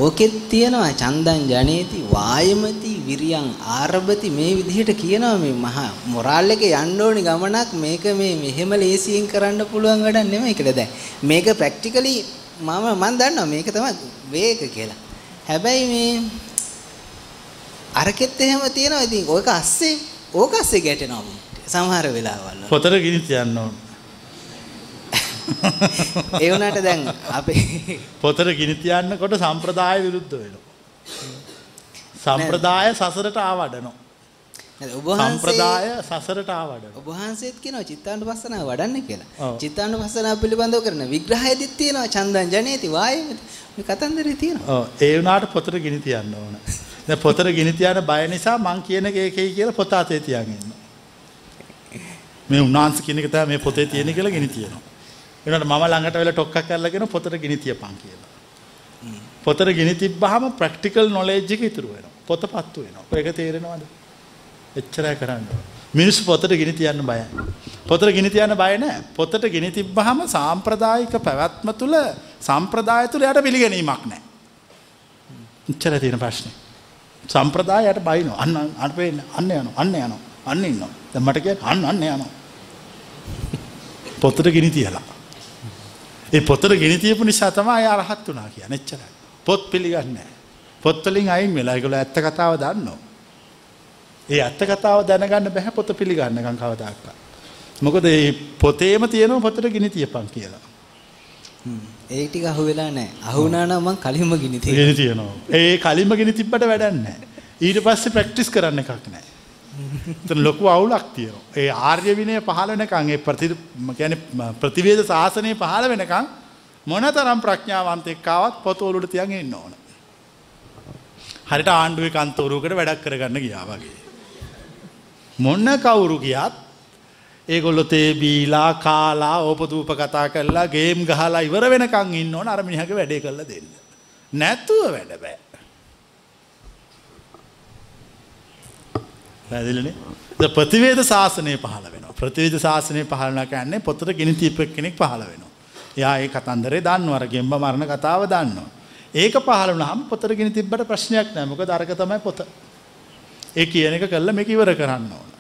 ඕකෙත් තියෙනවා චන්දං ජනේති වායමති විරියං ආරභති මේ විදිහට කියනවා මේ මහා මොරාල් එකේ යන්න ඕනි ගමනක් මේක මේ මෙහෙම ලේසියෙන් කරන්න පුළුවන් වැඩක් නෙමෙයි කියලා දැන්. මේක ප්‍රැක්ටිකලි මම මම දන්නවා මේක තමයි වේග කියලා. හැබැයි මේ අරකෙත් එහෙම තියෙනවා ඉතින් ඕක අස්සේ ඕක අස්සේ ගැටෙනවා සමහර වෙලාවල් වල. පොතට ගිනි තියන්න ඕන. ඒ වුණාට දැන් අපේ පොතට ගිනි තියන්නකොට සම්ප්‍රදාය විරුද්ධ වෙනවා. සම්ප්‍රදාය සසරට ආවඩනවා. සම්ප්‍රදාය සසරට ආවඩනවා. ඔබ වහන්සේත් කියනවා චිත්තානුපස්සනාව වඩන්න කියලා. චිත්තානුපස්සනාව පිළිබඳව කරන විග්‍රහයේදීත් තියෙනවා චන්දං ජනේති වායමති. මේ කතන්දරේ තියෙනවා. ඔව් ඒ වුණාට පොතට ගිනි තියන්න ඕන. දැන් පොතට ගිනි තියන බය නිසා මං කියන එක ඒකයි කියලා පොත අතේ තියන් ඉන්නවා. මේ උන්වහන්සේ කියන එක තමයි මේ පොතේ තියෙන කියලා ගිනි තියනවා. ඒනට මම ළඟට වෙලා ටොක්කක් කරලාගෙන පොතට ගිනි තියපන් කියලා. පොතට ගිනි තිබ්බහම ප්‍රැක්ටිකල් නොලෙජ් එක ඉතුරු වෙනවා. පොත පත්තු වෙනවා. ඒක තේරෙනවද? එච්චරයි කරන්න ඕන. මිනිස්සු පොතට ගිනි තියන්න බයයි. පොතට ගිනි තියන්න බය නැහැ. පොතට ගිනි තිබ්බහම සාම්ප්‍රදායික පැවැත්ම තුල සම්ප්‍රදාය තුල යට පිළිගැනීමක් නැහැ. එච්චරයි තියෙන ප්‍රශ්නේ. සම්ප්‍රදායයට බයිනෝ. අන්න අන්න පේන්න අන්න යනවා. අන්න යනවා. අන්න ඉන්නවා. දැන් මට කියන්නේ අන්න අන්න යනවා. පොතට ගිනි තියලා. ඒ පොතට ගෙන තියපු නිසා තමයි අය අරහත් වුණා කියන්නේ. එච්චරයි. පොත් පිළිගන්නේ නැහැ. පොත් වලින් අයින් වෙලා ඒගොල්ලෝ ඇත්ත කතාව දන්නවා. ඒ ඇත්ත කතාව දැනගන්න බෑ පොත පිළිගන්නකම් කවදාකවත්. මොකද මේ පොතේම තියෙනවා පොතට ගිනි තියපන් කියලා. ඒ ටික අහුවෙලා නැහැ. අහුණා නම් මං කලින්ම ගිනි තියෙනවා. ගිනි තියනවා. ඒ කලින්ම ගිනි තිබ්බට වැඩක් නැහැ. ඊට පස්සේ ප්‍රැක්ටිස් කරන්න එකක් නැහැ. එතන ලොකු අවුලක් තියෙනවා. ඒ ආර්ය විනය පහළ වෙනකන් ඒ ප්‍රති කියන්නේ ප්‍රතිවේද සාසනය පහළ වෙනකන් මොනතරම් ප්‍රඥාවන්තෙක් ආවත් පොත ඔලුවට තියන් ඉන්න ඕන. හරියට ආණ්ඩුවේ කන්තෝරුවකට වැඩක් කරගන්න ගියා වගේ. මොන්න කවුරු ගියත් ඒගොල්ලෝ තේ බීලා කාලා ඕපදූප කතා කරලා ගේම් ගහලා ඉවර වෙනකන් ඉන්න ඕන අර මිනිහගේ වැඩේ කරලා දෙන්න. නැතුව වැඩ බෑ. පැදිලිනේ ද ප්‍රතිවේද ශාසනය පහළ වෙනවා ප්‍රතිවේද ශාසනය පහළන කියන්නේ පොතට ගෙන තීපක් කෙනෙක් පහළ වෙනවා. එයා ඒ කතන්දරේ දන්නවා අර ගෙම්බ මරණ කතාව දන්නවා. ඒක පහළ වුණාම පොතට ගෙන තිබ්බට ප්‍රශ්නයක් නැහැ. මොකද අරක තමයි පොත. ඒ කියන එක කළා මේක ඉවර කරන්න ඕන.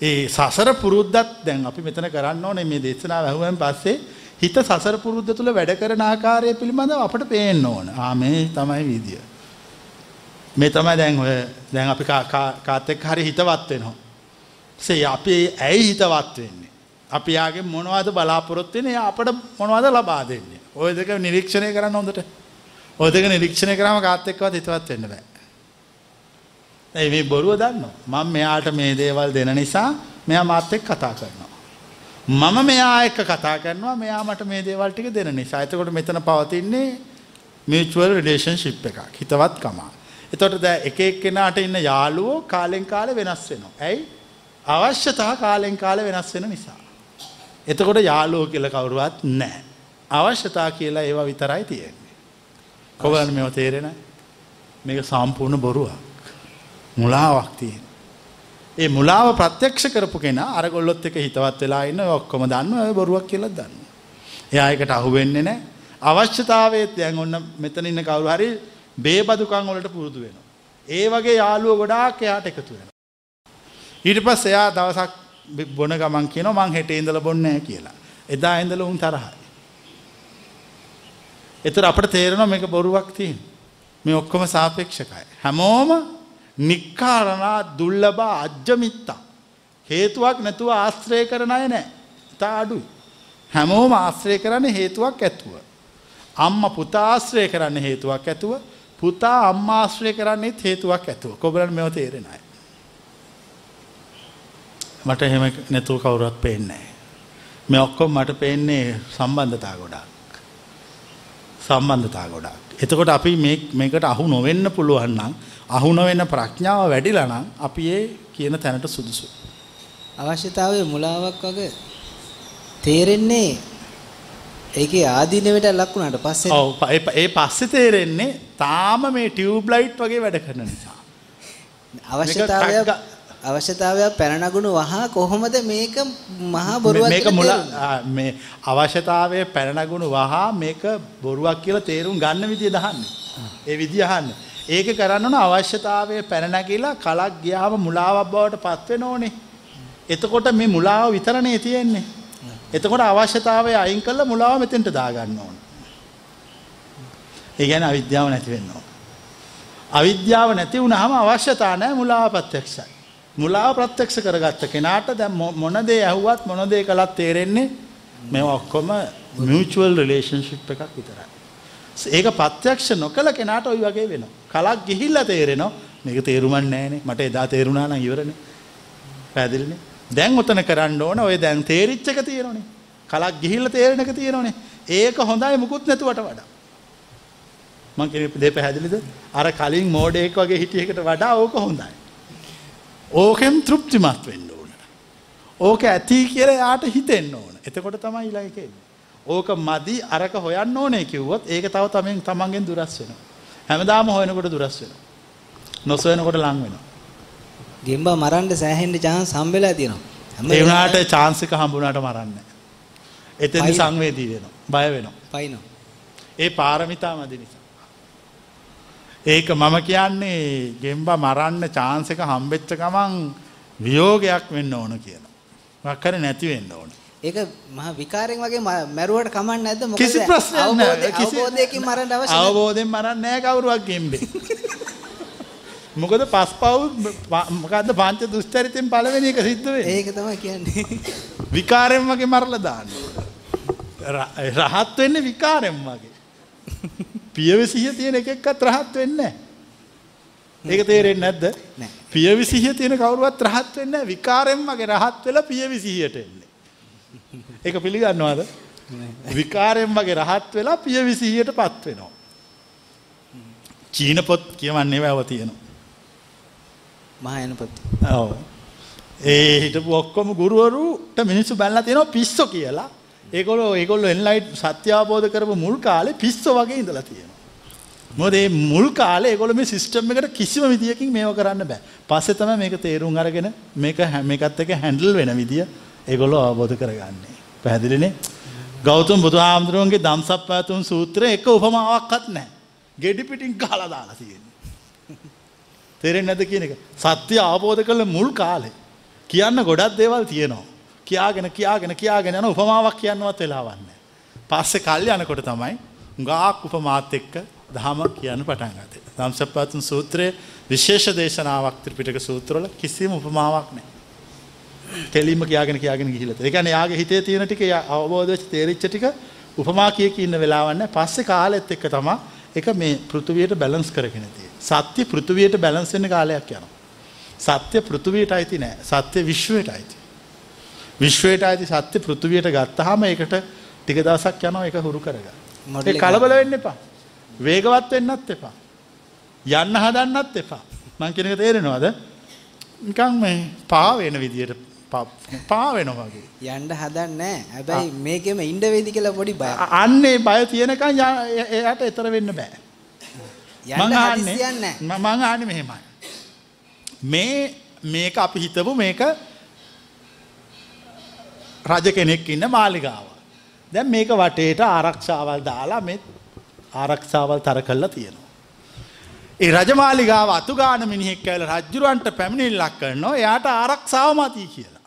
ඒ සසර පුරුද්දත් දැන් අපි මෙතන කරන්න ඕනේ මේ දේශනාව ඇහුවෙන් පස්සේ හිත සසර පුරුද්ද තුල වැඩ කරන ආකාරය පිළිබඳව අපට පේන්න ඕන. ආ මේ තමයි විදිය. මේ තමයි දැන් ඔය දැන් අපි කාත් එක්ක හරි හිතවත් වෙනවා. සේ අපි ඇයි හිතවත් වෙන්නේ? අපි යාගේ මොනවද බලාපොරොත්තු වෙන්නේ? එයා අපට මොනවද ලබා දෙන්නේ? ওই දෙක නිරීක්ෂණය කරන්න හොඳට. ওই දෙක නිරීක්ෂණය කරාම කාත් එක්කවත් හිතවත් වෙන්න බෑ. ඇයි මේ බොරුව දන්නවා. මම මෙයාට මේ දේවල් දෙන නිසා මෙයා මාත් එක්ක කතා කරනවා. මම මෙයා එක්ක කතා කරනවා මෙයා මට මේ දේවල් ටික දෙන නිසා. එතකොට මෙතන පවතින්නේ mutual relationship එකක්. හිතවත්කමක්. එතකොට දැන් එක එක්කෙනාට ඉන්න යාළුවෝ කාලෙන් කාලේ වෙනස් වෙනවා. ඇයි? අවශ්‍යතා කාලෙන් කාලේ වෙනස් වෙන නිසා. එතකොට යාළුවෝ කියලා කවුරුවත් නැහැ. අවශ්‍යතා කියලා ඒවා විතරයි තියෙන්නේ. කොහොමද මේව තේරෙන්නේ? මේක සම්පූර්ණ බොරුවක්. මුලාවක් තියෙන. ඒ මුලාව ප්‍රත්‍යක්ෂ කරපු කෙනා අරගොල්ලොත් එක හිතවත් වෙලා ඉන්න ඔය ඔක්කොම දන්නවා ඔය බොරුවක් කියලා දන්නවා. එයා ඒකට අහු වෙන්නේ නැහැ. අවශ්‍යතාවයේත් දැන් ඔන්න මෙතන ඉන්න කවුරු හරි බේබදුකම් වලට පුරුදු වෙනවා. ඒ වගේ යාළුවෝ ගොඩාක් එයාට එකතු වෙනවා. ඊට පස්සේ එයා දවසක් බොන ගමන් කියනවා මං හෙට ඉඳලා බොන්නේ නැහැ කියලා. එදා ඉඳලා උන් තරහයි. ඒතර අපිට තේරෙනවා මේක බොරුවක් තියෙන. මේ ඔක්කොම සාපේක්ෂකයි. හැමෝම නික්කාරණා දුර්ලභ අජ්ජමිත්තා. හේතුවක් නැතුව ආශ්‍රය කරන අය නැහැ. තා අඩුයි. හැමෝම ආශ්‍රය කරන්නේ හේතුවක් ඇතුව. අම්මා පුතා ආශ්‍රය කරන්න හේතුවක් ඇතුව පුතා අම්මා ආශ්‍රය කරන්නේත් හේතුවක් ඇතුව. කොබලන් මේව තේරෙන අය. මට එහෙම නැතුව කවුරුවත් පේන්නේ නැහැ. මේ ඔක්කොම මට පේන්නේ සම්බන්ධතා ගොඩාක්. සම්බන්ධතා ගොඩාක්. එතකොට අපි මේ මේකට අහු නොවෙන්න පුළුවන් නම් අහු නොවෙන ප්‍රඥාව වැඩිලා නම් අපි ඒ කියන තැනට සුදුසුයි. අවශ්‍යතාවයේ මුලාවක් වගේ තේරෙන්නේ ඒකේ ආදීනවට ලක් වුණාට පස්සේ ඔව් ඒ පස්සේ තේරෙන්නේ තාම මේ ටියුබ් ලයිට් වගේ වැඩ කරන නිසා. අවශ්‍යතාවය අවශ්‍යතාවය පැන නගුණු වහා කොහොමද මේක මහා බොරුවක් මේක මුල මේ අවශ්‍යතාවයේ පැනනගුණ වහා මේක බොරුවක් කියලා තේරුම් ගන්න විදිය දහන්නේ. ඒ විදිය අහන්න. ඒක කරන්න ඕන අවශ්‍යතාවයේ පැන නැගිලා කලක් ගියාම මුලාවක් බවට පත් වෙන ඕනේ. එතකොට මේ මුලාව විතරනේ තියෙන්නේ. එතකොට අවශ්‍යතාවය අයින් කළා මුලාව මෙතෙන්ට දාගන්න ඕන. ඒ කියන්නේ අවිද්‍යාව නැති වෙන්න ඕන. අවිද්‍යාව නැති වුණාම අවශ්‍යතා නැහැ මුලාව ප්‍රත්‍යක්ෂයි. මුලාව ප්‍රත්‍යක්ෂ කරගත්ත කෙනාට දැන් මො- මොන දේ ඇහුවත් මොන දේ කළත් තේරෙන්නේ මේවා ඔක්කොම මියුචුවල් රිලේෂන්ෂිප් එකක් විතරයි. ඒක ප්‍රත්‍යක්ෂ නොකළ කෙනාට ওই වගේ වෙනවා. කලක් ගිහිල්ලා තේරෙනවා මේක තේරුමක් නැහැනේ. මට එදා තේරුණා නම් ඉවරනේ. පැහැදිලිනේ. දැන් උතන කරන්න ඕන ඔය දැන් තේරිච්ච එක තියෙනවනේ. කලක් ගිහිල්ලා තේරෙන එක තියෙනවනේ. ඒක හොඳයි මුකුත් නැතුවට වඩා. මං කියන දේ පැහැදිලිද? අර කලින් මෝඩයෙක් වගේ හිටිය එකට වඩා ඕක හොඳයි. ඕකෙන් තෘප්තිමත් වෙන්න ඕන. ඕක ඇති කියලා යාට හිතෙන්න ඕන. එතකොට තමයි ඊළඟ එන්නේ. ඕක මදි අරක හොයන්න ඕනේ කිව්වොත් ඒක තව තමෙන් තමන්ගෙන් දුරස් වෙනවා. හැමදාම හොයනකොට දුරස් වෙනවා. නොසොයනකොට ලං වෙනවා. ගෙම්බා මරන්න සෑහෙන්න chance හම්බෙලා තියෙනවා. හැම ඒ වුණාට chance එක හම්බුණාට මරන්නේ. එතෙන්දි පයින්. සංවේදී වෙනවා. බය වෙනවා. පයින්නවා. ඒ පාරමිතා මදි නිසා. ඒක මම කියන්නේ ගෙම්බා මරන්න chance එක හම්බෙච්ච ගමන් වියෝගයක් වෙන්න ඕන කියලා. මොකක් හරි නැති වෙන්න ඕන. ඒක මහ විකාරයෙන් වගේ මැරුවට කමක් නැද්ද? මොකද කිසි ප්‍රශ්නයක් නැහැ. කිසි අවබෝධයකින් මරන්න අවශ්‍ය නැහැ. අවබෝධයෙන් මරන්නේ නැහැ කවුරුවක් ගෙම්බේ. මොකද පස්පව් මොකද්ද පංච දුස්චරිතෙන් පළවෙනි එක සිද්ධ වෙන්නේ. ඒක තමයි කියන්නේ. විකාරයෙන් වගේ මරලා දාන්න. රහත් වෙන්නේ විකාරයෙන් වගේ. පියවිසිය තියෙන එකෙක්වත් රහත් වෙන්නේ නැහැ. ඒක තේරෙන්නේ නැද්ද? පියවිසිය තියෙන කවුරුවත් රහත් වෙන්නේ නැහැ. විකාරයෙන් වගේ රහත් වෙලා පියවිසියට එන්නේ. ඒක පිළිගන්නවද? විකාරයෙන් වගේ රහත් වෙලා පියවිසියටපත් වෙනවා. චීන පොත් කියවන්නේ වැව තියෙනවා. මහා යනපති. ඔව්. ඒ හිටපු ඔක්කොම ගුරුවරුට මිනිස්සු බැලලා තියෙනවා පිස්සෝ කියලා. ඒගොල්ලෝ ඒගොල්ලෝ එන්ලයිට් සත්‍ය අවබෝධ කරපු මුල් කාලේ පිස්සෝ වගේ ඉඳලා තියෙනවා. මොකද මේ මුල් කාලේ ඒගොල්ලෝ මේ සිස්ටම් එකට කිසිම විදියකින් මේව කරන්න බෑ. පස්සේ තමයි මේක තේරුම් අරගෙන මේක මේකත් එක්ක හැන්ඩල් වෙන විදිය ඒගොල්ලෝ අවබෝධ කරගන්නේ. පැහැදිලිනේ? ගෞතම බුදුහාමුදුරුවන්ගේ ධම්සප්පවතුන් සූත්‍රයේ එක උපමාවක්වත් නැහැ. ගෙඩි පිටින් ගහලා දාලා තියෙන්නේ. තේරෙන්නේ නැද්ද කියන එක? සත්‍ය අවබෝධ කළ මුල් කාලේ කියන්න ගොඩක් දේවල් තියෙනවා. කියාගෙන කියාගෙන කියාගෙන යන උපමාවක් කියන්නවත් වෙලාවක් නැහැ. පස්සේ කල් යනකොට තමයි ගාක් උපමාත් එක්ක දහම කියන්න පටන් ගත්තේ. ධම්සප්පවතුන් සූත්‍රයේ විශේෂ දේශනාවක් ත්‍රිපිටක සූත්‍රවල කිසිම උපමාවක් නැහැ. කෙලින්ම කියාගෙන කියාගෙන ගිහිල්ලා. ඒ කියන්නේ යාගේ හිතේ තියෙන ටික අවබෝධ වෙච්ච තේරිච්ච ටික උපමා කිය කී ඉන්න වෙලාවක් නැහැ. පස්සේ කාලෙත් එක්ක තමයි ඒක මේ පෘථුවියට බැලන්ස් කරගෙන තියෙන්නේ. සත්‍ය පෘථුවියට බැලන්ස් වෙන්න කාලයක් යනවා. සත්‍ය පෘථුවියට අයිති නෑ. සත්‍ය විශ්වයට අයිති. විශ්වයට අයිති සත්‍ය පෘථුවියට ගත්තාම ඒකට ටික දවසක් යනවා ඒක හුරු කරගන්න. ඒ. කලබල වෙන්න එපා. වේගවත් වෙන්නත් එපා. යන්න හදන්නත් එපා. මං කියන එක තේරෙනවද? නිකන් මේ පා වෙන විදියට පා- පා වෙනවා වගේ. යන්න හදන්නේ. හැබැයි මේකෙම ඉන්න වේද කියලා පොඩි බයක්. අන්නේ බය තියෙනකන් එයාට එතර වෙන්න බෑ. යන්න හදිස්සියක් නැහැ. ම- මං ආන්නේ මෙහෙමයි. මේ මේක අපි හිතමු මේක රජ කෙනෙක් ඉන්න මාලිගාව. දැන් මේක වටේට ආරක්ෂාවල් දාලා මේ ආරක්ෂාවල් තර කළා තියෙනවා. ඒ රජමාලිගාව අතුගාන මිනිහෙක් ඇවිල්ලා රජුරවන්ට පැමිණිල්ලක් කරනවා එයාට ආරක්ෂාව මතී කියලා.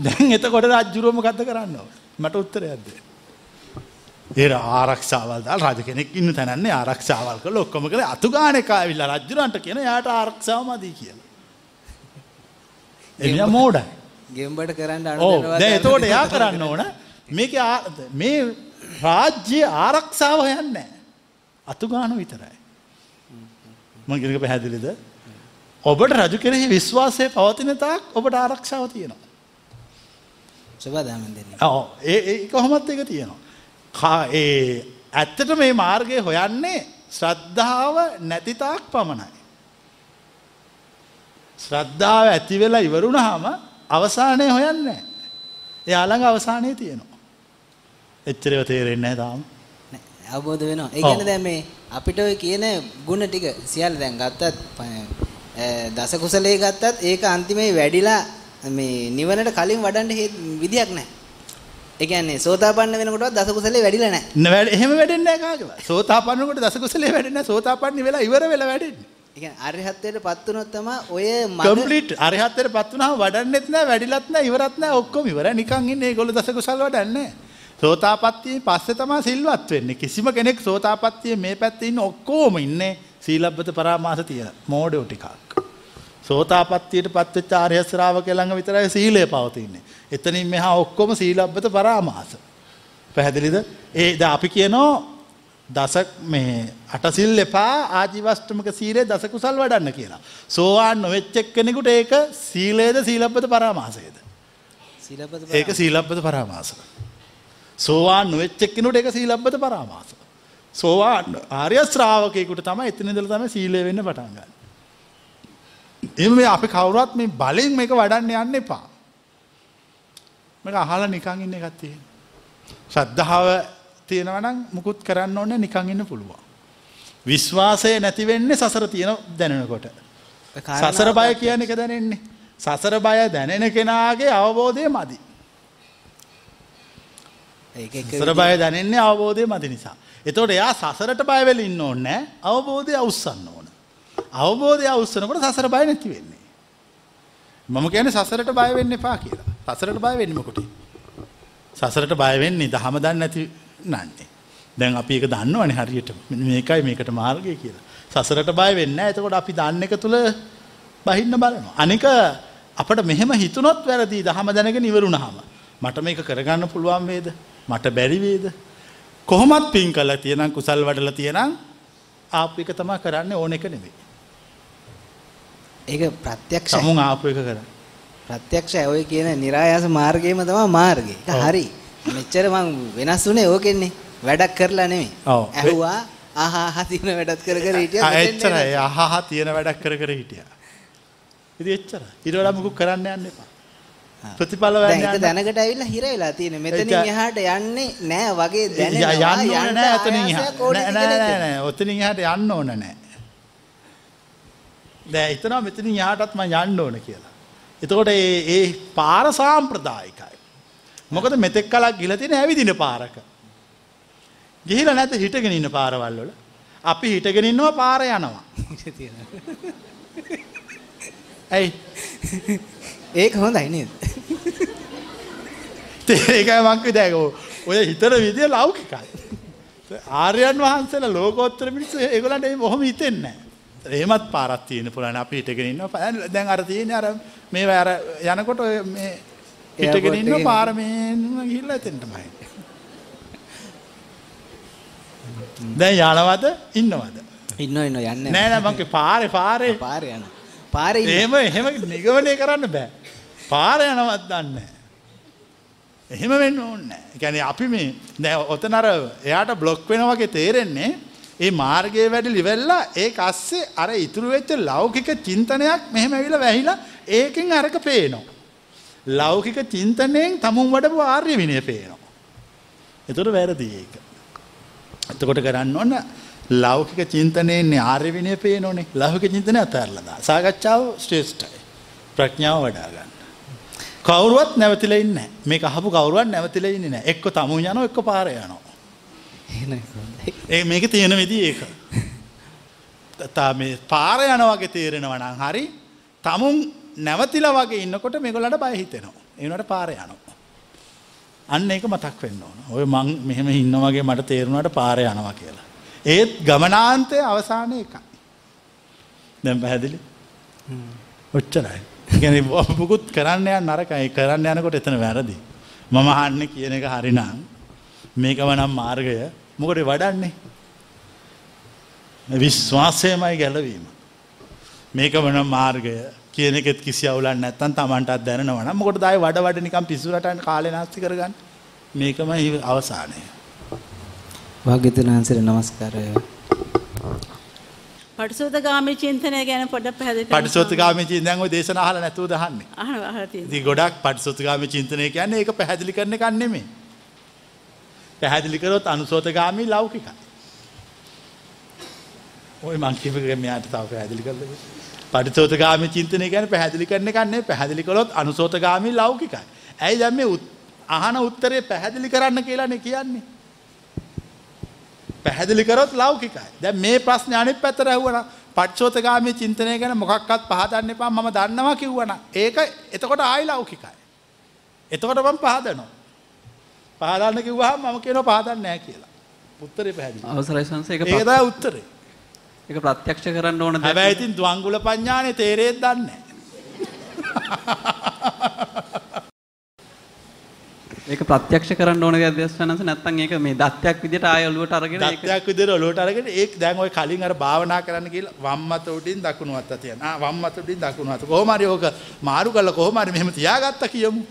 දැන් එතකොට රජ්ජුරුව මොකද්ද කරන්න? මට උත්තරයක් දෙන්න. ඒ ආරක්ෂාවල් රජ කෙනෙක් ඉන්න තැනන්නේ ආරක්ෂාවල් කරලා ඔක්කොම කරලා අතු ගාන එක ආවිල්ලා රජුරන්ට කියන එයාට ආරක්ෂාව මදි කියලා. එනිසා මෝඩයි. ගෙම්බට කරන්න එතකොට එයා කරන්න ඕන මේක මේ රාජ්‍ය ආරක්ෂාව හොයන්නේ නැහැ. අතු ගාන විතරයි. එක පැහැදිලිද? ඔබට රජු කෙරෙහි විශ්වාසය පවතින තාක් ඔබට ආරක්ෂාව තියෙනවා. සබදාමෙන් දෙන්නේ. ඔව් ඒ ඒ කොහොමත් ඒක තියෙනවා. ඒ ඇත්තට මේ මාර්ගය හොයන්නේ ශ්‍රද්ධාව නැති තාක් පමණයි. ශ්‍රද්ධාව ඇති වෙලා ඉවරුණාම අවසානය හොයන්නේ. එයා ළඟ අවසානයේ තියෙනවා. එච්චරව තේරෙන්නේ නැහැ තාම. අවබෝධ වෙනවා. ඒ. කියන්නේ දැන් මේ අපිට ඔය කියන ಗುಣ ටික සියල්ල දැන් ගත්තත් දස කුසලයේ ගත්තත් ඒක අන්තිමේ වැඩිලා මේ නිවනට කලින් වඩන්න විදියක් නැහැ. ඒ කියන්නේ සෝතාපන්න වෙනකොටවත් දස කුසලයේ වැඩිලා නැහැ. නෑ එහෙම වැඩෙන්නේ නැහැ කාගේවත්. සෝතාපන්නකොට දස කුසලයේ වැඩෙන්නේ නැහැ. සෝතාපන්න වෙලා ඉවර වෙලා වැඩෙන්නේ. ඒ කියන්නේ අරහත්ත්වයටපත් වුණොත් තමයි ඔය කම්ප්ලීට් අරහත්ත්වයට පත් වුණාම වඩන්නෙත් නැහැ, වැඩිලත් නැහැ, ඉවරත් නැහැ, ඔක්කොම ඉවරයි. නිකන් ඉන්නේ ඒගොල්ලෝ දස කුසල් වඩන්නේ නැහැ. සෝතාපට්ටියෙන් පස්සේ තමයි සිල්වත් වෙන්නේ. කිසිම කෙනෙක් සෝතාපට්ටියේ මේ පැත්තේ ඉන්න ඔක්කොම ඉන්නේ සීලබ්බත පරාමාස තියෙන මෝඩයෝ ටිකක්. සෝතාපට්ටියට පත්වෙච්ච ආර්ය ශ්‍රාවකයන් ළඟ විතරයි සීලය පවතින්නේ. එතනින් මෙහා ඔක්කොම සීලබ්බත පරාමාස. පැහැදිලිද? ඒ දැන් අපි කියනවා දස මේ අටසිල් එපා ආජීවස්ටමක සීලේ දස කුසල් වඩන්න කියලා. සෝවාන් නොවෙච්ච එක්කෙනෙකුට ඒක සීලේද සීලබ්බත පරාමාසයේද? සීලපද ඒක සීලබ්බත පරාමාස. සෝවාන් නොවෙච්ච එක්කෙනෙකුට ඒක සීලබ්බත පරාමාස. සෝවාන් ආර්ය ශ්‍රාවකයෙකුට තමයි එතන ඉඳලා තමයි සීලය වෙන්න පටන් ගන්න. එහෙම මේ අපි කවුරුත් මේ බලෙන් මේක වඩන්න යන්න එපා. මේක අහලා නිකන් ඉන්න එකක් තියෙනවා. ශ්‍රද්ධාව තියෙනවා නම් මුකුත් කරන්න ඕනේ නිකන් ඉන්න පුළුවන්. විශ්වාසය නැති වෙන්නේ සසර තියෙන දැනෙනකොට. සසර බය කියන එක දැනෙන්නේ. සසර බය දැනෙන කෙනාගේ අවබෝධය මදි. සසර බය දැනෙන්නේ අවබෝධය මදි නිසා. එතකොට එයා සසරට බය වෙලා ඉන්න ඕනේ නැහැ. අවබෝධය අවුස්සන්න ඕන. අවබෝධය අවුස්සනකොට සසර බය නැති වෙන්නේ. මම කියන්නේ සසරට බය වෙන්න එපා කියලා. සසරට බය වෙන්නේ මොකටද? සසරට බය වෙන්නේ දහම දන්නේ නැති නන්නේ. දැන් අපි ඒක දන්නවනේ හරියට. මෙන්න මේකයි මේකට මාර්ගය කියලා. සසරට බය වෙන්නේ නැහැ. එතකොට අපි දන්න එක තුල බහින්න බලනවා. අනික අපිට මෙහෙම හිතුනොත් වැරදි දහම දැනගෙන ඉවරුනහම මට මේක කරගන්න පුළුවන් වේද? මට බැරි වේද? කොහොමත් පින් කළා තියනම් කුසල් වඩලා තියනම් ආපු එක තමයි කරන්නේ ඕන එක නෙමෙයි. ඒක ප්‍රත්‍යක්ෂයි. සමුන් ආපු එක කරන්නේ. ප්‍රත්‍යක්ෂයි. ඔය කියන નિરાයාස මාර්ගයම තමයි මාර්ගය. ඒක. හරි. මෙච්චර මං වෙනස් වුණේ ඕකෙන්නේ. වැඩක් කරලා නෙමෙයි. ඇහුවා ආහා ආහා තියෙන වැඩත් කර කර හිටියා. එච්චරයි. අහහ තියෙන වැඩක් කර කර හිටියා. ඉතින් එච්චරයි. ඊට වඩා මොකක් කරන්න යන්න එපා. ප්‍රතිඵල දැන් ඒක යන්න. දැනකට ඇවිල්ලා හිර වෙලා තියෙන. මෙතනින් එහාට යන්නේ නෑ වගේ දැනෙනවා. යන්න ඕනේ නෑ එතනින් එහාට. නෑ නෑ නෑ. ඔතනින් එහාට යන්න ඕන නෑ. දැන් හිතනවා මෙතනින් එහාටත් මම යන්න ඕන කියලා. එතකොට ඒ ඒ පාර සාම්ප්‍රදායිකයි. මොකද මෙතෙක් කලක් ගිහලා තියෙන ඇවිදින පාරක. ගිහිලා නැද්ද හිටගෙන ඉන්න පාරවල් වල? අපි හිටගෙන ඉන්නවා පාර යනවා. ඇයි? ඒක හොඳයි නේද? ඒකයි මං කිව්වේ ඔය හිතන විදිය ලෞකිකයි. ආර්යයන් වහන්සේලා ලෝකෝත්තර මිනිස්සු ඒගොල්ලන්ට එහෙම හිතෙන්නේ නැහැ. එහෙමත් පාරක් තියෙන පුළුවන් අපි හිටගෙන ඉන්නවා. දැන් අර තියෙන්නේ අර මේ අර යනකොට ඔය මේ හිටගෙන Airport ඉන්නවා එකේ. පාර මේ ගිහිල්ලා එතෙන්ටමයි. දැන් යනවද ඉන්නවද? ඉන්න ඉන්න යන්නේ නෑ නෑ මං කිව්වේ පාරේ පාරේ පාරේ යන. පාරේ. එහෙම එහෙම නිගමනය කරන්න බෑ. පාර යනවත් දන්නේ. එහෙම වෙන්න ඕනේ නැහැ. ඒ කියන්නේ අපි මේ දැන් ඔතන අර එයාට બ્લોක් වෙනවා වගේ තේරෙන්නේ ඒ මාර්ගයේ වැඩි වෙලා ඒක අස්සේ අර ඉතුරු වෙච්ච ලෞකික චින්තනයක් මෙහෙම ඇවිල්ලා වැහිලා ඒකෙන් අරක පේනවා. ලෞකික චින්තනයෙන් තමුන් වඩපු ආර්ය විනය පේනවා. ඒතර වැරදි ඒක. එතකොට කරන්න ඕන ලෞකික චින්තනයෙන් ආර්ය විනය පේනෝනේ. ලෞකික චින්තනය අතහැරලා දාන්න. සාකච්ඡාව ශ්‍රේෂ්ඨයි. ප්‍රඥාව වඩා ගන්න. කවුරුවත් නැවතිලා ඉන්නේ නැහැ. මේක අහපු කවුරුවත් නැවතිලා ඉන්නේ නැහැ. එක්ක තමුන් යනවා එක්ක පාරේ යනවා. එහෙනම් හොඳයි. ඒ මේක තියෙන විදිහ ඒක. තා මේ පාර යනවා වගේ තේරෙනවා නම් හරි. තමුන් නැවතිලා වගේ ඉන්නකොට මේගොල්ලන්ට බය හිතෙනවා. ඒ වුණාට පාරේ යනවා. අන්න ඒක මතක් වෙන්න ඕන. ඔය මං මෙහෙම ඉන්න වගේ මට තේරුණාට පාරේ යනවා කියලා. ඒත් ගමනාන්තය අවසානයේ එකයි. දැන් පැහැදිලි? ඔච්චරයි. ඒ කියන්නේ මොකුත් කරන්න යන්න නරකයි. කරන්න යනකොට එතන වැරදි. මම අහන්නේ කියන එක හරිනම් මේකම නම් මාර්ගය මොකට වඩන්නේ. විශ්වාසයමයි ගැලවීම. මේකම නම් මාර්ගය කියනෙත් කිසි අවුලන් නැත්තන් තමන්ටත් දැනවන මොකට දයි වඩ වඩ නිකම් පිසුරටන් කාලය නාස්ති කරගන්න මේකම අවසානය. භාග්‍යතුනාන්සර නමස්කාරය. පටිසෝතගාමි චින්තනය ගැන පොඩ පැද පටිසෝතගාමි චින්තනව දේශනහල නැතුව දහන්නේ ගොඩක් පටිසොතගාමි චින්තනය කියන්නේ ඒ පැහැදිලි කරන කන්නෙමේ පැහැදිලි කරොත් අනුසෝතගාමී ලෞකිකයි. ඔය මං කියපු එක මෙයාට තව පැහැදිලි කරලා දෙන්න. පටිසෝතගාමී චින්තනය කියන්නේ පැහැදිලි කරන එකක් නෙමෙයි. පැහැදිලි කළොත් අනුසෝතගාමී ලෞකිකයි. ඇයි දැන් මේ උත්- අහන උත්තරේ පැහැදිලි කරන්න කියලානේ කියන්නේ. පැහැදිලි කරොත් ලෞකිකයි. දැන් මේ ප්‍රශ්නේ අනිත් පැත්තට ඇහුවනම් පටිසෝතගාමී චින්තනය ගැන මොකක්වත් පහදන්න එපා මම දන්නවා කිව්වනම් ඒක එතකොට ආයි ලෞකිකයි. එතකොට මම පහදනවා. පහදන්න කිව්වහම මම කියනවා පහදන්නේ නැහැ කියලා. උත්තරේ පැහැදිලි. අවසරයි සංස ඒක ඒක තමයි උත්තරේ. ඒක ප්‍රත්‍යක්ෂ කරන්න ඕන දෙයක්. හැබැයි ඉතින් ද්වංගුල පඤ්ඤානේ තේරෙත් දන්නේ ඒක ප්‍රත්‍යක්ෂ කරන්න ඕන දෙයක් දේශනන්ස නැත්නම් ඒක මේ දත්යක් විදිහට ආය ඔලුවට අරගෙන ඒක දත්යක් විදිහට ඔලුවට අරගෙන ඒක දැන් ওই කලින් අර භාවනා කරන්න කියලා වම් අත උඩින් දකුණු අත තියන. ආ වම් අත උඩින් දකුණු අත. කොහොම හරි ඕක මාරු කරලා කොහොම හරි මෙහෙම තියාගත්තා කියමු.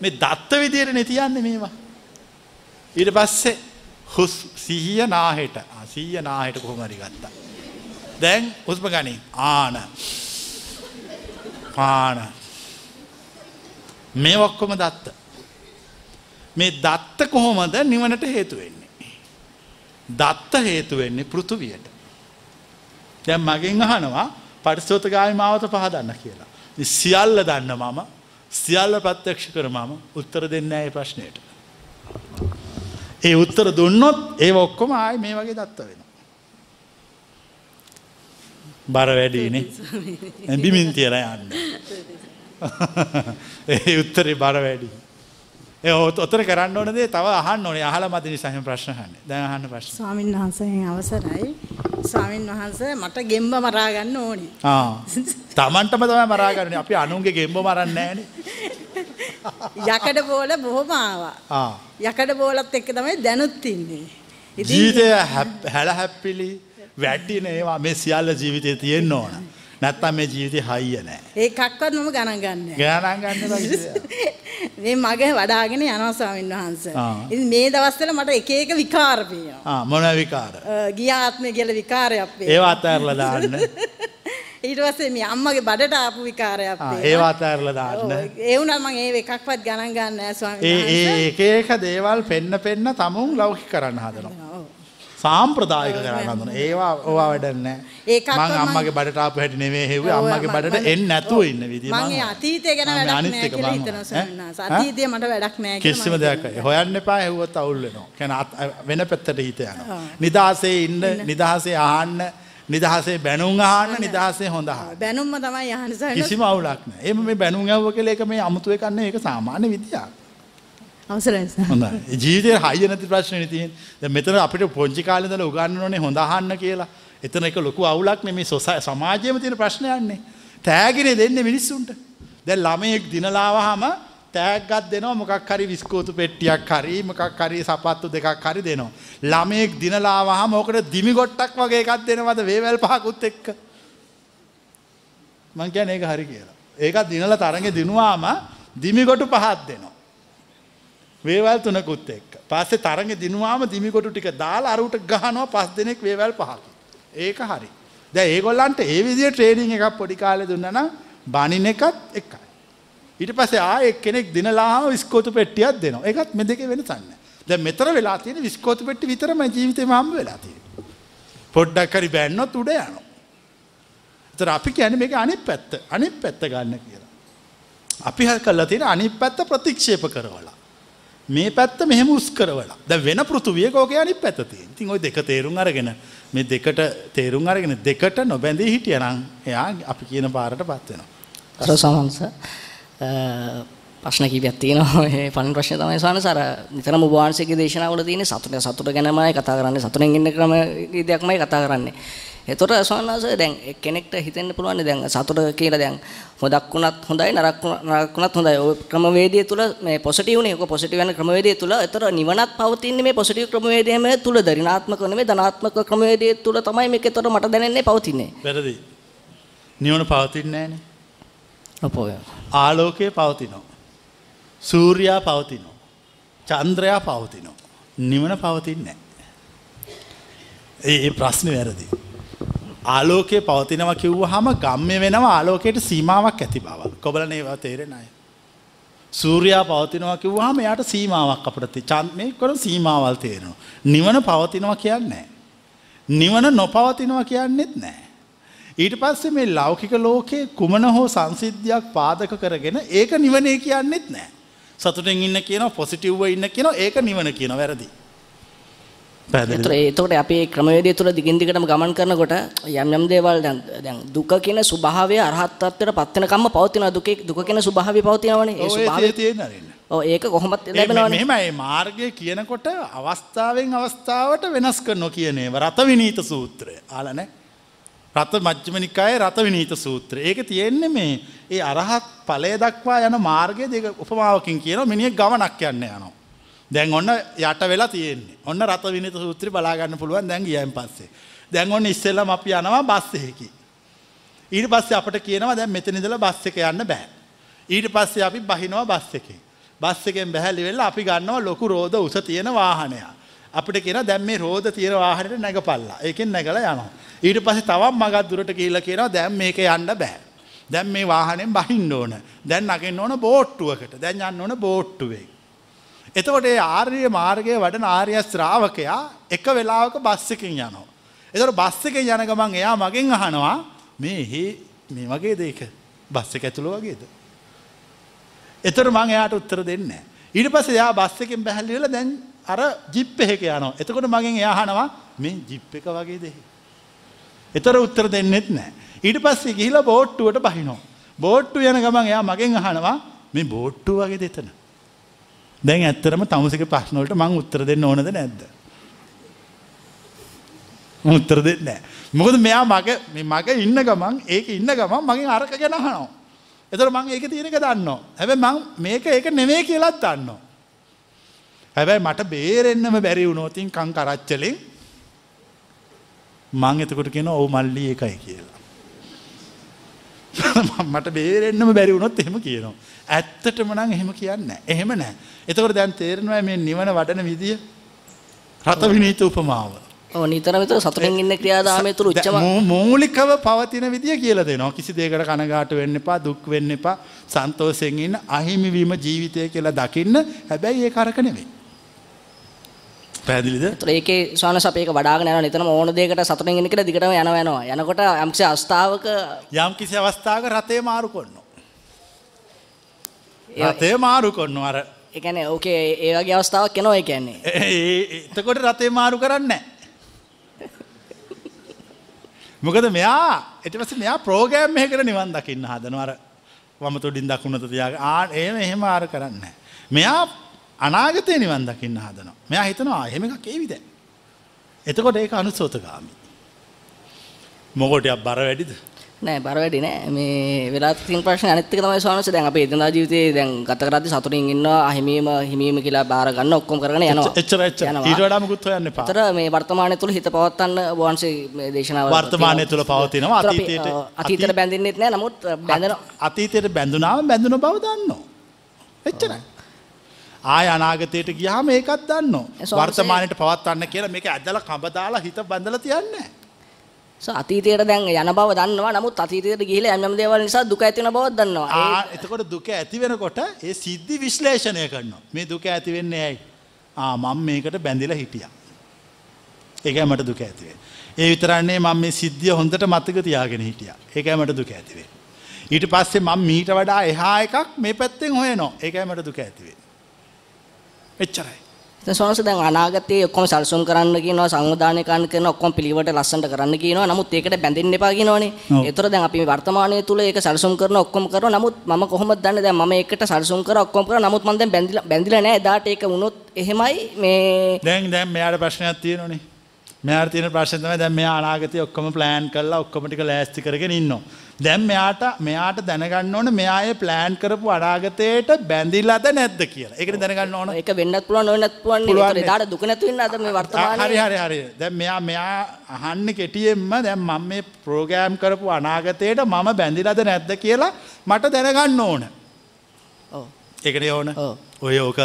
මේ දත්ත විදිහටනේ තියන්නේ මේවා. ඊට පස්සේ හුස් සිහිය නාහෙට. ආ සිහිය නාහෙට කොහොම හරි ගත්තා. දැන් හුස්ම ගනින්. ආන. පාන. මේ ඔක්කොම දත්ත. මේ දත්ත කොහොමද නිවනට හේතු වෙන්නේ. දත්ත හේතු වෙන්නේ පෘථුවියට. දැන් මගෙන් අහනවා පරිසෝතගාමි මාවත පහදන්න කියලා. ඉතින් සියල්ල දන්න මම සියල්ල ප්‍රත්‍යක්ෂ කර මම උත්තර දෙන්නේ නැහැ මේ ප්‍රශ්නෙට. ඒ උත්තර දුන්නොත් ඒව ඔක්කොම ආයි මේ වගේ දත්ත වෙනවා. බර වැඩිනේ. බිමින් තියලා යන්න. ඒ උත්තරේ බර වැඩි. ඒ ඔත- ඔතන කරන්න ඕන දේ තව අහන්න ඕනේ. අහලා මත නිසා එහෙම ප්‍රශ්න අහන්නේ. දැන් අහන්න ප්‍රශ්න. ස්වාමීන් වහන්සේගෙන් අවසරයි. ස්වාමීන් වහන්සේ මට ගෙම්බ මරා ගන්න ඕනි. ආ. Tamanටම තමයි මරා ගන්න. අපි අනුන්ගේ ගෙම්බ මරන්නේ නැහනේ. යකඩ බෝල බොහොම ආවා. යකඩ බෝලත් එක්ක තමයි දැනුත් ඉන්නේ. ජීවිතය හැප්- හැල හැප්පිලි වැටින ඒවා මේ සියල්ල ජීවිතේ තියෙන්න ඕන. නැත්තම් මේ ජීවිතේ හයිය නැහැ. ඒකක්වත් මම ගණන් ගන්නෑ. ගණන් මේ මග වඩාගෙන යනවා ස්වාමීන් වහන්සේ. ඉතින් මේ දවස්වල මට එක එක විකාර පේනවා. ආ මොන විකාර? ගිය ආත්මේ කියලා විකාරයක් පේනවා. ඒවා අතහැරලා දාන්න. ඊට පස්සේ මේ අම්මගේ බඩට ආපු විකාරයක් ආ පේනවා. ඒවා අතහැරලා දාන්න. ඒ වුණා මම ඒ එකක්වත් ගණන් ගන්න නෑ ස්වාමීන් ඒ වහන්සේ. ඒ එක එක දේවල් පෙන්න පෙන්න තමුන් ලෞකික කරන්න හදනවා. සාම්ප්‍රදායික කරන්න හදනවා. ඒවා ඕවා නැහැ. ඒකක්වත් මං අම්මගේ බඩට ආපු හැටි නෙමෙයි හෙව්වේ අම්මගේ බඩට එන්නේ නැතුව ඉන්න විදිය මං ඒ අතීතය ගැන වැඩක් නෑ එක කියලා මට වැඩක් නෑ කියලා කිසිම දෙයක්. හොයන්න එපා හෙව්වොත් අවුල් වෙනවා. වෙන පැත්තට හිත යනවා. නිදහසේ ඉන්න, නිදහසේ අහන්න, නිදහසේ බැනුම් අහන්න, නිදහසේ හොඳ. බැනුම්ම තමයි ස්වාමීන් කිසිම අවුලක් නැහැ. එහෙම මේ බැනුම් ඇහුව කියලා ඒක මේ අමුතු එකක් නෙවෙයි. ඒක සාමාන්‍ය විදියක්. අවසරයි ස්වාමීන් හොඳයි. ජීවිතේ හයිය නැති ප්‍රශ්නේ තියෙන්නේ. දැන් මෙතන අපිට පොන්චි කාලේ ඉඳලා උගන්වනෝනේ හොඳ අහන්න කියලා. එතන එක ලොකු අවුලක් නෙමේ සොසයි සමාජයේම තියෙන ප්‍රශ්නයන්නේ. තෑගිනේ දෙන්නේ මිනිස්සුන්ට. දැන් ළමයෙක් දිනලාවහම තෑග්ගක් දෙනවා මොකක් හරි විස්කෝතු පෙට්ටියක් හරි මොකක් හරි සපත්තු දෙකක් හරි දෙනවා. ළමයෙක් දිනලාවහම ඕකට දිමි ගොට්ටක් වගේ එකක් දෙනවද වේවැල් පහකුත් එක්ක. මං කියන්නේ ඒක හරි කියලා. ඒකත් දිනලා තරඟේ දිනුවාම දිමිගොටු පහක් දෙනවා. වේවල් තුනකුත් එක්ක. පස්සේ තරඟේ දිනුවාම දිමිගොටු ටික දාලා අරුට ගහනවා පස් දෙනෙක් වේවල් පහක්. ඒක හරි. දැන් ඒගොල්ලන්ට ඒ විදිහේ ට්‍රේනින් එකක් පොඩි කාලේ දුන්නා නම් බණින එකත් එකයි. ඊට පස්සේ ආයෙ එක්කෙනෙක් දිනලාම විස්කෝතු පෙට්ටියක් දෙනවා. ඒකත් මේ දෙකේ වෙනසක් නැහැ. දැන් මෙතන වෙලා තියෙන විස්කෝතු පෙට්ටි විතරමයි ජීවිතේම හම්බ වෙලා තියෙන්නේ. පොඩ්ඩක් හරි බැන්නොත් උඩ යනවා. ඒතර අපි කියන්නේ මේක අනිත් පැත්ත. අනිත් පැත්ත ගන්න කියලා. අපි හල් කරලා තියෙන අනිත් පැත්ත ප්‍රතික්ෂේප කරවලා. මේ පැත්ත මෙහෙම උස් කරවලා. දැන් වෙන පෘථුවියක ඕකේ අනිත් පැත්ත තියෙන. ඉතින් ওই දෙක තේරුම් අරගෙන මේ දෙකට තේරුම් අරගෙන දෙකට නොබැඳී හිටියනම් එයා අපි කියන පාරටපත් වෙනවා. අර සමන්ස ප්‍රශ්න කීපයක් තියෙනවා ඒ පළවෙනි ප්‍රශ්නේ තමයි සානස අර නිතරම ඔබ වහන්සේගේ දේශනාවල තියෙන සතුට සතුට ගැනමයි කතා කරන්නේ සතුටෙන් ඉන්න ක්‍රම විදියක්මයි කතා කරන්නේ. එතකොට සානස දැන් කෙනෙක්ට හිතෙන්න පුළුවන් දැන් සතුට කියලා දැන් හොදක් වුණත් හොඳයි නරක වුණත් හොඳයි. ඔය ක්‍රමවේදය තුල මේ පොසිටිව් නේ. ඔක පොසිටිව් යන ක්‍රමවේදය තුල එතකොට නිවනත් පවතින්නේ මේ පොසිටිව් ක්‍රමවේදයම තුලද ඍණාත්මක නෙමෙයි ධනාත්මක ක්‍රමවේදය තුල තමයි මේක එතකොට මට දැනෙන්නේ පවතින්නේ. වැරදි. නිවන පවතින්නේ නැහනේ. ආලෝකය පවතිනවා. සූර්යා පවතිනවා. චන්ද්‍රයා පවතිනවා. නිවන පවතින්නේ නැහැ. ඒ ප්‍රශ්නේ වැරදි. ආලෝකයේ පවතිනවා කිව්වහම ගම්ම්‍ය වෙනවා ආලෝකයට සීමාවක් ඇති බව. කොබලන ඒවා තේරෙන අය. සූර්යා පවතිනවා කිව්වහම එයාට සීමාවක් අපට චන්ද මේ කර සීමාවල් තේරෙනවා. නිවන පවතිනවා කියන්නේ. නිවන නොපවතිනවා කියන්නෙත් නෑ. ඊට පස්සේ මේ ලෞකික ලෝකයේ කුමන හෝ සංසිද්ධියක් පාදක කරගෙන ඒක නිවනේ කියන්නෙත් නෑ. සතුටෙන් ඉන්න කියන පොසිටිව්ව ඉන්න කියන ඒක නිවන කියන වැරදි. ඒතකොට අපේ ක්‍රමවේදය තුළ දිගින් දිගටම ගමන් කරනකොට යම් යම් දේවල් දැන් දැන් දුක කියන ස්වභාවය අරහත් ත්වයට පත් වෙනකම්ම පවතිනවා දුකේ දුක කියන ස්වභාවය පවතිනවනේ ඒ ස්වභාවය තියෙන අරින්න. ඔව් ඒක කොහොමද ලැබෙනවනේ මෙහෙම මේ මාර්ගය කියනකොට අවස්ථාවෙන් අවස්ථාවට වෙනස් කරනවා කියන ඒවා රත විනීත සූත්‍රය. ආලා නැහැ. රත මජ්ක්‍ධිම නිකායේ රත විනීත සූත්‍රය. ඒක තියෙන්නේ මේ ඒ අරහත් ඵලය දක්වා යන මාර්ගය දෙක උපමාවකින් කියනවා මිනිහෙක් ගමනක් යන්න යනවා. දැන් ඔන්න යට වෙලා තියෙන්නේ. ඔන්න රත විනිත සූත්‍රය බලා ගන්න පුළුවන් දැන් ගියන් පස්සේ. දැන් ඔන්න ඉස්සෙල්ලාම අපි යනවා බස් එකකින්. ඊට පස්සේ අපිට කියනවා දැන් මෙතන ඉඳලා බස් එක යන්න බෑ. ඊට පස්සේ අපි බහිනවා බස් එකෙන්. බස් එකෙන් බැහැලි වෙලා අපි ගන්නවා ලොකු රෝද උස තියෙන වාහනයක්. අපිට කියන දැන් මේ රෝද තියෙන වාහනේට නැගපල්ලා. ඒකෙන් නැගලා යනවා. ඊට පස්සේ තවත් මගක් දුරට ගිහිල්ලා කියනවා දැන් මේක යන්න බෑ. දැන් මේ වාහනේ බහින්න ඕන. දැන් නගින්න ඕන බෝට්ටුවකට. දැන් යන්න ඕන බෝට්ටුවේ. එතකොට ඒ ආර්ය මාර්ගයේ වඩන ආර්ය ශ්‍රාවකයා එක වෙලාවක බස් එකකින් යනවා. එතකොට බස් එකෙන් යන ගමන් එයා මගෙන් අහනවා මේ හේ මේ වගේ දෙයක බස් එක ඇතුළ වගේද? එතකොට මම එයාට උත්තර දෙන්නේ නැහැ. ඊට පස්සේ එයා බස් එකෙන් බැහැලි වෙලා දැන් අර ජිප් එකක යනවා. එතකොට මගෙන් එයා අහනවා මේ ජිප් එක වගේද? එතර උත්තර දෙන්නෙත් නැහැ. ඊට පස්සේ ගිහිලා බෝට්ටුවට බහිනවා. බෝට්ටු යන ගමන් එයා මගෙන් අහනවා මේ බෝට්ටු වගේ දෙතන. දැන් ඇත්තරම තමුසක ප්‍රශ්නවලට මං උත්තර දෙන්න ඕනද නැද්ද. උත්තර දෙන්න නෑ. මොකද මෙයා මග මග ඉන්න ගමන් ඒක ඉන්න ගමන් මගින් අරක ගැන අහනවා. එතර මං ඒක තියෙනක දන්නවා. හැබැයි මං මේක ඒක නෙමේ කියලත් දන්නවා. හැබැයි මට බේරෙන්න්නම බැරි වුණෝතින් කං කරච්චලෙන් මං එතකොට කියෙන ඔවු මල්ලි එකයි කියලා. මට බේරෙන්න්නම බැරි වුණොත් එහෙම කියනවා. ඇත්තටම නං එහෙම කියන්න එහෙම නෑ. එතකොට දැන් තේරෙනවා මේ නිවන වඩන විදිය රත විනීත උපමාව. නිතර විතර සතුටින් ඉන්න ක්‍රියාදාමය තුළ උච්චම මූලිකව පවතින විදිය කියලා දෙනවා. කිසි දෙයකට කනගාට වෙන්න එපා, දුක් වෙන්න එපා, සන්තෝෂයෙන් ඉන්න අහිමි වීම ජීවිතය කියලා දකින්න. හැබැයි ඒක අරක නෙවෙයි. පැහැදිලිද? ඒතර ඒකේ ස්වාමීන් අපේක වඩාගෙන යනවා නිතරම ඕන දෙයකට සතුටින් ඉන්න කියලා දිගටම යනවා යනවා. යනකොට යම්කිසි අවස්ථාවක යම්කිසි අවස්ථාවක රතේ මාරු කරනවා. රතේ මාරු කරනවා අර කියන්නේ ඕකේ ඒ වගේ අවස්ථාවක් එනවා ඒ කියන්නේ. එතකොට රතේ මාරු කරන්නේ මොකද මෙයා ඊට පස්සේ මෙයා ප්‍රෝග්‍රෑම් එකකට නිවන් දකින්න හදනවා අර වම තුඩින් දකුණට තියාගෙන ආ එහෙම එහෙම ආර කරන්නේ මෙයා අනාගතේ නිවන් දකින්න හදනවා. මෙයා හිතනවා එහෙම එකක් ඒවිද? එතකොට ඒක අනුසෝතගාමි. මොකටයක් බර වැඩිද? නෑ බර වැඩි නෑ. මේ වෙලා තියෙන ප්‍රශ්නේ අනිත් එක තමයි ස්වාමීන් වහන්සේ. දැන් අපේ එදිනදා ජීවිතේ දැන් ගත කරද්දි සතුටින් ඉන්නවා අහිමීම හිමීම කියලා බාර ගන්න ඔක්කොම කරගෙන යනවා. එච්චර එච්චර. ඊට වඩා මුකුත් හොයන්න එපා. අතර මේ වර්තමානයේ තුල හිත පවත්වන්න වහන්සේ මේ දේශනාවල වර්තමානයේ තුල පවතිනවා. අතීතයට අතීතයට බැඳෙන්නෙත් නෑ. නමුත් බැඳෙන අතීතයට බැඳුනාම බැඳුන බව දන්නවා. එච්චරයි. ආය අනාගතයට ගියාම ඒකත් දන්නවා. වර්තමානයට පවත්වන්න කියලා මේක ඇදලා කඹ දාලා හිත බඳලා තියන්නේ අතීතයට දැන් යන බව දන්නවා නමුත් අතීතයට ගිහිලා යම් යම් දේවල් නිසා දුක ඇති වෙන බවක් දන්නවා. ආ එතකොට දුක ඇති වෙනකොට ඒ සිද්ධි විශ්ලේෂණය කරනවා. මේ දුක ඇති වෙන්නේ ඇයි? ආ මම මේකට බැඳිලා හිටියා. ඒකයි මට දුක ඇති වෙන්නේ. ඒ විතරන්නේ මම මේ සිද්ධිය හොඳට මතක තියාගෙන හිටියා. ඒකයි මට දුක ඇති වෙන්නේ. ඊට පස්සේ මම මීට වඩා එහා එකක් මේ පැත්තෙන් හොයනවා. ඒකයි මට දුක ඇති වෙන්නේ. එච්චරයි. දැන් සෝනස දැන් අනාගතයේ ඔක්කොම සල්සුන් කරන්න කියනවා සංවිධානය කරන්න කියනවා ඔක්කොම පිළිවෙලට ලස්සනට කරන්න කියනවා නමුත් ඒකට බැඳෙන්න එපා කියනවනේ. ඒතර දැන් අපි මේ වර්තමානයේ තුල ඒක සල්සුන් කරන ඔක්කොම කරනවා නමුත් මම කොහොමද දන්නේ දැන් මම ඒකට සල්සුන් කරා ඔක්කොම කරා නමුත් මම දැන් බැඳිලා බැඳිලා නැහැ එදාට ඒක වුණොත් එහෙමයි මේ දැන් දැන් මෙයාට ප්‍රශ්නයක් තියෙනවනේ. මෙයාට තියෙන ප්‍රශ්නේ තමයි දැන් මෙයා අනාගතයේ ඔක්කොම ප්ලෑන් කරලා ඔක්කොම ටික ලෑස්ති කරගෙන ඉන්නවා. දැන් මෙයාට මෙයාට දැනගන්න ඕන මෙයා ඒ ප්ලෑන් කරපු අනාගතයට බැඳිලාද නැද්ද කියලා. ඒකනේ දැනගන්න ඕන. ඒක වෙන්නත් පුළුවන් නොවෙන්නත් පුළුවන්. එදාට දුක නැතු වෙන්න අද මේ වර්තමානයේ. හරි හරි හරි. දැන් මෙයා මෙයා අහන්නේ කෙටියෙන්ම දැන් මම මේ ප්‍රෝග්‍රෑම් කරපු අනාගතයට මම බැඳිලාද නැද්ද කියලා මට දැනගන්න ඕන. ඔව්. ඒකනේ ඕන. ඔය ඕක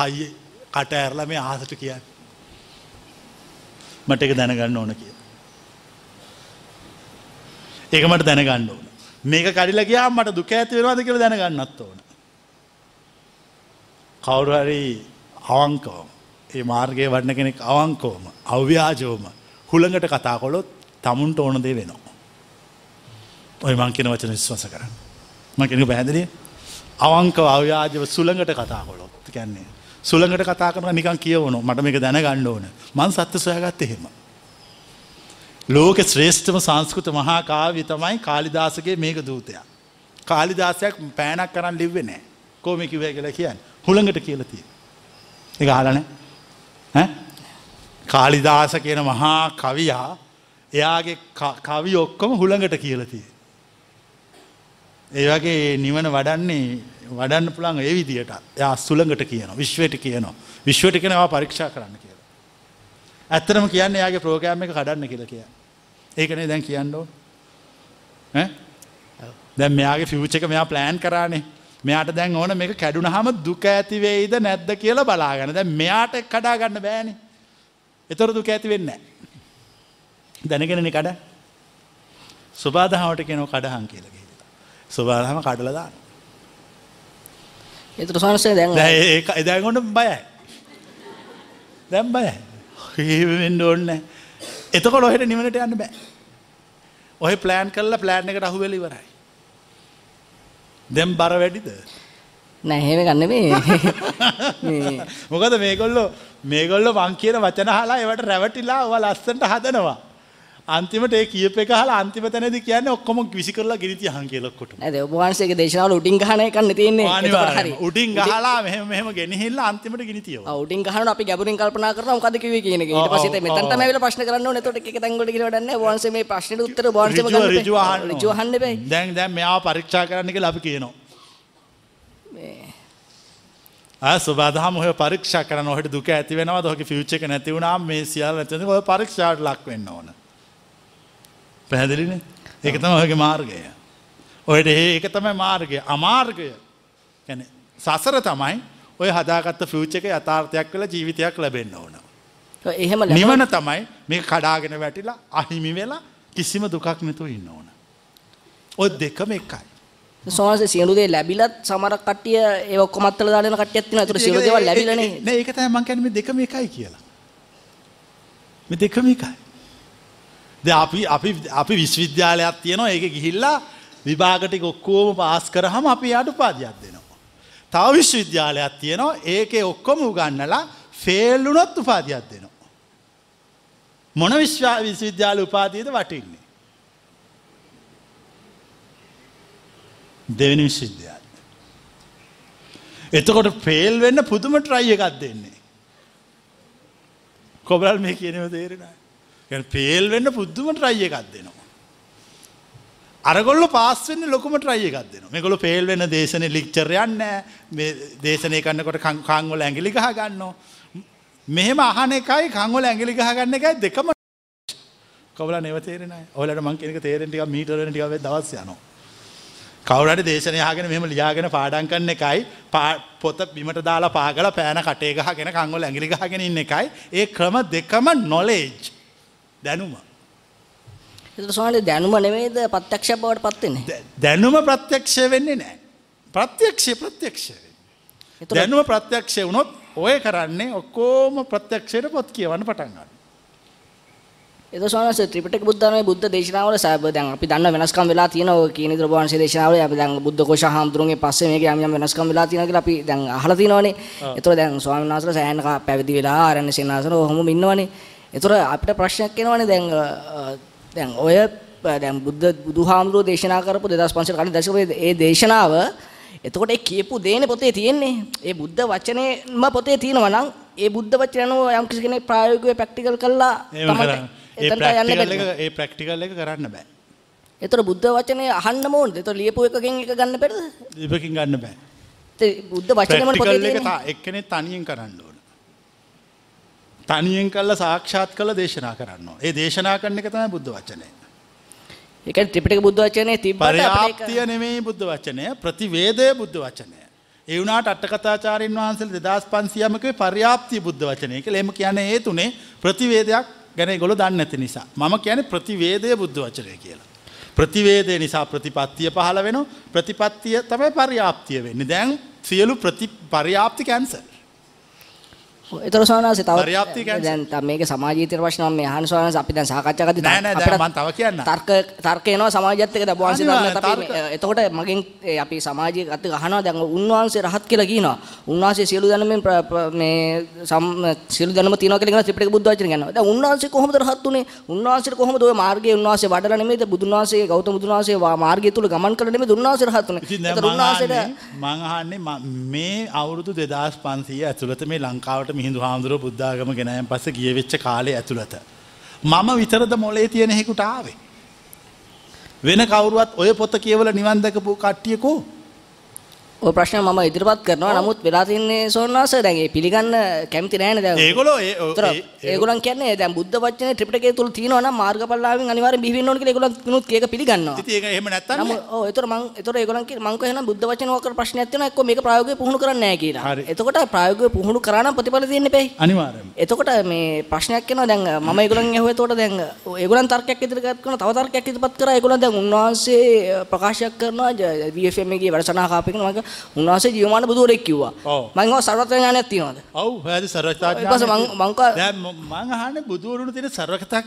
හයිය කට ඇරලා මේ අහසට කියන්නේ. මට ඒක දැනගන්න ඕන කියලා. ඒක මට දැනගන්න ඕන. මේක කඩිලා ගියාම මට දුක ඇති වෙනවද කියලා දැනගන්නත් ඕන. කවුරු හරි අවංකවම ඒ මාර්ගයේ වඩන කෙනෙක් අවංකවම අව්‍යාජවම හුළඟට කතා කළොත් තමුන්ට ඕන දේ වෙනවා. ඔය මං කියන වචන විශ්වාස කරන්න. මං කෙනෙකු පැහැදිලි අවංකව අව්‍යාජව සුළඟට කතා කොළොත් කියන්නේ. සුළඟට කතා කරන නිකන් කියවන මට මේක දැනගන්න ඕන මං සත්‍ය සොයාගත්ත එහෙම. ලෝක ශ්‍රේෂ්ඨම සංස්කෘත මහා කාව්‍ය තමයි කාලිදාසගේ මේක දූතයක්. කාලිදාසයක් පෑනක් කරන්න ලිව්වේ නෑ කෝම කිවය කියලා කියන්න හුළඟට කියලතිය. එක හලන කාලිදාස කියන මහා කවියා එයාගේ කවි ඔක්කොම හුළඟට කියලතිය. ඒ වගේ නිවන වඩන්නේ වඩන්න පුළන් ඒ විදියට යා සුළඟට කියන විශ්වයට කියනවා විශ්වට කෙනවා පරීක්ෂා කරන්න කියලා. ඇත්තරම කියන්න යාගේ ප්‍රෝගෑම් එක කඩන්න කියල කිය. ඒකනේ දැන් කියන්නෝ දැන් මෙයාගේ ෆිවච් එක මෙයා ප්ලෑන් කරානේ. මෙයාට දැන් ඕන මේක කැඩුන හම දුක ඇතිවේයිද නැද්ද කියලා බලාගන්න. දැ මෙයාට කඩා ගන්න බෑනි. එතොර දුක ඇති වෙන්න දැනගෙනනි කඩ. සුබාදහාවට කෙනව කඩහන් කියලගේ සුබාදහම කඩලදාන්න එතුර සංසේ දැන් ඒ එදගොඩ බයයි. දැම් බයයි හිවෙන්න ඕන්න එතකොට ඔහෙට නිවනට යන්න බෑ. ඔය ප්ලෑන් කල්ල ප්ලෑන් එකට අහුවෙලිවරයි දැම් බර වැඩිද? නැහෙම ගන්න මේ මොකද මේගොල්ලො මේගොල්ල වං කියන වචන හලා එවට රැවටිලා ඔව ලස්සට හදනවා අන්තිමට ඒ කියප එක හලා අන්තිම තැනද කියන්න ඔක්කොම විසි කරලා ගිරිති හන් කියලක්කොට ඇද ඔබවන්සේගේ දේශනාවල උටින් ගහනය කන්න තියන්නේ. උටින් ගහලා මෙහම මෙහම ගෙනහිල්ල අන්තිමට ගිනිතිය උටින් ගහන අපි ගැබරින් කල්පනා කරන මොකද කිව්වේ කියන එක. ඊට පස්සේ මෙතනට මම ඇවිල්ලා ප්‍රශ්න කරන්න ඕනේ. එතකොට එක තැන්වලට කියලා වැඩක් නැහැ. වහන්සේ මේ ප්‍රශ්නෙට උත්තර වහන්සේම ගන්න ඍජුව අහන්න ඍජුව අහන්න බෑ. දැන් දැන් මෙයාව පරීක්ෂා කරන්න කියලා අපි කියනවා. ආ සුබාදහම ඔය පරීක්ෂා කරන ඔහට දුක ඇති වෙනවා ඔහක ෆියුච් එක නැති වුණාම මේ සියල්ල නැති වෙනවා ඔය පරීක්ෂාවට ලක් වෙන්න ඕන පැහැදිලිනේ ඒක තමයි ඔයගේ මාර්ගය ඔයට ඒක තමයි මාර්ගය අමාර්ගය සසර තමයි ඔය හදාගත්ත ෆියුච් එක යථාර්ථයක් වෙලා ජීවිතයක් ලැබෙන්න ඕන එහෙම නිවන තමයි මේ කඩාගෙන වැටිලා අහිමි වෙලා කිසිම දුකක් නැතුව ඉන්න ඕන ඔය දෙකම එකයි සෝනසේ සියලු දේ ලැබිලත් සමහරක් කට්ටිය ඒ ඔක්කොම අත්තල දාලා යන කට්ටියක් තියෙනවා. ඒතර සියලු දේවල් ලැබිලානේ. නෑ ඒක තමයි මම කියන්නේ මේ දෙකම එකයි කියලා. මේ දෙකම එකයි. දැන් අපි අපි අපි විශ්වවිද්‍යාලයක් තියෙනවා. ඒක ගිහිල්ලා විභාග ටික ඔක්කොම පාස් කරාම අපි යාට උපාධියක් දෙනවා. තව විශ්වවිද්‍යාලයක් තියෙනවා. ඒකේ ඔක්කොම උගන්නලා ෆේල් වුණොත් උපාධියක් දෙනවා. මොන විශ්වවිද්‍යාල උපාධියද වටින්නේ? දෙවනි විශ්විද්‍යාල. එතකොට පේල් වෙන්න පුදුම ට්‍රයි එකක් දෙන්නේ. කොබරල් මේ කියනව තේරෙන. පේල් වෙන්න පුද්දුම ට්‍රයි එකක් දෙනවා. අරගොල්ල පාස්සෙන්න ලොකම ට්‍රයි එකක් දෙන මේගොල පේල් වෙන දේශන ලික්චර යන්න දේශනය කන්නකොට කංගොල ඇගිලි ගහ ගන්න. මෙහෙම අහන එකයි කංගොල ඇගිලි ගහ ගන්න එකයි දෙකම කොබල නවතේරෙන ඔලට මං කෙනෙක තේරෙන්ටික මීටරන ටිකව දවස් යනවා. කවුරට දේශනයාගෙන මෙම ලියාගෙන පාඩන් කරන්න එකයි පොත බිමට දාලා පාගල පෑන කටේ ගහගෙන කංගොල ඇගිලි ගහගෙන ඉන්න එකයි ඒ ක්‍රම දෙකම නොලේජ් දැනුම. සෝන දැනුම නෙමේද පත්‍යක්ෂ බවට පත්වෙන්නේ. දැනුම ප්‍රත්‍යක්ෂය වෙන්නේ නෑ. ප්‍රත්‍යක්ෂය ප්‍රත්‍යක්ෂය. දැනුම ප්‍රත්‍යක්ෂය වුණොත් ඔය කරන්නේ ඔක්කෝම ප්‍රත්‍යක්ෂයට පොත් කියවන්න පටන්ගන්න. ඒක සෝනස ත්‍රිපිටක බුද්ධාගමේ බුද්ධ දේශනාවල සාබ දැන් අපි දන්න වෙනස්කම් වෙලා තියෙනවා ඔය කියන විදිහට වහන්සේ දේශනාවල අපි දැන් බුද්ධ කෝෂ හාමුදුරුවන්ගේ පස්සේ මේක යම් යම් වෙනස්කම් වෙලා තියෙනවා කියලා අපි දැන් අහලා තියෙනවානේ. ඒතර දැන් ස්වාමීන් වහන්සේලා සෑහෙන පැවිදි වෙලා ආරණ්‍ය සේනාසන ඔහොම ඉන්නවනේ. ඒතර අපිට ප්‍රශ්නයක් එනවනේ දැන් දැන් ඔය දැන් බුද්ධ බුදුහාමුදුරුවෝ දේශනා කරපු 2500 කලින් දශකයේ ඒ දේශනාව එතකොට ඒ කියපු දේනේ පොතේ තියෙන්නේ. ඒ බුද්ධ වචනේම පොතේ තියෙනවා නම් ඒ බුද්ධ වචන අනුව යම් කිසි කෙනෙක් ප්‍රායෝගිකව ප්‍රැක්ටිකල් කළා තමයි ඒ ප්‍රක්ටිකල් එක කරන්න බෑ. එතර බුද්ධ වචනය අහන්න මෝන්ද එත ලියපු එකකින් එක ගන්න පෙරද ලිපකින් ගන්න බෑ. බුද්ධ වචනම එක්කනෙ තනියෙන් කරන්න ඕන. තනියෙන් කල්ල සාක්ෂාත් කළ දේශනා කරන්න. ඒ දේශනා කරන්න එක තමයි බුද්ධ වචනය. එක ත්‍රිපිටක බුද්ධ වචනය තිබ පර්යාප්තිය නෙමේ බුද්ධ වචනය ප්‍රතිවේදය බුද්ධ වචනය. ඒවුණට අටකතාචාරන් වහන්සල් දෙදස් පන්සියමක පර්යාප්තිය බුද්ධ වචනය එක ලෙම කියන ඒ තුනේ ප්‍රතිවේදයක් ගැන ගොල දන්න ඇති නිසා මම කියන ප්‍රතිවේදය බුද්ධ වචනය කියලා. ප්‍රතිවේදය නිසා ප්‍රතිපත්තිය පහළ වෙන ප්‍රතිපත්තිය තමයි පර්යාප්තිය වෙන්නේ. දැන් සියලු ප්‍රති පර්යාප්ති කැන්සර්. ඒතර සෝනාසේ තව පර්යාප්තිය කියන්නේ? දැන් තව මේක සමාජීතර ප්‍රශ්න මම අහන සෝනාසේ අපි දැන් සාකච්ඡා කරද්දී නෑ නෑ දැන් මම තව කියන්න. තර්ක තර්ක එනවා සමාජයත් එක්ක අනිවාර්යෙන් දන්නත් අපි එතකොට මගෙන් අපි සමාජයේ අත අහනවා දැන් උන්වහන්සේ රහත් කියලා කියනවා. උන්වහන්සේ සියලු දැනුමෙන් මේ සියලු දැනුම තියනවා කියලා කියන ත්‍රිපිටක බුද්ධ වචන කියනවා. දැන් උන්වහන්සේ කොහොමද රහත් උනේ? උන්වහන්සේට කොහොමද ওই මාර්ගයේ උන්වහන්සේ වඩලා නෙමෙයිද? බුදුන් වහන්සේ ගෞතම බුදුන් වහන්සේ මාර්ගය තුල ගමන් කළ නෙමෙයිද? උන්වහන්සේ රහත් උනේ. ඒතර උන්වහන්සේට මං අහන්නේ මේ අවුරුදු 2500 ඇතුළත මේ ලංකාවට මිහිඳු හාමුදුරුවෝ බුද්ධාගම ගෙනායන් පස්සේ ගිය වෙච්ච කාලේ ඇතුළත. මම විතරද මොලේ තියෙන හේකුට ආවේ? වෙන කවුරුවත් ඔය පොත කියවලා නිවන් දැකපු කට්ටියකෝ ඔය ප්‍රශ්න මම ඉදිරිපත් කරනවා. නමුත් වෙලා තින්නේ සෝන්නාස දැන් ඒ පිළිගන්න කැමති නැහැනේ දැන්. ඒගොල්ලෝ ඒ- ඒගොල්ලන් කියන්නේ දැන් බුද්ධ වචනේ ත්‍රිපිටකය තුල තියෙනවා නම් මාර්ගඵලලාභෙන් අනිවාර්යෙන් බිහි වෙන්න ඕන කියලා ඒගොල්ලන් කිනුත් ඒක පිළිගන්නවා. ඉතින් ඒක එහෙම නැත්තම් නමුත් ඔව් ඒතර මං ඒතර ඒගොල්ලන් කියන මං කියනවා බුද්ධ වචන වකර ප්‍රශ්නයක් තියෙනවා එක්ක මේක ප්‍රායෝගිකව පුහුණු කරන්නේ නැහැ කියලා. එතකොට ප්‍රායෝගිකව පුහුණු කරා නම් ප්‍රතිඵල තියෙන්න බෑයි. අනිවාර්යයෙන්ම. එතකොට මේ ප්‍රශ්නයක් එනවා දැන් මම ඒගොල්ලන් ඇහුවා එතකොට දැන් ඒගොල්ලන් තර්කයක් ඉදිරිපත් කරනවා තව තර්කයක් ඉදිරිපත් කරා ඒගොල්ලන් දැන් උන්වහන්සේ ප්‍රකාශයක් කරනවා VFM එකේ වැඩසටහන කාපේකන මම උන්වහන්සේ ජීවමාන බුදුරෙක් කිව්වා. මම ඒවා සර්වත්‍ර ඥානයක් තියනවාද? ඔව් හරි සර්වඥතා ඊට පස්සේ මං- මං කා- දැන් ම- අහන්නේ බුදුවරුන් තියෙන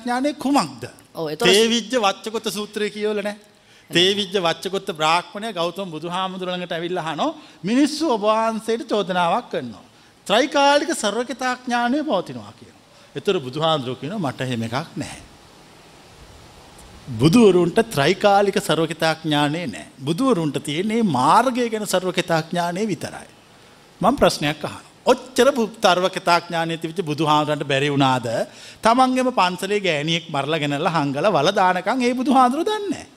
ඥානෙ කුමක්ද? ඔව්, එතකොට- තේවිජ්ජ වච්චකොත් සූත්‍රය කියවල නැහැ තේවිජ්ජ වච්චකොත් බ්‍රාහ්මණය ගෞතම බුදුහාමුදුර ළඟට ඇවිල්ලා අහනවා. මිනිස්සු ඔබ වහන්සේට චෝදනාවක් කරනවා. ත්‍රිකාලික සර්වඥතා ඥානය පවතිනවා කියනවා ඒතර බුදුහාමුදුරුවෝ කියනවා මට එහෙම එකක් නැහැ බුදුවරුන්ට ත්‍රිකාලික සර්වඥතා ඥානෙ නැහැ බුදුවරුන්ට තියෙන්නේ මාර්ගය ගැන සර්වඥතා ඥානෙ විතරයි මම ප්‍රශ්නයක් අහනවා. ඔච්චර තර්වකතා ඥානය තිබිච්ච බුදුහාමුදුරන්ට බැරි වුණාද තමන්ගේම පන්සලේ ගෑණියෙක් මරලා ගෙනල්ලා හංගල වල දානකම් ඒ බුදුහාමුදුරු දන්නේ නැහැ.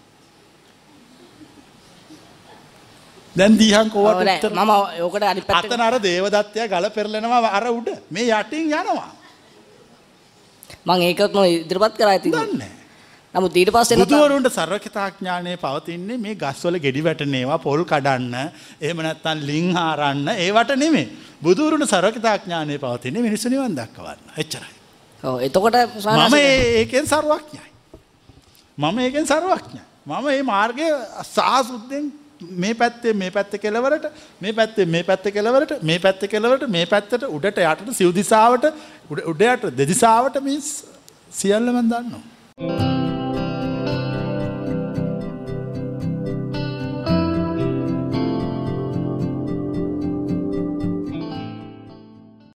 දැන් දීහන් නෑ, උත්තර මම ඕකට අනිත් පැත්තට අතන අර දේවදත්තයා ගල පෙරලෙනවා අර උඩ මේ යටින් යනවා. මම ඒකත් නෝ ඉදිරිපත් කරා ඉතින් දන්නේ. නමුත් ඊට පස්සේ බුදුවරුන්ට සර්වකතා ඥානය පවතින්නේ මේ ගස්වල ගෙඩි වැටෙන ඒවා පොල් කඩන්න එහෙම නැත්නම් ලිං හාරන්න ඒවට නෙමෙයි. බුදුවරුන්ට සර්වකතා ඥානය පවතින්නේ මිනිස්සු නිවන් දක්වන්න. එච්චරයි. ඔව් එතකොට මම ඒකෙන් සරුවක්ඥයි. මම ඒකෙන් සරුවක්ඥයි. මම මේ මාර්ගය සාසුද්දෙන් මේ පැත්තේ මේ පැත්ත කෙලවරට මේ පැත්තේ මේ පැත්ත කෙලවරට මේ පැත්ත කෙලවරට මේ පැත්තට උඩට යටට සිව් දිසාවට උඩ උඩ යට දෙදිසාවට මේ සියල්ල මම දන්නවා.